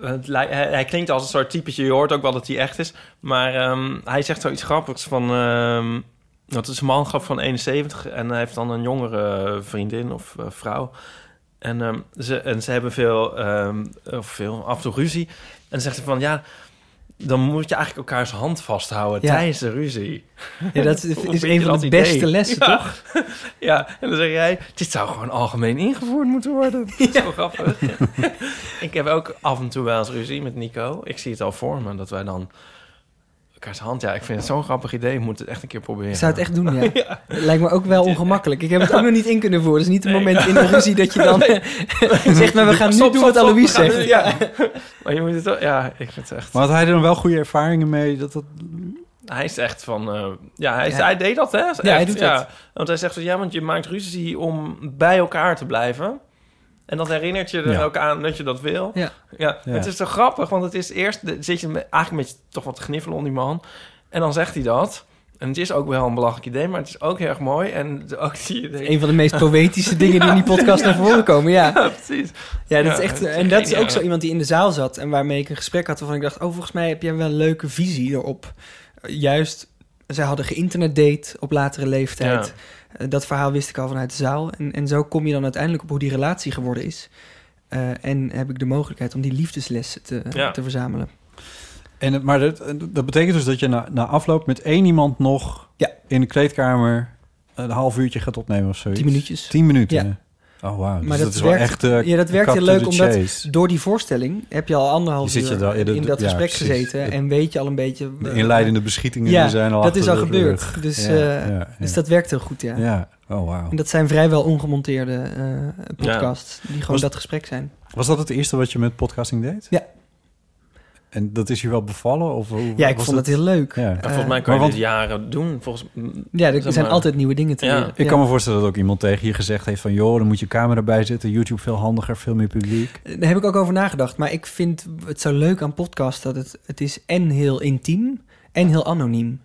[SPEAKER 3] het hij, hij klinkt als een soort typetje. Je hoort ook wel dat hij echt is. Maar ehm, hij zegt zoiets grappigs van... ehm dat is een man grap van 71 en hij heeft dan een jongere vriendin of eh, vrouw. En, ehm, ze, en ze hebben veel, ehm, of veel, af en toe ruzie. En dan zegt hij van, ja, dan moet je eigenlijk elkaars hand vasthouden
[SPEAKER 2] Ja.
[SPEAKER 3] tijdens de ruzie.
[SPEAKER 2] Ja, dat is- een van de
[SPEAKER 3] idee?
[SPEAKER 2] beste lessen,
[SPEAKER 3] Ja.
[SPEAKER 2] toch?
[SPEAKER 3] Ja, en dan zeg jij, dit zou gewoon algemeen ingevoerd moeten worden. Dat is Zo grappig. ik heb ook af en toe wel eens ruzie met Nico. Ik zie het al voor me, dat wij dan elkaars hand... Ja, ik vind het zo'n grappig idee. Ik moet het echt een keer proberen.
[SPEAKER 2] Ik zou het echt doen, ja. Lijkt me ook wel ongemakkelijk. Ik heb het ook nog niet in kunnen voeren. Het is niet het moment in de ruzie dat je dan zegt... maar we gaan nu
[SPEAKER 3] Stop,
[SPEAKER 2] doen wat
[SPEAKER 3] stop,
[SPEAKER 2] Alois zegt.
[SPEAKER 3] Ja. maar je moet het wel... Ja, ik vind het echt...
[SPEAKER 1] Maar had hij er dan wel goede ervaringen mee? Dat dat...
[SPEAKER 3] Hij is echt van... eh, ja, hij,
[SPEAKER 2] Ja.
[SPEAKER 3] hij deed dat, hè? Echt,
[SPEAKER 2] hij doet dat.
[SPEAKER 3] Want hij zegt zo... Ja, want je maakt ruzie om bij elkaar te blijven. En dat herinnert je er
[SPEAKER 1] Ja.
[SPEAKER 3] ook aan dat je dat wil.
[SPEAKER 2] Ja.
[SPEAKER 3] Ja,
[SPEAKER 1] Ja.
[SPEAKER 3] het is toch grappig, want het is eerst de- zit je me- eigenlijk een beetje toch wat te gniffelen om die man. En dan zegt hij dat. En het is ook wel een belachelijk idee, maar het is ook heel erg mooi. En ook die idee.
[SPEAKER 2] Een van de meest poëtische dingen die in die podcast naar voren komen, ja.
[SPEAKER 3] Ja, precies.
[SPEAKER 2] Ja, dat
[SPEAKER 3] Ja,
[SPEAKER 2] is echt, en dat is ook zo iemand die in de zaal zat en waarmee ik een gesprek had waarvan ik dacht, oh, volgens mij heb jij wel een leuke visie erop. Juist, zij hadden geïnternetdate op latere leeftijd. Eh, Dat verhaal wist ik al vanuit de zaal. En, en zo kom je dan uiteindelijk op hoe die relatie geworden is. Eh, en heb ik de mogelijkheid om die liefdeslessen te,
[SPEAKER 3] Ja.
[SPEAKER 2] te verzamelen.
[SPEAKER 1] En, het- maar dat, dat betekent dus dat je na, na afloop met één iemand nog
[SPEAKER 2] Ja.
[SPEAKER 1] in de kleedkamer een half uurtje gaat opnemen of zoiets.
[SPEAKER 2] Tien minuutjes.
[SPEAKER 1] Tien minuten?
[SPEAKER 2] Ja.
[SPEAKER 1] Oh, wauw. Dus
[SPEAKER 2] Maar
[SPEAKER 1] dat,
[SPEAKER 2] dat,
[SPEAKER 1] is wel
[SPEAKER 2] werkt,
[SPEAKER 1] echt... eh,
[SPEAKER 2] ja, dat werkt heel leuk, omdat
[SPEAKER 1] chase.
[SPEAKER 2] door die voorstelling heb je al anderhalf
[SPEAKER 1] Je zit je
[SPEAKER 2] uur
[SPEAKER 1] daar- ja, dat-
[SPEAKER 2] in dat
[SPEAKER 1] ja,
[SPEAKER 2] gesprek
[SPEAKER 1] precies.
[SPEAKER 2] gezeten en weet je al een beetje...
[SPEAKER 1] De
[SPEAKER 2] eh,
[SPEAKER 1] inleidende beschietingen
[SPEAKER 2] ja,
[SPEAKER 1] die zijn al
[SPEAKER 2] dat is al gebeurd.
[SPEAKER 1] rug.
[SPEAKER 2] Dus,
[SPEAKER 1] Ja,
[SPEAKER 2] eh,
[SPEAKER 1] ja,
[SPEAKER 2] dus dat werkt heel goed, ja.
[SPEAKER 1] Ja, oh wauw.
[SPEAKER 2] En dat zijn vrijwel ongemonteerde eh, podcasts die gewoon
[SPEAKER 1] Was-
[SPEAKER 2] dat gesprek zijn.
[SPEAKER 1] Was dat het eerste wat je met podcasting deed?
[SPEAKER 2] Ja.
[SPEAKER 1] En dat is je wel bevallen? Of hoe,
[SPEAKER 2] Ja, ik
[SPEAKER 1] was
[SPEAKER 2] vond dat heel leuk.
[SPEAKER 1] Ja.
[SPEAKER 3] En volgens mij
[SPEAKER 2] Eh,
[SPEAKER 3] kan je
[SPEAKER 1] maar
[SPEAKER 3] dit jaren doen. Volgens,
[SPEAKER 2] Ja, er
[SPEAKER 3] zeg
[SPEAKER 2] zijn
[SPEAKER 3] maar-
[SPEAKER 2] altijd nieuwe dingen te
[SPEAKER 3] Ja.
[SPEAKER 2] leren.
[SPEAKER 1] Ik
[SPEAKER 2] Ja.
[SPEAKER 1] kan me voorstellen dat ook iemand tegen je gezegd heeft van... joh, dan moet je camera bij zitten. YouTube veel handiger, veel meer publiek.
[SPEAKER 2] Daar heb ik ook over nagedacht. Maar ik vind het zo leuk aan podcast dat het, het is en heel intiem en heel anoniem.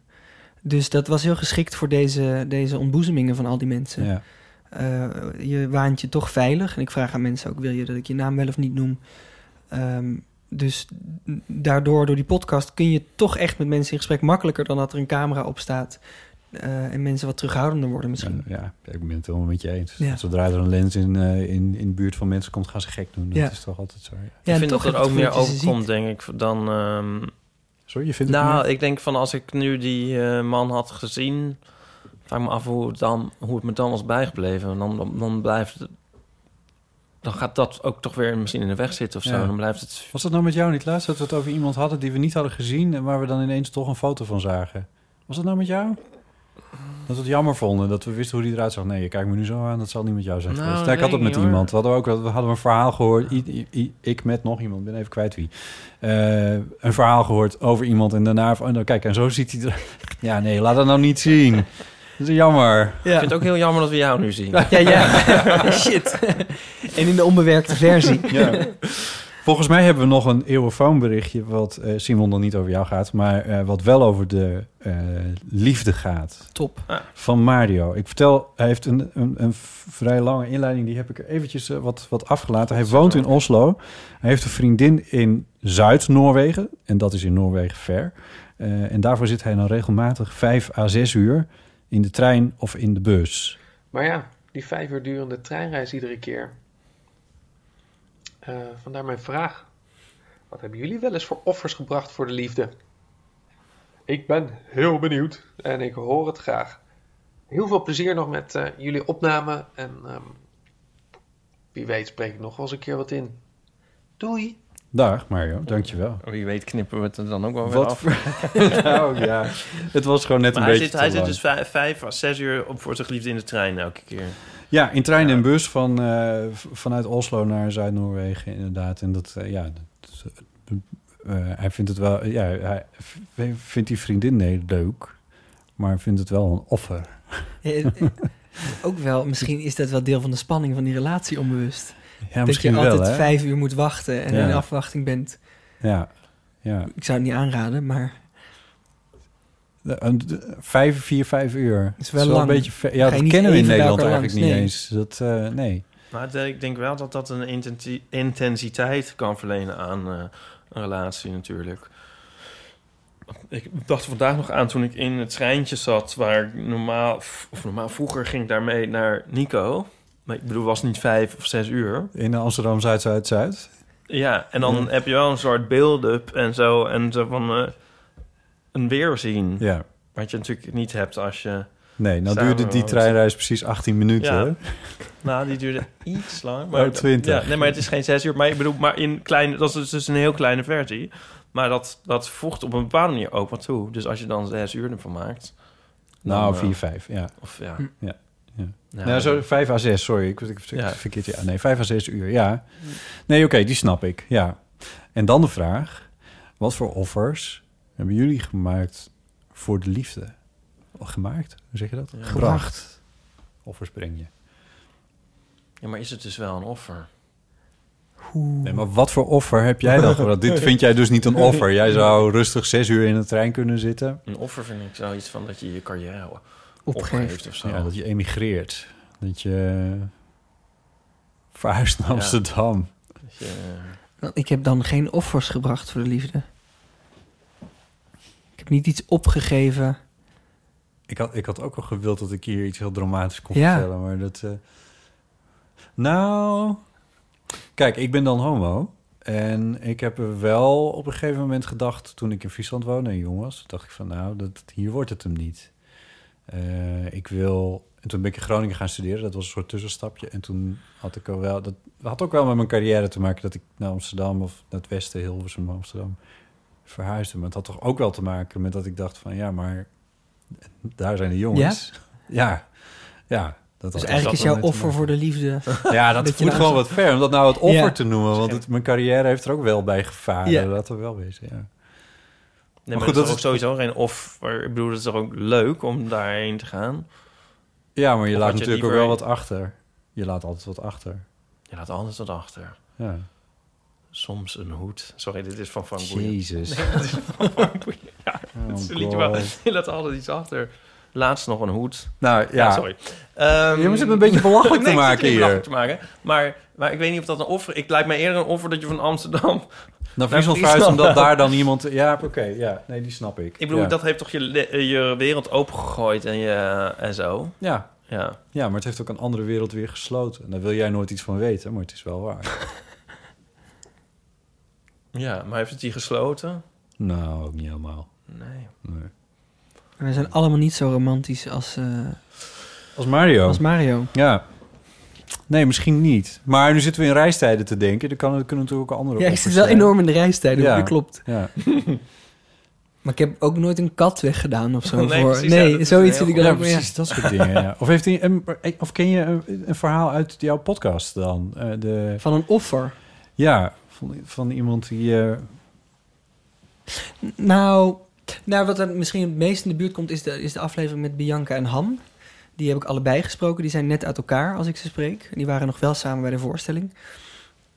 [SPEAKER 2] Dus dat was heel geschikt voor deze, deze ontboezemingen van al die mensen.
[SPEAKER 1] Ja.
[SPEAKER 2] Eh, je waant je toch veilig. En ik vraag aan mensen ook, wil je dat ik je naam wel of niet noem? Ehm, dus daardoor, door die podcast, kun je toch echt met mensen in gesprek makkelijker dan dat er een camera op staat. eh, en mensen wat terughoudender worden misschien.
[SPEAKER 1] Ja, ik ben het helemaal met je eens.
[SPEAKER 2] Ja.
[SPEAKER 1] Zodra er een lens in, eh, in, in de buurt van mensen komt, gaan ze gek doen. Dat
[SPEAKER 2] Ja.
[SPEAKER 1] is toch altijd zo. Ja.
[SPEAKER 2] Ja,
[SPEAKER 3] ik vind
[SPEAKER 2] toch
[SPEAKER 3] dat er ook meer overkomt, denk ik, dan... ehm,
[SPEAKER 1] Sorry, je vindt het
[SPEAKER 3] nou,
[SPEAKER 1] meer?
[SPEAKER 3] ik denk van als ik nu die eh, man had gezien... vraag me af hoe het, dan, hoe het me dan was bijgebleven. En dan, dan, dan blijft het... Dan gaat dat ook toch weer misschien in de weg zitten of zo.
[SPEAKER 1] Ja.
[SPEAKER 3] Dan blijft het...
[SPEAKER 1] Was dat nou met jou niet laatst? Dat we het over iemand hadden die we niet hadden gezien... en waar we dan ineens toch een foto van zagen. Was dat nou met jou? Dat we het jammer vonden, dat we wisten hoe die eruit zag. Nee, je kijkt me nu zo aan, dat zal niet met jou zijn
[SPEAKER 3] Nou,
[SPEAKER 1] geweest. ik had het met iemand. We hadden ook we hadden een verhaal gehoord. I- I- I- ik met nog iemand, ben even kwijt wie. Eh, een verhaal gehoord over iemand en daarna... van, nou, kijk, en zo ziet hij er... Ja, nee, laat dat nou niet zien. Dat is jammer.
[SPEAKER 3] Ik vind het ook heel jammer dat we jou nu zien.
[SPEAKER 2] Ja, ja. Shit. en in de onbewerkte versie.
[SPEAKER 1] Ja. Volgens mij hebben we nog een eeuwenfoonberichtje... wat eh, Simon dan niet over jou gaat... maar eh, wat wel over de eh, liefde gaat.
[SPEAKER 2] Top.
[SPEAKER 1] Van Mario. Ik vertel, hij heeft een, een, een vrij lange inleiding... die heb ik er eventjes wat, wat afgelaten. Hij woont in Oslo. Hij heeft een vriendin in Zuid-Noorwegen. En dat is in Noorwegen ver. Eh, en daarvoor zit hij dan regelmatig vijf à zes uur... in de trein of in de bus.
[SPEAKER 11] Maar ja, die vijf uur durende treinreis iedere keer. Eh, vandaar mijn vraag. Wat hebben jullie wel eens voor offers gebracht voor de liefde? Ik ben heel benieuwd en ik hoor het graag. Heel veel plezier nog met eh, jullie opname en ehm, wie weet spreek ik nog wel eens een keer wat in. Doei!
[SPEAKER 1] Dag Mario, dankjewel.
[SPEAKER 3] Wie weet knippen we het er dan ook wel weer
[SPEAKER 1] Wat
[SPEAKER 3] af.
[SPEAKER 1] voor- nou ja, het was gewoon net
[SPEAKER 3] Maar
[SPEAKER 1] een
[SPEAKER 3] hij
[SPEAKER 1] beetje
[SPEAKER 3] Zit, hij zit dus vijf, vijf à zes uur op voor zijn geliefde in de trein elke keer.
[SPEAKER 1] Ja, in trein en bus van, eh, vanuit Oslo naar Zuid-Noorwegen inderdaad. En dat, eh, ja, dat, eh, hij vindt het wel, ja, hij vindt die vriendin nee, leuk, maar vindt het wel een offer.
[SPEAKER 2] Ook wel, misschien is dat wel deel van de spanning van die relatie onbewust.
[SPEAKER 1] Ja,
[SPEAKER 2] dat
[SPEAKER 1] misschien
[SPEAKER 2] je
[SPEAKER 1] wel,
[SPEAKER 2] altijd
[SPEAKER 1] hè?
[SPEAKER 2] vijf uur moet wachten en
[SPEAKER 1] Ja.
[SPEAKER 2] in afwachting bent.
[SPEAKER 1] Ja, ja.
[SPEAKER 2] Ik zou het niet aanraden, maar
[SPEAKER 1] De- een- de- Vijf, vier, vijf uur.
[SPEAKER 2] Is wel
[SPEAKER 1] een
[SPEAKER 2] lang.
[SPEAKER 1] beetje ver-
[SPEAKER 2] Ga
[SPEAKER 1] Ja, dat kennen we in Nederland eigenlijk niet eens. Dat, eh, nee.
[SPEAKER 3] Maar het- ik denk wel dat dat een intensi- intensiteit kan verlenen aan eh, een relatie natuurlijk. Ik dacht vandaag nog aan toen ik in het treintje zat... waar ik normaal, of normaal vroeger ging ik daarmee naar Nico. Maar ik bedoel, was niet vijf of zes uur.
[SPEAKER 1] In Amsterdam Zuid-Zuid-Zuid.
[SPEAKER 3] Ja, en dan
[SPEAKER 1] Ja.
[SPEAKER 3] heb je wel een soort build-up en zo. En zo van eh, een weerzien.
[SPEAKER 1] Ja.
[SPEAKER 3] Wat je natuurlijk niet hebt als je...
[SPEAKER 1] Nee, nou duurde die treinreis precies 18 minuten.
[SPEAKER 3] Ja. Nou, die duurde iets langer.
[SPEAKER 1] Oh,
[SPEAKER 3] Maar
[SPEAKER 1] 20.
[SPEAKER 3] Ja, nee, maar het is geen zes uur. Maar ik bedoel, maar in kleine, dat is dus een heel kleine versie. Maar dat, dat voegt op een bepaalde manier ook wat toe. Dus als je dan zes uur ervan maakt.
[SPEAKER 1] Nou,
[SPEAKER 3] eh,
[SPEAKER 1] 4, 5, ja.
[SPEAKER 3] Of ja.
[SPEAKER 1] Ja. Ja.
[SPEAKER 3] Nou,
[SPEAKER 1] nou, zo
[SPEAKER 3] dan-
[SPEAKER 1] 5 à 6, sorry. Ik, ik, ik
[SPEAKER 3] Ja.
[SPEAKER 1] verkeerd. Ja, nee, 5 à 6 uur, ja. Nee, oké, die snap ik, ja. En dan de vraag, wat voor offers hebben jullie gemaakt voor de liefde? Of gemaakt, hoe zeg je dat?
[SPEAKER 3] Ja.
[SPEAKER 1] Gebracht. Offers breng je.
[SPEAKER 3] Ja, maar is het dus wel een offer?
[SPEAKER 1] Nee, maar wat voor offer heb jij dan gebracht? Dit vind jij dus niet een offer. Jij zou rustig zes uur in de trein kunnen zitten.
[SPEAKER 3] Een offer vind ik zoiets van dat je je carrière
[SPEAKER 2] Opgeeft.
[SPEAKER 3] opgeeft of zo.
[SPEAKER 1] Ja, dat je emigreert. Dat je verhuist naar
[SPEAKER 3] Ja.
[SPEAKER 1] Amsterdam.
[SPEAKER 3] Dat je,
[SPEAKER 2] Nou, ik heb dan geen offers gebracht voor de liefde. Ik heb niet iets opgegeven.
[SPEAKER 1] Ik had, ik had ook al gewild dat ik hier iets heel dramatisch kon
[SPEAKER 2] Ja.
[SPEAKER 1] vertellen, maar dat... eh, Nou... Kijk, ik ben dan homo. En ik heb er wel op een gegeven moment gedacht... toen ik in Friesland woonde en jong was... dacht ik van, nou, dat, hier wordt het hem niet. Eh, ik wil... En toen ben ik in Groningen gaan studeren. Dat was een soort tussenstapje. En toen had ik ook wel... Dat had ook wel met mijn carrière te maken... dat ik naar Amsterdam of naar het westen, Hilversum, Amsterdam... verhuisde. Maar het had toch ook wel te maken met dat ik dacht van... ja, maar daar zijn de jongens. Ja, ja. dat
[SPEAKER 2] Dus eigenlijk is jouw offer voor de liefde.
[SPEAKER 1] Ja, dat, voelt
[SPEAKER 2] nou
[SPEAKER 1] gewoon
[SPEAKER 2] zo-
[SPEAKER 1] wat ver om dat nou het offer
[SPEAKER 2] Ja.
[SPEAKER 1] te noemen. Want het, mijn carrière heeft er ook wel bij gevaren.
[SPEAKER 2] Ja.
[SPEAKER 1] Laten we wel wezen, ja.
[SPEAKER 3] Nee, maar,
[SPEAKER 1] goed,
[SPEAKER 3] dat is ook sowieso geen offer. Ik bedoel, het is toch ook leuk om daarheen te gaan?
[SPEAKER 1] Ja, maar je
[SPEAKER 3] Of
[SPEAKER 1] laat
[SPEAKER 3] je
[SPEAKER 1] natuurlijk ook wel wat achter. Je laat altijd wat achter.
[SPEAKER 3] Je laat alles wat achter.
[SPEAKER 1] Ja.
[SPEAKER 3] Soms een hoed. Sorry, dit is van Frank Boeien.
[SPEAKER 1] Jezus.
[SPEAKER 3] Nee, dit is van Frank Boeien. Ja,
[SPEAKER 1] Oh
[SPEAKER 3] is een liedje waar
[SPEAKER 1] God.
[SPEAKER 3] je laat altijd iets achter. Laatst nog een hoed.
[SPEAKER 1] Nou, ja.
[SPEAKER 3] sorry. Ehm,
[SPEAKER 1] Je moet het een beetje belachelijk te
[SPEAKER 3] nee, zit
[SPEAKER 1] maken hier.
[SPEAKER 3] belachelijk te maken. Maar, maar ik weet niet of dat een offer... Ik lijkt mij eerder een offer dat je van Amsterdam
[SPEAKER 1] Naar Friesland verhuisd, omdat daar dan iemand... Ja, oké, ja. Nee, die snap ik.
[SPEAKER 3] Ik bedoel,
[SPEAKER 1] ja.
[SPEAKER 3] dat heeft toch je, le- je wereld opengegooid en, je, en zo?
[SPEAKER 1] Ja.
[SPEAKER 3] Ja.
[SPEAKER 1] ja, maar het heeft ook een andere wereld weer gesloten. En daar wil jij nooit iets van weten, maar het is wel waar.
[SPEAKER 3] Ja, maar heeft het die gesloten?
[SPEAKER 1] nou, ook niet helemaal.
[SPEAKER 3] Nee.
[SPEAKER 1] Nee.
[SPEAKER 2] We zijn allemaal niet zo romantisch als, eh,
[SPEAKER 1] Als Mario.
[SPEAKER 2] als Mario.
[SPEAKER 1] Ja. Nee, misschien niet. Maar nu zitten we in reistijden te denken. Dan kan, er kunnen natuurlijk ook andere
[SPEAKER 2] Ja, ik zit wel enorm in de reistijden,
[SPEAKER 1] Ja.
[SPEAKER 2] dat klopt.
[SPEAKER 1] Ja.
[SPEAKER 2] Maar ik heb ook nooit een kat weggedaan of zo.
[SPEAKER 3] Nee,
[SPEAKER 2] voor.
[SPEAKER 3] precies, ja,
[SPEAKER 2] nee, zoiets zit ik dan
[SPEAKER 1] Ja,
[SPEAKER 2] ook mee.
[SPEAKER 1] precies, dat soort dingen. Ja. Of, heeft hij een, of ken je een, een verhaal uit jouw podcast dan? Eh, de,
[SPEAKER 2] Van een offer.
[SPEAKER 1] ja, van, van iemand die... eh,
[SPEAKER 2] Nou, nou, wat er misschien het meest in de buurt komt, is de, is de aflevering met Bianca en Han. Die heb ik allebei gesproken. Die zijn net uit elkaar als ik ze spreek. Die waren nog wel samen bij de voorstelling.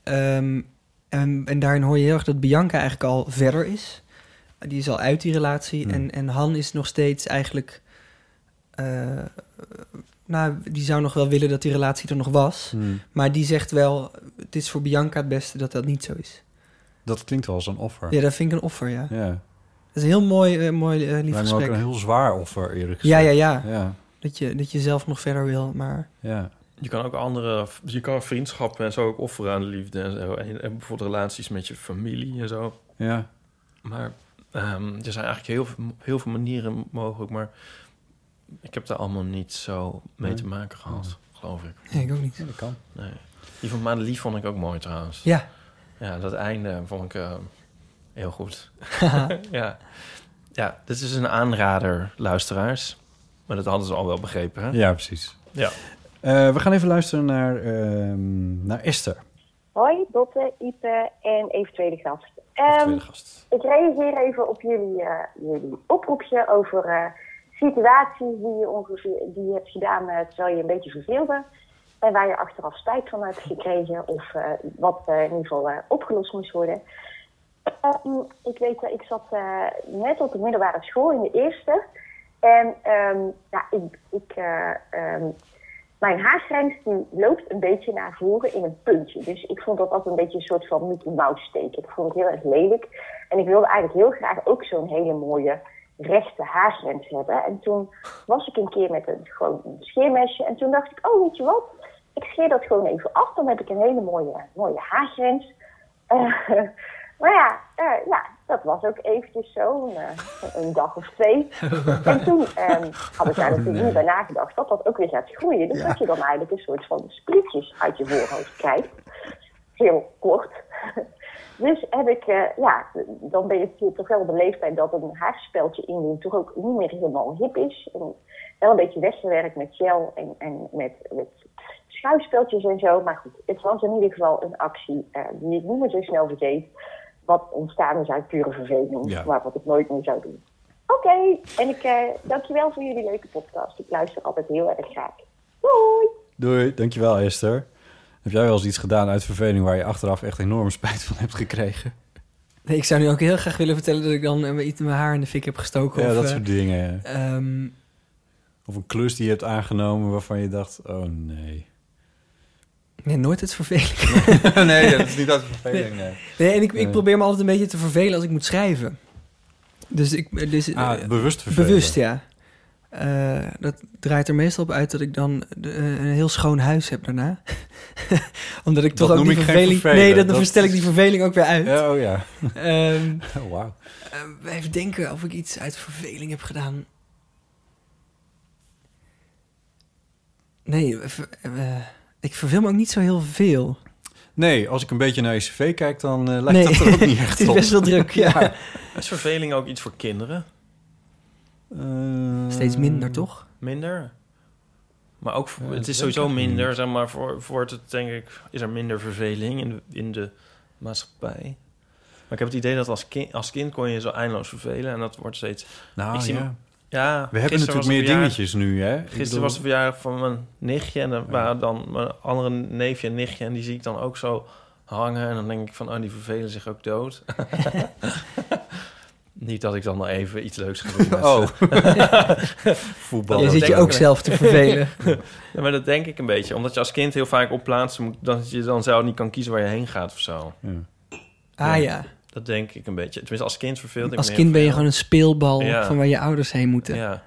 [SPEAKER 2] Ehm, en, en daarin hoor je heel erg dat Bianca eigenlijk al verder is. Die is al uit die relatie.
[SPEAKER 1] Hmm.
[SPEAKER 2] En, en Han is nog steeds eigenlijk... eh, nou, die zou nog wel willen dat die relatie er nog was.
[SPEAKER 1] hmm,
[SPEAKER 2] Maar die zegt wel, het is voor Bianca het beste dat dat niet zo is.
[SPEAKER 1] dat klinkt wel als een offer.
[SPEAKER 2] Ja, dat vind ik een offer, ja.
[SPEAKER 1] ja.
[SPEAKER 2] Dat is een heel mooi, eh, mooi eh, lief
[SPEAKER 1] me ook
[SPEAKER 2] gesprek.
[SPEAKER 1] een heel zwaar offer, eerlijk
[SPEAKER 2] Ja, ja, ja.
[SPEAKER 1] Ja,
[SPEAKER 2] Dat, je, dat je zelf nog verder wil, maar...
[SPEAKER 1] ja.
[SPEAKER 3] Je kan ook andere, je kan vriendschappen en zo ook offeren aan de liefde en zo. En, en bijvoorbeeld relaties met je familie en zo.
[SPEAKER 1] ja.
[SPEAKER 3] Maar ehm, er zijn eigenlijk heel, veel- heel veel manieren mogelijk, maar ik heb daar allemaal niet zo mee
[SPEAKER 1] Nee?
[SPEAKER 3] te maken gehad, geloof ik.
[SPEAKER 2] Nee, ik ook niet.
[SPEAKER 1] Ja, dat kan.
[SPEAKER 3] Nee. Die van Madelief vond ik ook mooi trouwens.
[SPEAKER 2] Ja.
[SPEAKER 3] Ja, dat einde vond ik eh, heel goed. ja. ja, dit is een aanrader, luisteraars. Maar dat hadden ze al wel begrepen, hè?
[SPEAKER 1] Ja, precies.
[SPEAKER 3] Ja.
[SPEAKER 1] Eh, we gaan even luisteren naar, ehm, naar Esther.
[SPEAKER 6] Hoi, Dotte, Ipe en eventuele gast. Ehm,
[SPEAKER 1] tweede gast.
[SPEAKER 6] ik reageer even op jullie, eh, jullie oproepje over eh, situaties die je, ongeveer, die je hebt gedaan terwijl je een beetje verveelde. En waar je achteraf spijt van hebt gekregen of eh, wat eh, in ieder geval eh, opgelost moest worden. Ehm, ik weet, ik zat eh, net op de middelbare school in de eerste. En ja, ik, ik, eh, ehm, mijn haargrens die loopt een beetje naar voren in een puntje. Dus ik vond dat altijd een beetje een soort van Mickey Mouse steek. Ik vond het heel erg lelijk. En ik wilde eigenlijk heel graag ook zo'n hele mooie rechte haargrens hebben. En toen was ik een keer met een, gewoon een. En toen dacht ik, oh weet je wat, ik scheer dat gewoon even af. Dan heb ik een hele mooie, mooie haargrens. Eh, maar ja, eh, ja, dat was ook eventjes zo, een, eh, een dag of twee. en toen ehm, had ik daar natuurlijk niet bij nagedacht dat dat ook weer gaat groeien. Dus dat je dan eigenlijk een soort van splitjes uit je voorhoofd krijgt. Heel kort. Dus heb ik, eh, ja, dan ben je toch wel op de leeftijd dat een haarspeltje indoen toch ook niet meer helemaal hip is. En wel een beetje weggewerkt met gel en, en met, met schuifspeltjes en zo. Maar goed, het was in ieder geval een actie die ik niet meer zo snel vergeet. Wat ontstaan is uit pure verveling,
[SPEAKER 1] Ja.
[SPEAKER 6] maar wat ik nooit meer zou doen. Oké, en ik eh dankjewel voor jullie leuke podcast. Ik luister altijd heel erg graag. Doei!
[SPEAKER 1] Doei, dankjewel Esther. Heb jij wel eens iets gedaan uit verveling waar je achteraf echt enorm spijt van hebt gekregen?
[SPEAKER 2] Nee, ik zou nu ook heel graag willen vertellen dat ik dan eh, iets in mijn haar in de fik heb gestoken.
[SPEAKER 1] Ja,
[SPEAKER 2] of,
[SPEAKER 1] dat
[SPEAKER 2] eh,
[SPEAKER 1] soort dingen. ja.
[SPEAKER 2] ehm,
[SPEAKER 1] Of een klus die je hebt aangenomen waarvan je dacht, oh nee.
[SPEAKER 2] Nee, nooit het vervelen.
[SPEAKER 1] nee, dat is niet uit verveling, nee.
[SPEAKER 2] Nee, en ik, ik probeer me altijd een beetje te vervelen als ik moet schrijven. Dus ik... Dus,
[SPEAKER 1] Ah,
[SPEAKER 2] eh,
[SPEAKER 1] bewust vervelen.
[SPEAKER 2] Bewust, ja. Eh, dat draait er meestal op uit dat ik dan de- eh, een heel schoon huis heb daarna. Omdat ik toch
[SPEAKER 1] Dat
[SPEAKER 2] ook
[SPEAKER 1] noem
[SPEAKER 2] die
[SPEAKER 1] ik geen
[SPEAKER 2] verveling... Nee, dat, dan
[SPEAKER 1] Dat
[SPEAKER 2] verstel ik die verveling ook weer uit.
[SPEAKER 1] Ja, oh ja.
[SPEAKER 2] Ehm,
[SPEAKER 1] Oh, wauw.
[SPEAKER 2] eh, even denken of ik iets uit verveling heb gedaan. Nee, eh, ik verveel me ook niet zo heel veel.
[SPEAKER 1] Nee, als ik een beetje naar je cv kijk, dan eh, lijkt
[SPEAKER 2] Nee,
[SPEAKER 1] dat er ook niet echt
[SPEAKER 2] het is
[SPEAKER 1] op.
[SPEAKER 2] best wel druk, ja.
[SPEAKER 3] Is verveling ook iets voor kinderen?
[SPEAKER 1] Eh,
[SPEAKER 2] Steeds minder, toch?
[SPEAKER 3] Minder? Maar ook, voor-
[SPEAKER 1] Ja,
[SPEAKER 3] het is sowieso minder,
[SPEAKER 1] niet.
[SPEAKER 3] zeg maar, voor, voor het, denk ik, is er minder verveling in de, in de maatschappij. Maar ik heb het idee dat als kind, als kind kon je zo eindeloos vervelen en dat wordt steeds...
[SPEAKER 1] Nou,
[SPEAKER 3] ik zie
[SPEAKER 1] ja.
[SPEAKER 3] Ja,
[SPEAKER 1] We hebben natuurlijk meer
[SPEAKER 3] het
[SPEAKER 1] dingetjes nu, hè?
[SPEAKER 3] Gisteren
[SPEAKER 1] bedoel-
[SPEAKER 3] was de verjaardag van mijn nichtje en er waren dan mijn andere neefje en nichtje en die zie ik dan ook zo hangen en dan denk ik van, oh, die vervelen zich ook dood. Niet dat ik dan nog even iets leuks ga doen. met
[SPEAKER 1] Oh. Voetbal.
[SPEAKER 2] Je zit je ook zelf te vervelen.
[SPEAKER 3] ja, maar dat denk ik een beetje. Omdat je als kind heel vaak op plaatsen moet... dat je dan zelf niet kan kiezen waar je heen gaat of zo.
[SPEAKER 1] Ja.
[SPEAKER 2] Ah ja.
[SPEAKER 3] Dat denk ik een beetje. Tenminste, als kind verveelde ik
[SPEAKER 2] Als
[SPEAKER 3] me
[SPEAKER 2] kind
[SPEAKER 3] heel
[SPEAKER 2] ben je
[SPEAKER 3] veel.
[SPEAKER 2] gewoon een speelbal
[SPEAKER 3] Ja.
[SPEAKER 2] van waar je ouders heen moeten.
[SPEAKER 3] Ja.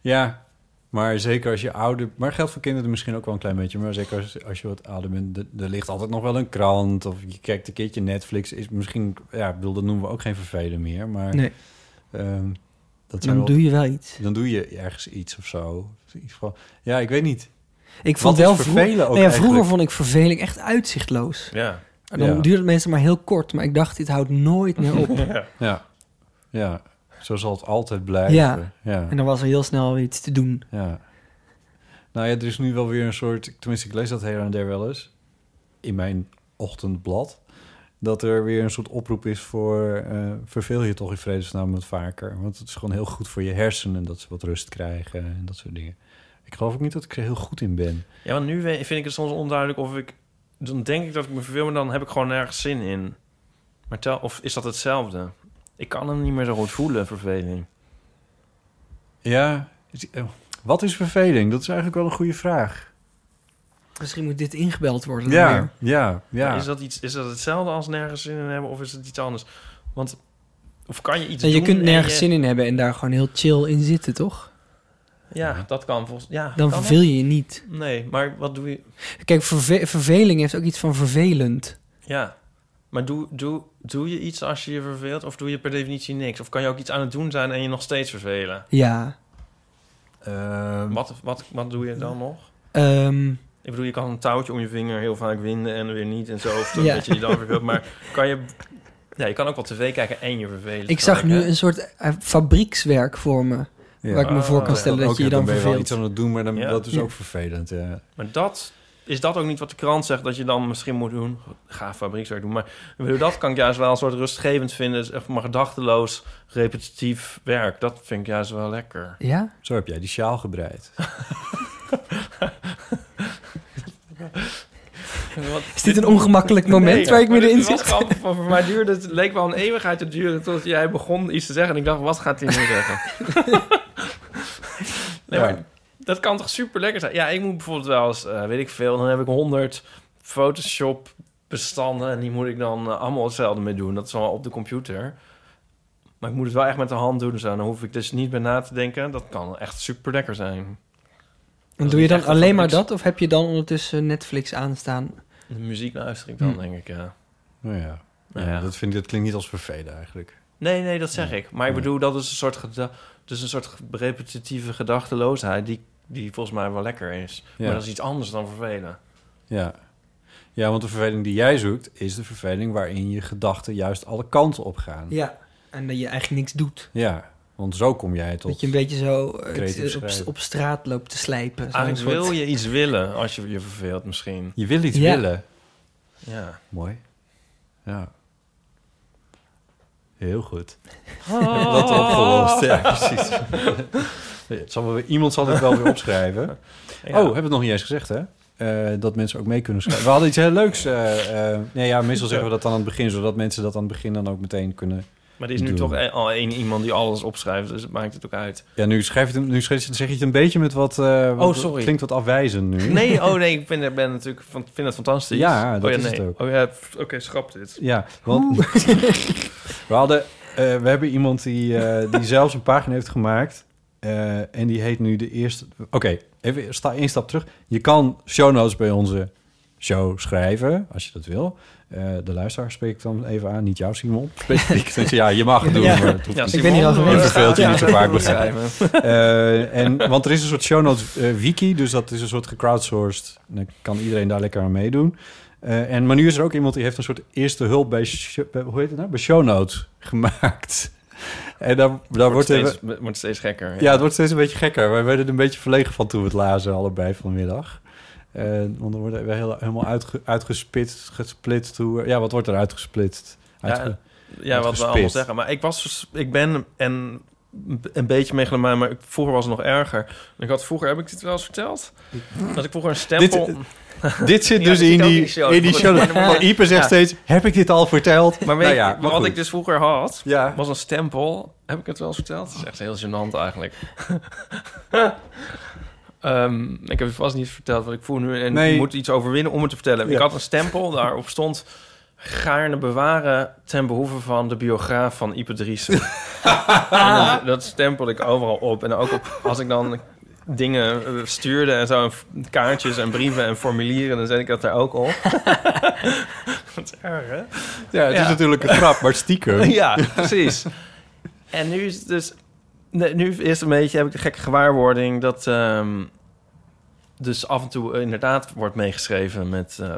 [SPEAKER 1] Ja, maar zeker als je ouder... Maar geldt voor kinderen misschien ook wel een klein beetje. Maar zeker als, als je wat ouder bent... er- Er ligt altijd nog wel een krant. Of je kijkt een keertje Netflix. Is misschien... Ja, ik bedoel, dat noemen we ook geen vervelen meer. Maar
[SPEAKER 2] Nee.
[SPEAKER 1] ehm, dat
[SPEAKER 2] Dan doe je wel iets.
[SPEAKER 1] Dan doe je ergens iets of zo. Iets van, ja, ik weet niet.
[SPEAKER 2] Ik vond
[SPEAKER 1] Wat
[SPEAKER 2] wel
[SPEAKER 1] vervelen ook
[SPEAKER 2] Nou ja, vroeger
[SPEAKER 1] eigenlijk?
[SPEAKER 2] vond ik verveling echt uitzichtloos.
[SPEAKER 3] Ja.
[SPEAKER 2] En dan
[SPEAKER 1] Ja.
[SPEAKER 2] duurde het meestal maar heel kort. Maar ik dacht, dit houdt nooit meer op.
[SPEAKER 3] Ja.
[SPEAKER 1] Ja. ja, zo zal het altijd blijven.
[SPEAKER 2] Ja.
[SPEAKER 1] ja.
[SPEAKER 2] En dan was er heel snel weer iets te doen.
[SPEAKER 1] Ja. Nou ja, er is nu wel weer een soort... Tenminste, ik lees dat her en der wel eens. In mijn ochtendblad. Dat er weer een soort oproep is voor... eh verveel je toch in vredesnaam wat vaker. Want het is gewoon heel goed voor je hersenen... dat ze wat rust krijgen en dat soort dingen. Ik geloof ook niet dat ik er heel goed in ben.
[SPEAKER 3] Ja, want nu vind ik het soms onduidelijk of ik... Dan denk ik dat ik me verveel, maar dan heb ik gewoon nergens zin in. Maar tel, of is dat hetzelfde? Ik kan hem niet meer zo goed voelen, verveling.
[SPEAKER 1] Ja, eh, wat is verveling? Dat is eigenlijk wel een goede vraag.
[SPEAKER 2] Misschien moet dit ingebeld worden.
[SPEAKER 1] Ja,
[SPEAKER 2] weer.
[SPEAKER 1] ja, ja.
[SPEAKER 3] Maar Is dat, iets, is dat hetzelfde als nergens zin in hebben of is het iets anders? Want, of kan je iets
[SPEAKER 2] En je
[SPEAKER 3] doen
[SPEAKER 2] kunt
[SPEAKER 3] en
[SPEAKER 2] nergens
[SPEAKER 3] je-
[SPEAKER 2] zin in hebben en daar gewoon heel chill in zitten, toch?
[SPEAKER 3] Ja, dat kan volgens ja,
[SPEAKER 2] Dan
[SPEAKER 3] kan
[SPEAKER 2] verveel je je niet.
[SPEAKER 3] Nee, maar wat doe je...
[SPEAKER 2] Kijk, verve- verveling heeft ook iets van vervelend.
[SPEAKER 3] Ja, maar doe, doe, doe je iets als je je verveelt of doe je per definitie niks? Of kan je ook iets aan het doen zijn en je nog steeds vervelen?
[SPEAKER 2] Ja.
[SPEAKER 3] wat, wat, wat doe je dan nog?
[SPEAKER 2] Ehm,
[SPEAKER 3] Ik bedoel, je kan een touwtje om je vinger heel vaak winden en weer niet en zo. Of
[SPEAKER 2] Ja.
[SPEAKER 3] dat je je dan verveelt. Maar kan je... Ja, je kan ook wel tv kijken en je vervelen.
[SPEAKER 2] ik zag nu een soort eh, fabriekswerk voor me. Waar ik me voor kan stellen dat
[SPEAKER 1] Ook,
[SPEAKER 2] je je dan
[SPEAKER 1] ben je wel
[SPEAKER 2] verveelt.
[SPEAKER 1] iets aan het doen, maar dan,
[SPEAKER 3] Ja.
[SPEAKER 1] dat is
[SPEAKER 2] Ja.
[SPEAKER 1] ook vervelend. Ja.
[SPEAKER 3] Maar dat... Is dat ook niet wat de krant zegt dat je dan misschien moet doen? Ga fabriekswerk doen. Maar dat kan ik juist wel een soort rustgevend vinden. Maar gedachteloos, repetitief werk. Dat vind ik juist wel lekker.
[SPEAKER 2] Ja?
[SPEAKER 1] Zo heb jij die sjaal gebreid.
[SPEAKER 2] Is dit een ongemakkelijk moment waar ik middenin
[SPEAKER 3] dit was
[SPEAKER 2] zit?
[SPEAKER 3] grappig, voor mij duurde het, het leek wel een eeuwigheid te duren tot jij begon iets te zeggen. En ik dacht, wat gaat hij nu zeggen? nee,
[SPEAKER 1] Ja.
[SPEAKER 3] maar dat kan toch super lekker zijn? Ja, ik moet bijvoorbeeld wel eens, eh, weet ik veel, dan heb ik 100 Photoshop bestanden en die moet ik dan eh, allemaal hetzelfde mee doen. Dat is wel op de computer. Maar ik moet het wel echt met de hand doen. Zo. Dan hoef ik dus niet bij na te denken. Dat kan echt super lekker zijn.
[SPEAKER 2] En doe je dan alleen maar dat? Of heb je dan ondertussen Netflix aanstaan?
[SPEAKER 3] De muziek luister ik dan,
[SPEAKER 2] Hm.
[SPEAKER 3] denk ik, ja.
[SPEAKER 1] Nou ja,
[SPEAKER 3] Nou
[SPEAKER 1] ja,
[SPEAKER 3] ja.
[SPEAKER 1] Dat, vind ik, dat klinkt niet als vervelen eigenlijk.
[SPEAKER 3] Nee, nee, dat zeg ik. Maar ik bedoel, dat is een soort, dus een soort repetitieve gedachteloosheid... die, die volgens mij wel lekker is.
[SPEAKER 1] Ja.
[SPEAKER 3] Maar dat is iets anders dan vervelen.
[SPEAKER 1] Ja. ja, want de verveling die jij zoekt... is de verveling waarin je gedachten juist alle kanten op gaan.
[SPEAKER 2] Ja. En dat je eigenlijk niks doet.
[SPEAKER 1] Ja, want zo kom jij tot...
[SPEAKER 2] Dat je een beetje zo eh,
[SPEAKER 1] creatief
[SPEAKER 2] op, straat loopt te slijpen.
[SPEAKER 3] Eigenlijk
[SPEAKER 2] soort-
[SPEAKER 3] wil je iets willen als je je verveelt misschien.
[SPEAKER 1] Je wil iets
[SPEAKER 2] Ja.
[SPEAKER 1] willen.
[SPEAKER 3] Ja.
[SPEAKER 1] Mooi. Ja. Heel goed.
[SPEAKER 3] Oh.
[SPEAKER 1] Wat opgelost. Ja, precies. Zal weer, iemand zal dit wel weer opschrijven.
[SPEAKER 3] Ja.
[SPEAKER 1] Oh, hebben we het nog niet eens gezegd, hè? Eh, dat mensen ook mee kunnen schrijven. We hadden iets heel leuks. eh, eh, nee, ja, meestal zeggen we dat dan aan het begin... zodat mensen dat aan het begin dan ook meteen kunnen
[SPEAKER 3] Maar er is nu toch e- al één iemand die alles opschrijft, dus het maakt het ook uit.
[SPEAKER 1] Ja, nu, schrijf je het, nu schrijf zeg je het een beetje met wat... eh, wat-
[SPEAKER 3] Oh, sorry.
[SPEAKER 1] Klinkt wat afwijzend nu.
[SPEAKER 3] Nee, oh nee, ik ben, ben natuurlijk van, vind het fantastisch.
[SPEAKER 1] Ja, dat
[SPEAKER 3] oh, ja,
[SPEAKER 1] is
[SPEAKER 3] nee.
[SPEAKER 1] het ook.
[SPEAKER 3] Oh ja, oké, schrap dit.
[SPEAKER 1] Ja, want we hadden, eh, we hebben iemand die, eh, die zelfs een pagina heeft gemaakt. en die heet nu de eerste. Oké, even sta één stap terug. Je kan show notes bij onze show schrijven, als je dat wil. Eh, de luisteraar spreek ik dan even aan, niet jou, Simon. Specifiek. Ja, je mag het doen.
[SPEAKER 2] Ja.
[SPEAKER 1] maar het hoeft
[SPEAKER 3] Ja,
[SPEAKER 1] niet.
[SPEAKER 2] Ik ben hier al geweest.
[SPEAKER 1] verveelt je
[SPEAKER 3] Ja,
[SPEAKER 1] niet zo vaak
[SPEAKER 3] moet
[SPEAKER 1] begrijp
[SPEAKER 3] schrijven.
[SPEAKER 1] Eh, en, want er is een soort show notes eh, wiki, dus dat is een soort gecrowdsourced. Dan kan iedereen daar lekker aan meedoen. Eh, en, maar nu is er ook iemand die heeft een soort eerste hulp bij, sh- bij- hoe heet het nou? bij show notes gemaakt. En daar, daar wordt,
[SPEAKER 3] wordt,
[SPEAKER 1] even-
[SPEAKER 3] steeds, wordt steeds gekker.
[SPEAKER 1] ja, het wordt steeds een beetje gekker. Wij werden er een beetje verlegen van toen we het lazen, allebei vanmiddag. Eh want dan worden we heel, helemaal uitge, uitgespitst, gesplitst. Hoe, ja, wat wordt er uitgesplitst? Uitge-
[SPEAKER 3] Ja, ja, wat we allemaal zeggen. Maar ik was, dus- ik ben en een beetje megalomaan, maar ik- vroeger was het nog erger. Ik had vroeger, heb ik dit wel eens verteld? Dat ik vroeger een stempel...
[SPEAKER 1] Dit- Dit zit
[SPEAKER 3] Ja,
[SPEAKER 1] dus in die,
[SPEAKER 3] in die show.
[SPEAKER 1] in die show.
[SPEAKER 3] Maar-
[SPEAKER 1] Maar Ipe zegt
[SPEAKER 3] Ja.
[SPEAKER 1] steeds, heb ik dit al verteld?
[SPEAKER 3] Maar weet
[SPEAKER 1] Nou ja,
[SPEAKER 3] je,
[SPEAKER 1] maar
[SPEAKER 3] wat
[SPEAKER 1] goed.
[SPEAKER 3] ik dus vroeger had,
[SPEAKER 1] Ja.
[SPEAKER 3] was een stempel. Heb ik het wel eens verteld? Dat is echt heel gênant eigenlijk. Ehm, ik heb het vast niet verteld wat ik voel nu. En
[SPEAKER 1] Nee.
[SPEAKER 3] ik moet iets overwinnen om het te vertellen.
[SPEAKER 1] Ja.
[SPEAKER 3] Ik had een stempel, daarop stond gaarne bewaren ten behoeve van de biograaf van Ipe Driessen. En dat, dat stempel ik overal op. En ook op, als ik dan dingen eh, stuurde en zo, en kaartjes en brieven en formulieren, dan zet ik dat daar ook op. Wat erg, hè?
[SPEAKER 1] Ja, het is natuurlijk een grap, maar stiekem.
[SPEAKER 3] ja, precies. En nu is het dus... nee, Nu is een beetje, heb ik de gekke gewaarwording dat... ehm, dus af en toe inderdaad wordt meegeschreven met eh,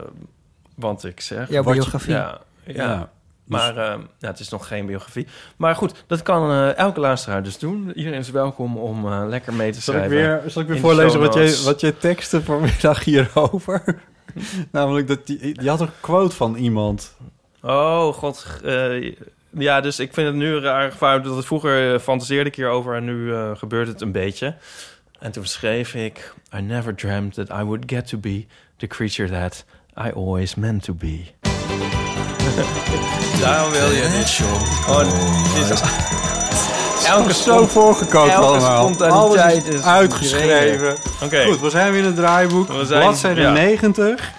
[SPEAKER 3] wat ik zeg.
[SPEAKER 2] Jouw
[SPEAKER 3] je-
[SPEAKER 2] biografie.
[SPEAKER 3] Ja, ja.
[SPEAKER 1] Ja,
[SPEAKER 3] maar ehm, ja, het is nog geen biografie. Maar goed, dat kan eh, elke luisteraar dus doen. Iedereen is welkom om eh, lekker mee te
[SPEAKER 1] Zal ik
[SPEAKER 3] schrijven.
[SPEAKER 1] weer, zal ik weer voorlezen wat jij, wat jij tekste vanmiddag hierover? Namelijk, dat die, je had een quote van iemand.
[SPEAKER 3] Oh, god. Ja, dus ik vind het nu raar gevaar dat het vroeger eh, fantaseerde ik hierover en nu eh, gebeurt het een beetje. En toen schreef ik: I never dreamt that I would get to be the creature that I always meant to be. Daarom wil je dit. Oh, dit is elke
[SPEAKER 1] zo voorgekookt allemaal. Alles is uitgeschreven.
[SPEAKER 3] Oké.
[SPEAKER 1] Goed, we zijn weer in het draaiboek. Bladzijde
[SPEAKER 3] ja.
[SPEAKER 1] 90.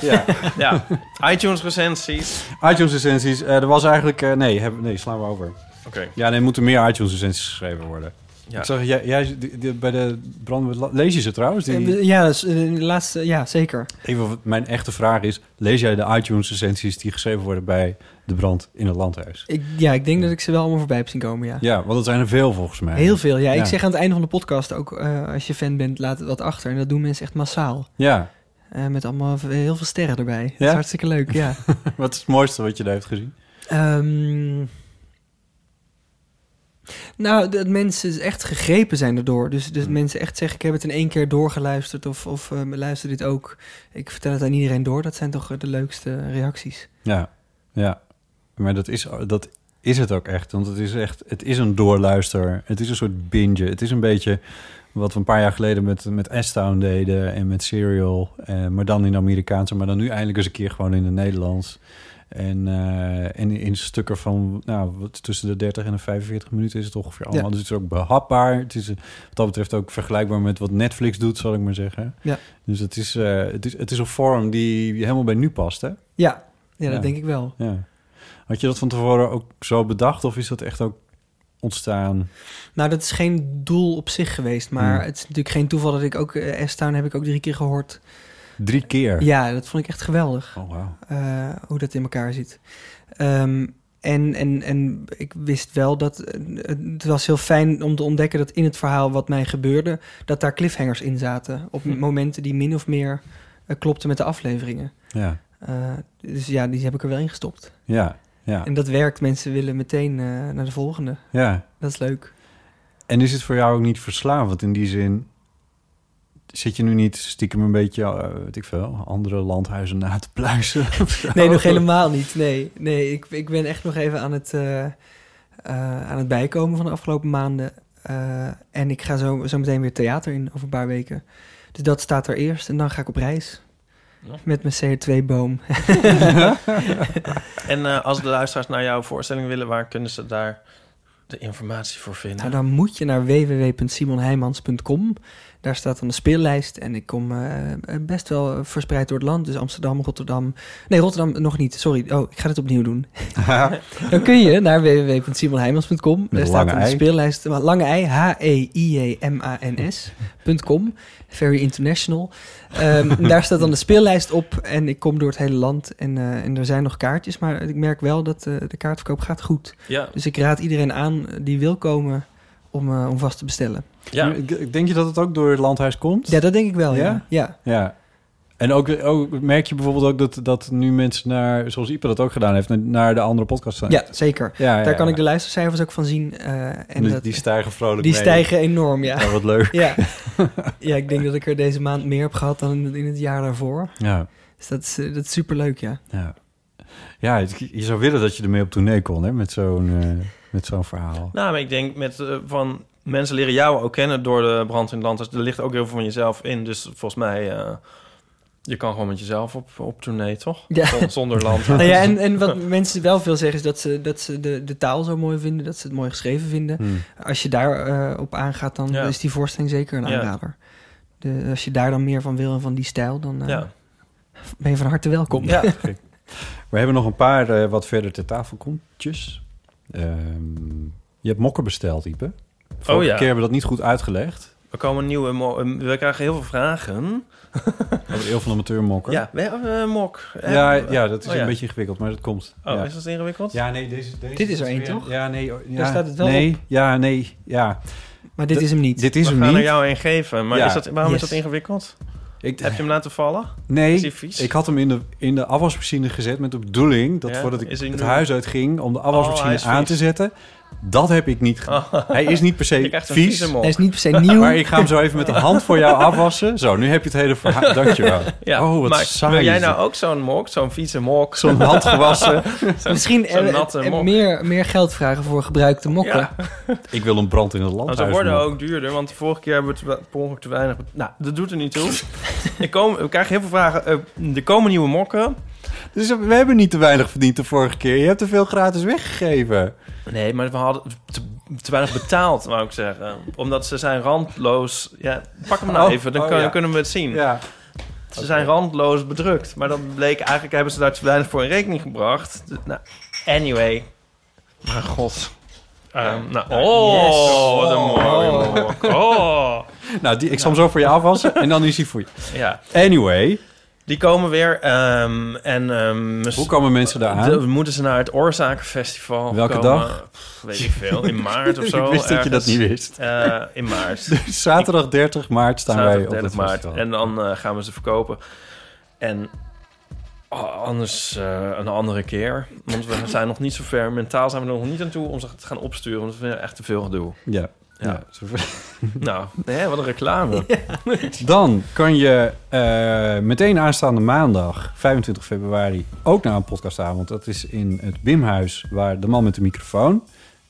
[SPEAKER 1] Ja.
[SPEAKER 3] Ja, iTunes recensies.
[SPEAKER 1] iTunes recensies. eh, er was eigenlijk... eh, nee, heb, nee, slaan we over.
[SPEAKER 3] Oké.
[SPEAKER 1] Ja, nee, er moeten meer iTunes recensies geschreven worden.
[SPEAKER 3] Ja.
[SPEAKER 1] Ik zag, jij, jij die- die- bij de brand... Lees je ze trouwens? Die,
[SPEAKER 2] Eh, Ja, de laatste, ja, zeker.
[SPEAKER 1] Even, wat mijn echte vraag is... Lees jij de iTunes recensies die geschreven worden bij de brand in het landhuis?
[SPEAKER 2] Ik, ja, ik denk dat ik ze wel allemaal voorbij heb zien komen, ja.
[SPEAKER 1] Ja, want dat zijn er veel volgens mij.
[SPEAKER 2] Heel veel, ja.
[SPEAKER 1] Ja.
[SPEAKER 2] Ik zeg aan het einde van de podcast ook, eh, als je fan bent, laat het wat achter. En dat doen mensen echt massaal.
[SPEAKER 1] Ja.
[SPEAKER 2] Eh, met allemaal heel veel sterren erbij. Dat
[SPEAKER 1] Ja?
[SPEAKER 2] is hartstikke leuk, ja.
[SPEAKER 1] wat is het mooiste wat je daar heeft gezien?
[SPEAKER 2] Ehm, nou, dat mensen echt gegrepen zijn erdoor. Dus, dus mensen echt zeggen, ik heb het in één keer doorgeluisterd... of, of eh, luister dit ook. Ik vertel het aan iedereen door. Dat zijn toch eh, de leukste reacties.
[SPEAKER 1] Ja, ja. Maar dat is, dat is het ook echt. Want het is echt, het is een doorluister. Het is een soort binge. Het is een beetje wat we een paar jaar geleden met, met S-Town deden en met Serial. Eh, maar dan in de Amerikaanse, maar dan nu eindelijk eens een keer gewoon in het Nederlands. En, eh, en in stukken van nou, tussen de 30 en de 45 minuten is het ongeveer allemaal.
[SPEAKER 2] Ja.
[SPEAKER 1] Dus het is ook behapbaar. Het is wat dat betreft ook vergelijkbaar met wat Netflix doet, zal ik maar zeggen.
[SPEAKER 2] Ja.
[SPEAKER 1] Dus het is, eh, het is, het is een vorm die helemaal bij nu past, hè?
[SPEAKER 2] Ja, ja dat denk ik wel.
[SPEAKER 1] Ja. Had je dat van tevoren ook zo bedacht of is dat echt ook ontstaan?
[SPEAKER 2] Nou, dat is geen doel op zich geweest. Maar
[SPEAKER 1] Hmm.
[SPEAKER 2] het is natuurlijk geen toeval dat ik ook... S-Town heb ik ook drie keer gehoord.
[SPEAKER 1] Drie keer?
[SPEAKER 2] Ja, dat vond ik echt geweldig.
[SPEAKER 1] Oh, wauw.
[SPEAKER 2] Eh, hoe dat in elkaar zit. Ehm, en, en, en ik wist wel dat... eh, het was heel fijn om te ontdekken dat in het verhaal wat mij gebeurde... dat daar cliffhangers in zaten. Op
[SPEAKER 1] Hm.
[SPEAKER 2] momenten die min of meer klopten met de afleveringen.
[SPEAKER 1] Ja.
[SPEAKER 2] Dus ja, die heb ik er wel in gestopt.
[SPEAKER 1] Ja, ja.
[SPEAKER 2] En dat werkt. Mensen willen meteen eh, naar de volgende.
[SPEAKER 1] Ja.
[SPEAKER 2] Dat is leuk.
[SPEAKER 1] En is het voor jou ook niet verslavend in die zin? Zit je nu niet stiekem een beetje, eh, weet ik veel, andere landhuizen na te pluizen?
[SPEAKER 2] Nee, nog helemaal niet. Nee, nee ik, ik ben echt nog even aan het, eh, aan het bijkomen van de afgelopen maanden. En ik ga zo, zo meteen weer theater in over een paar weken. Dus dat staat er eerst en dan ga ik op reis.
[SPEAKER 3] Ja.
[SPEAKER 2] Met mijn CO2-boom.
[SPEAKER 3] En eh, als de luisteraars naar jouw voorstelling willen, waar kunnen ze daar de informatie voor vinden?
[SPEAKER 2] nou, dan moet je naar www.simonheijmans.com. Daar staat dan de speellijst. En ik kom eh, best wel verspreid door het land. Dus Amsterdam, Rotterdam. Nee, Rotterdam nog niet. Sorry. Oh, ik ga dit opnieuw doen. dan kun je naar www.simonheijmans.com.
[SPEAKER 1] Met
[SPEAKER 2] Daar
[SPEAKER 1] een
[SPEAKER 2] staat
[SPEAKER 1] lange
[SPEAKER 2] dan de
[SPEAKER 1] ei.
[SPEAKER 2] speellijst. Lange ei. H-E-I-J-M-A-N-S.com. Very international. Ehm, daar staat dan de speellijst op. En ik kom door het hele land. En, eh, en er zijn nog kaartjes. Maar ik merk wel dat eh, de kaartverkoop gaat goed.
[SPEAKER 3] Ja.
[SPEAKER 2] Dus ik raad iedereen aan die wil komen om, eh, om vast te bestellen.
[SPEAKER 3] Ja.
[SPEAKER 1] Denk je dat het ook door het landhuis komt?
[SPEAKER 2] Ja, dat denk ik wel, ja. Ja.
[SPEAKER 1] ja. En ook, ook merk je bijvoorbeeld ook dat, dat nu mensen naar, zoals Ipe dat ook gedaan heeft, naar- de andere podcast zijn.
[SPEAKER 2] Ja, zeker.
[SPEAKER 1] Ja, ja,
[SPEAKER 2] Daar kan
[SPEAKER 1] ja.
[SPEAKER 2] ik de luistercijfers ook van zien. eh, en
[SPEAKER 1] Die-
[SPEAKER 2] dat,
[SPEAKER 1] die stijgen vrolijk
[SPEAKER 2] Die
[SPEAKER 1] mee.
[SPEAKER 2] stijgen enorm, ja.
[SPEAKER 1] Ja, wat leuk.
[SPEAKER 2] Ja. ja, ik denk dat ik er deze maand meer heb gehad dan in, in het jaar daarvoor.
[SPEAKER 1] Ja.
[SPEAKER 2] Dus dat is, eh, dat is superleuk, ja.
[SPEAKER 1] Ja. Ja, je zou willen dat je ermee op tournee kon, hè, met zo'n eh, met zo'n verhaal.
[SPEAKER 3] Nou, maar ik denk met van mensen leren jou ook kennen door de brand in het land. Dus er ligt ook heel veel van jezelf in. Dus volgens mij, eh, je kan gewoon met jezelf op, op tournee, toch?
[SPEAKER 2] Ja.
[SPEAKER 3] Zon- Zonder land.
[SPEAKER 2] Nou ja, en, en wat mensen wel veel zeggen is dat ze, dat ze de, de taal zo mooi vinden, dat ze het mooi geschreven vinden.
[SPEAKER 1] Hmm.
[SPEAKER 2] Als je daar eh, op aangaat, dan
[SPEAKER 3] Ja.
[SPEAKER 2] is die voorstelling zeker een
[SPEAKER 3] Ja.
[SPEAKER 2] aanrader. De, als je daar dan meer van wil en van die stijl, dan eh,
[SPEAKER 3] Ja.
[SPEAKER 2] ben je van harte welkom.
[SPEAKER 3] Ja.
[SPEAKER 1] We hebben nog een paar eh, wat verder ter tafel komtjes. Ehm, je hebt mokken besteld, Ipe. Vorige
[SPEAKER 3] Oh ja.
[SPEAKER 1] keer hebben we dat niet goed uitgelegd.
[SPEAKER 3] Er komen nieuwe... eh, We krijgen heel veel vragen.
[SPEAKER 1] Over de eeuw van de amateur mokken.
[SPEAKER 3] Ja, we hebben een mok.
[SPEAKER 1] Ja,
[SPEAKER 3] Eh,
[SPEAKER 1] ja, dat is
[SPEAKER 3] oh,
[SPEAKER 1] een beetje ingewikkeld, maar dat komt.
[SPEAKER 3] Oh,
[SPEAKER 1] ja.
[SPEAKER 3] is dat ingewikkeld?
[SPEAKER 1] Ja, nee, deze, deze
[SPEAKER 2] Dit is er één, toch?
[SPEAKER 1] Ja, nee. oh, Ja,
[SPEAKER 2] Daar staat het wel
[SPEAKER 1] nee,
[SPEAKER 2] op.
[SPEAKER 1] Ja, nee, ja.
[SPEAKER 2] Maar dit
[SPEAKER 1] D-
[SPEAKER 2] is hem niet.
[SPEAKER 1] Dit is
[SPEAKER 3] we
[SPEAKER 1] hem
[SPEAKER 3] gaan
[SPEAKER 1] niet.
[SPEAKER 3] er jou een geven. Maar
[SPEAKER 1] Ja.
[SPEAKER 3] is dat, waarom
[SPEAKER 2] Yes.
[SPEAKER 3] is dat ingewikkeld?
[SPEAKER 1] Ik,
[SPEAKER 3] Heb je hem laten vallen?
[SPEAKER 1] nee, ik had hem in de, in de afwasmachine gezet met de bedoeling... dat
[SPEAKER 3] Ja?
[SPEAKER 1] voordat ik het
[SPEAKER 3] nu-
[SPEAKER 1] huis uitging om de
[SPEAKER 3] Oh,
[SPEAKER 1] afwasmachine aan te zetten. Dat heb ik niet gedaan. Hij is niet per se vies.
[SPEAKER 2] Hij is niet per se nieuw.
[SPEAKER 1] Maar ik ga hem zo even met de hand voor jou afwassen. Zo, nu heb je het hele verhaal. Dankjewel.
[SPEAKER 3] Ja,
[SPEAKER 1] oh, wat
[SPEAKER 3] maar
[SPEAKER 1] saai
[SPEAKER 3] wil jij nou ook zo'n mok, zo'n vieze mok?
[SPEAKER 1] Zo'n handgewassen.
[SPEAKER 2] Misschien
[SPEAKER 3] zo'n
[SPEAKER 2] eh,
[SPEAKER 3] natte
[SPEAKER 2] eh,
[SPEAKER 3] mok.
[SPEAKER 2] meer, meer geld vragen voor gebruikte mokken.
[SPEAKER 3] Ja.
[SPEAKER 1] ik wil een brand in het
[SPEAKER 3] Nou,
[SPEAKER 1] landhuis.
[SPEAKER 3] ze worden ook duurder, want de vorige keer hebben we te, per ongeluk te weinig... Nou, dat doet er niet toe. ik kom, we krijgen heel veel vragen. Eh, er komen nieuwe mokken.
[SPEAKER 1] Dus we hebben niet te weinig verdiend de vorige keer. Je hebt te veel gratis weggegeven.
[SPEAKER 3] Nee, maar we hadden te, te weinig betaald, wou ik zeggen. Omdat ze zijn randloos... Ja, pak hem nou
[SPEAKER 1] Oh,
[SPEAKER 3] even, dan
[SPEAKER 1] oh,
[SPEAKER 3] kun-
[SPEAKER 1] ja.
[SPEAKER 3] kunnen we het zien.
[SPEAKER 1] Ja.
[SPEAKER 3] Ze zijn randloos bedrukt. Maar dat bleek eigenlijk, hebben ze daar te weinig voor in rekening gebracht. Dus, nou, anyway. Maar god. Ehm, nou, oh, wat een mooie mok. Oh.
[SPEAKER 1] Nou, die, ik zal hem zo voor je afwassen en dan is hij voor je.
[SPEAKER 3] Ja,
[SPEAKER 1] Anyway,
[SPEAKER 3] die komen weer. ehm, en, ehm,
[SPEAKER 1] hoe komen mensen daar aan?
[SPEAKER 3] de- moeten ze naar het Oorzakenfestival
[SPEAKER 1] Welke
[SPEAKER 3] komen?
[SPEAKER 1] dag?
[SPEAKER 3] Pff, weet ik veel. In maart of zo.
[SPEAKER 1] Ik wist dat je dat niet wist.
[SPEAKER 3] Eh, in maart.
[SPEAKER 1] Dus zaterdag 30 maart staan wij op
[SPEAKER 3] 30
[SPEAKER 1] het
[SPEAKER 3] maart.
[SPEAKER 1] festival.
[SPEAKER 3] En dan eh, gaan we ze verkopen. En oh, anders eh, een andere keer. Want we zijn nog niet zo ver. Mentaal zijn we er nog niet aan toe om ze te gaan opsturen. Want we vinden echt te veel gedoe.
[SPEAKER 1] Ja.
[SPEAKER 3] Ja.
[SPEAKER 1] ja. zo-
[SPEAKER 3] Nou, wat een reclame.
[SPEAKER 1] Dan kan je eh, meteen aanstaande maandag, 25 februari, ook naar een podcastavond. Dat is in het Bimhuis, waar de man met de microfoon...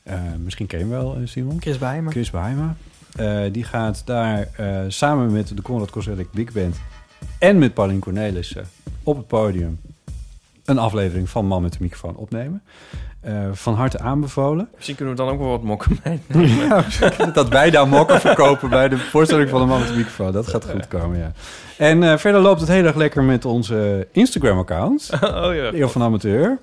[SPEAKER 1] eh, misschien ken je hem wel, eh, Simon.
[SPEAKER 2] Chris Bijma.
[SPEAKER 1] Chris Baima. Eh, die gaat daar eh, samen met de Conrad Koselleck Big Band en met Paulien Cornelissen op het podium een aflevering van Man met de microfoon opnemen. Eh, van harte aanbevolen.
[SPEAKER 3] Misschien kunnen we dan ook wel wat mokken meenemen.
[SPEAKER 1] Ja, dat wij daar mokken verkopen bij de voorstelling van de Man met de microfoon. Dat gaat goed komen, ja. En eh, verder loopt het heel erg lekker met onze Instagram-account.
[SPEAKER 3] oh ja.
[SPEAKER 1] Eeuw van Amateur.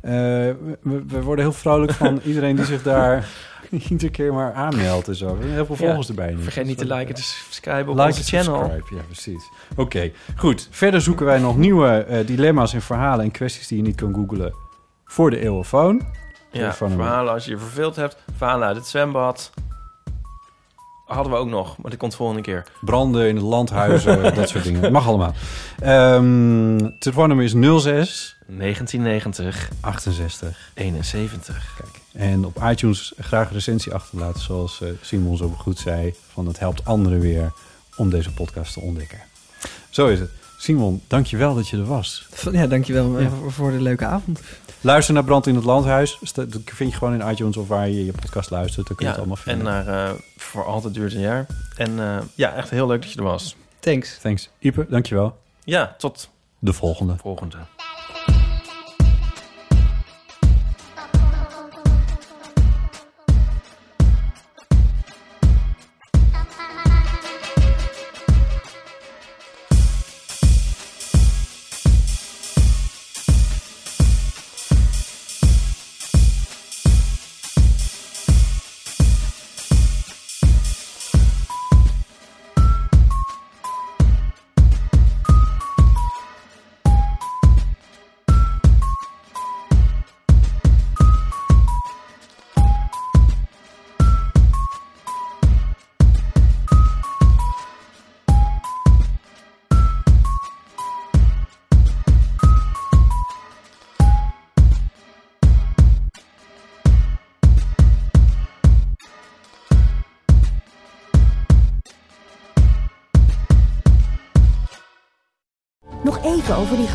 [SPEAKER 1] Eh, we, we worden heel vrolijk van iedereen die zich daar iedere keer maar aanmeldt en zo. We hebben heel veel
[SPEAKER 3] Ja.
[SPEAKER 1] volgers erbij. nu.
[SPEAKER 3] Vergeet niet te liken, te subscriben op
[SPEAKER 1] Like
[SPEAKER 3] onze channel.
[SPEAKER 1] subscribe, ja precies. Oké, goed. Verder zoeken wij nog nieuwe dilemma's en verhalen en kwesties die je niet kan googlen voor de eeuwofoon.
[SPEAKER 3] Ja, verhalen als je je verveeld hebt. Verhalen uit het zwembad. Hadden we ook nog, maar dat komt volgende keer.
[SPEAKER 1] Branden in het landhuizen, dat soort dingen. Mag allemaal. Ehm het telefoonnummer is 06
[SPEAKER 3] 1990,
[SPEAKER 1] 68.
[SPEAKER 3] 71.
[SPEAKER 1] Kijk. En op iTunes graag een recensie achterlaten, zoals eh, Simon zo goed zei. Van het helpt anderen weer om deze podcast te ontdekken. Zo is het. Simon, dankjewel dat je er was.
[SPEAKER 2] Ja, dankjewel
[SPEAKER 1] Ja.
[SPEAKER 2] voor de leuke avond.
[SPEAKER 1] Luister naar Brand in het Landhuis. Dat vind je gewoon in iTunes of waar je je podcast luistert. Dan kun je
[SPEAKER 3] Ja,
[SPEAKER 1] het allemaal
[SPEAKER 3] en
[SPEAKER 1] vinden.
[SPEAKER 3] naar eh, Voor Altijd Duurt een Jaar. En eh, ja, echt heel leuk dat je er was.
[SPEAKER 2] Thanks.
[SPEAKER 1] Thanks. Ipe, dankjewel.
[SPEAKER 3] Ja, tot
[SPEAKER 1] De volgende.
[SPEAKER 3] volgende.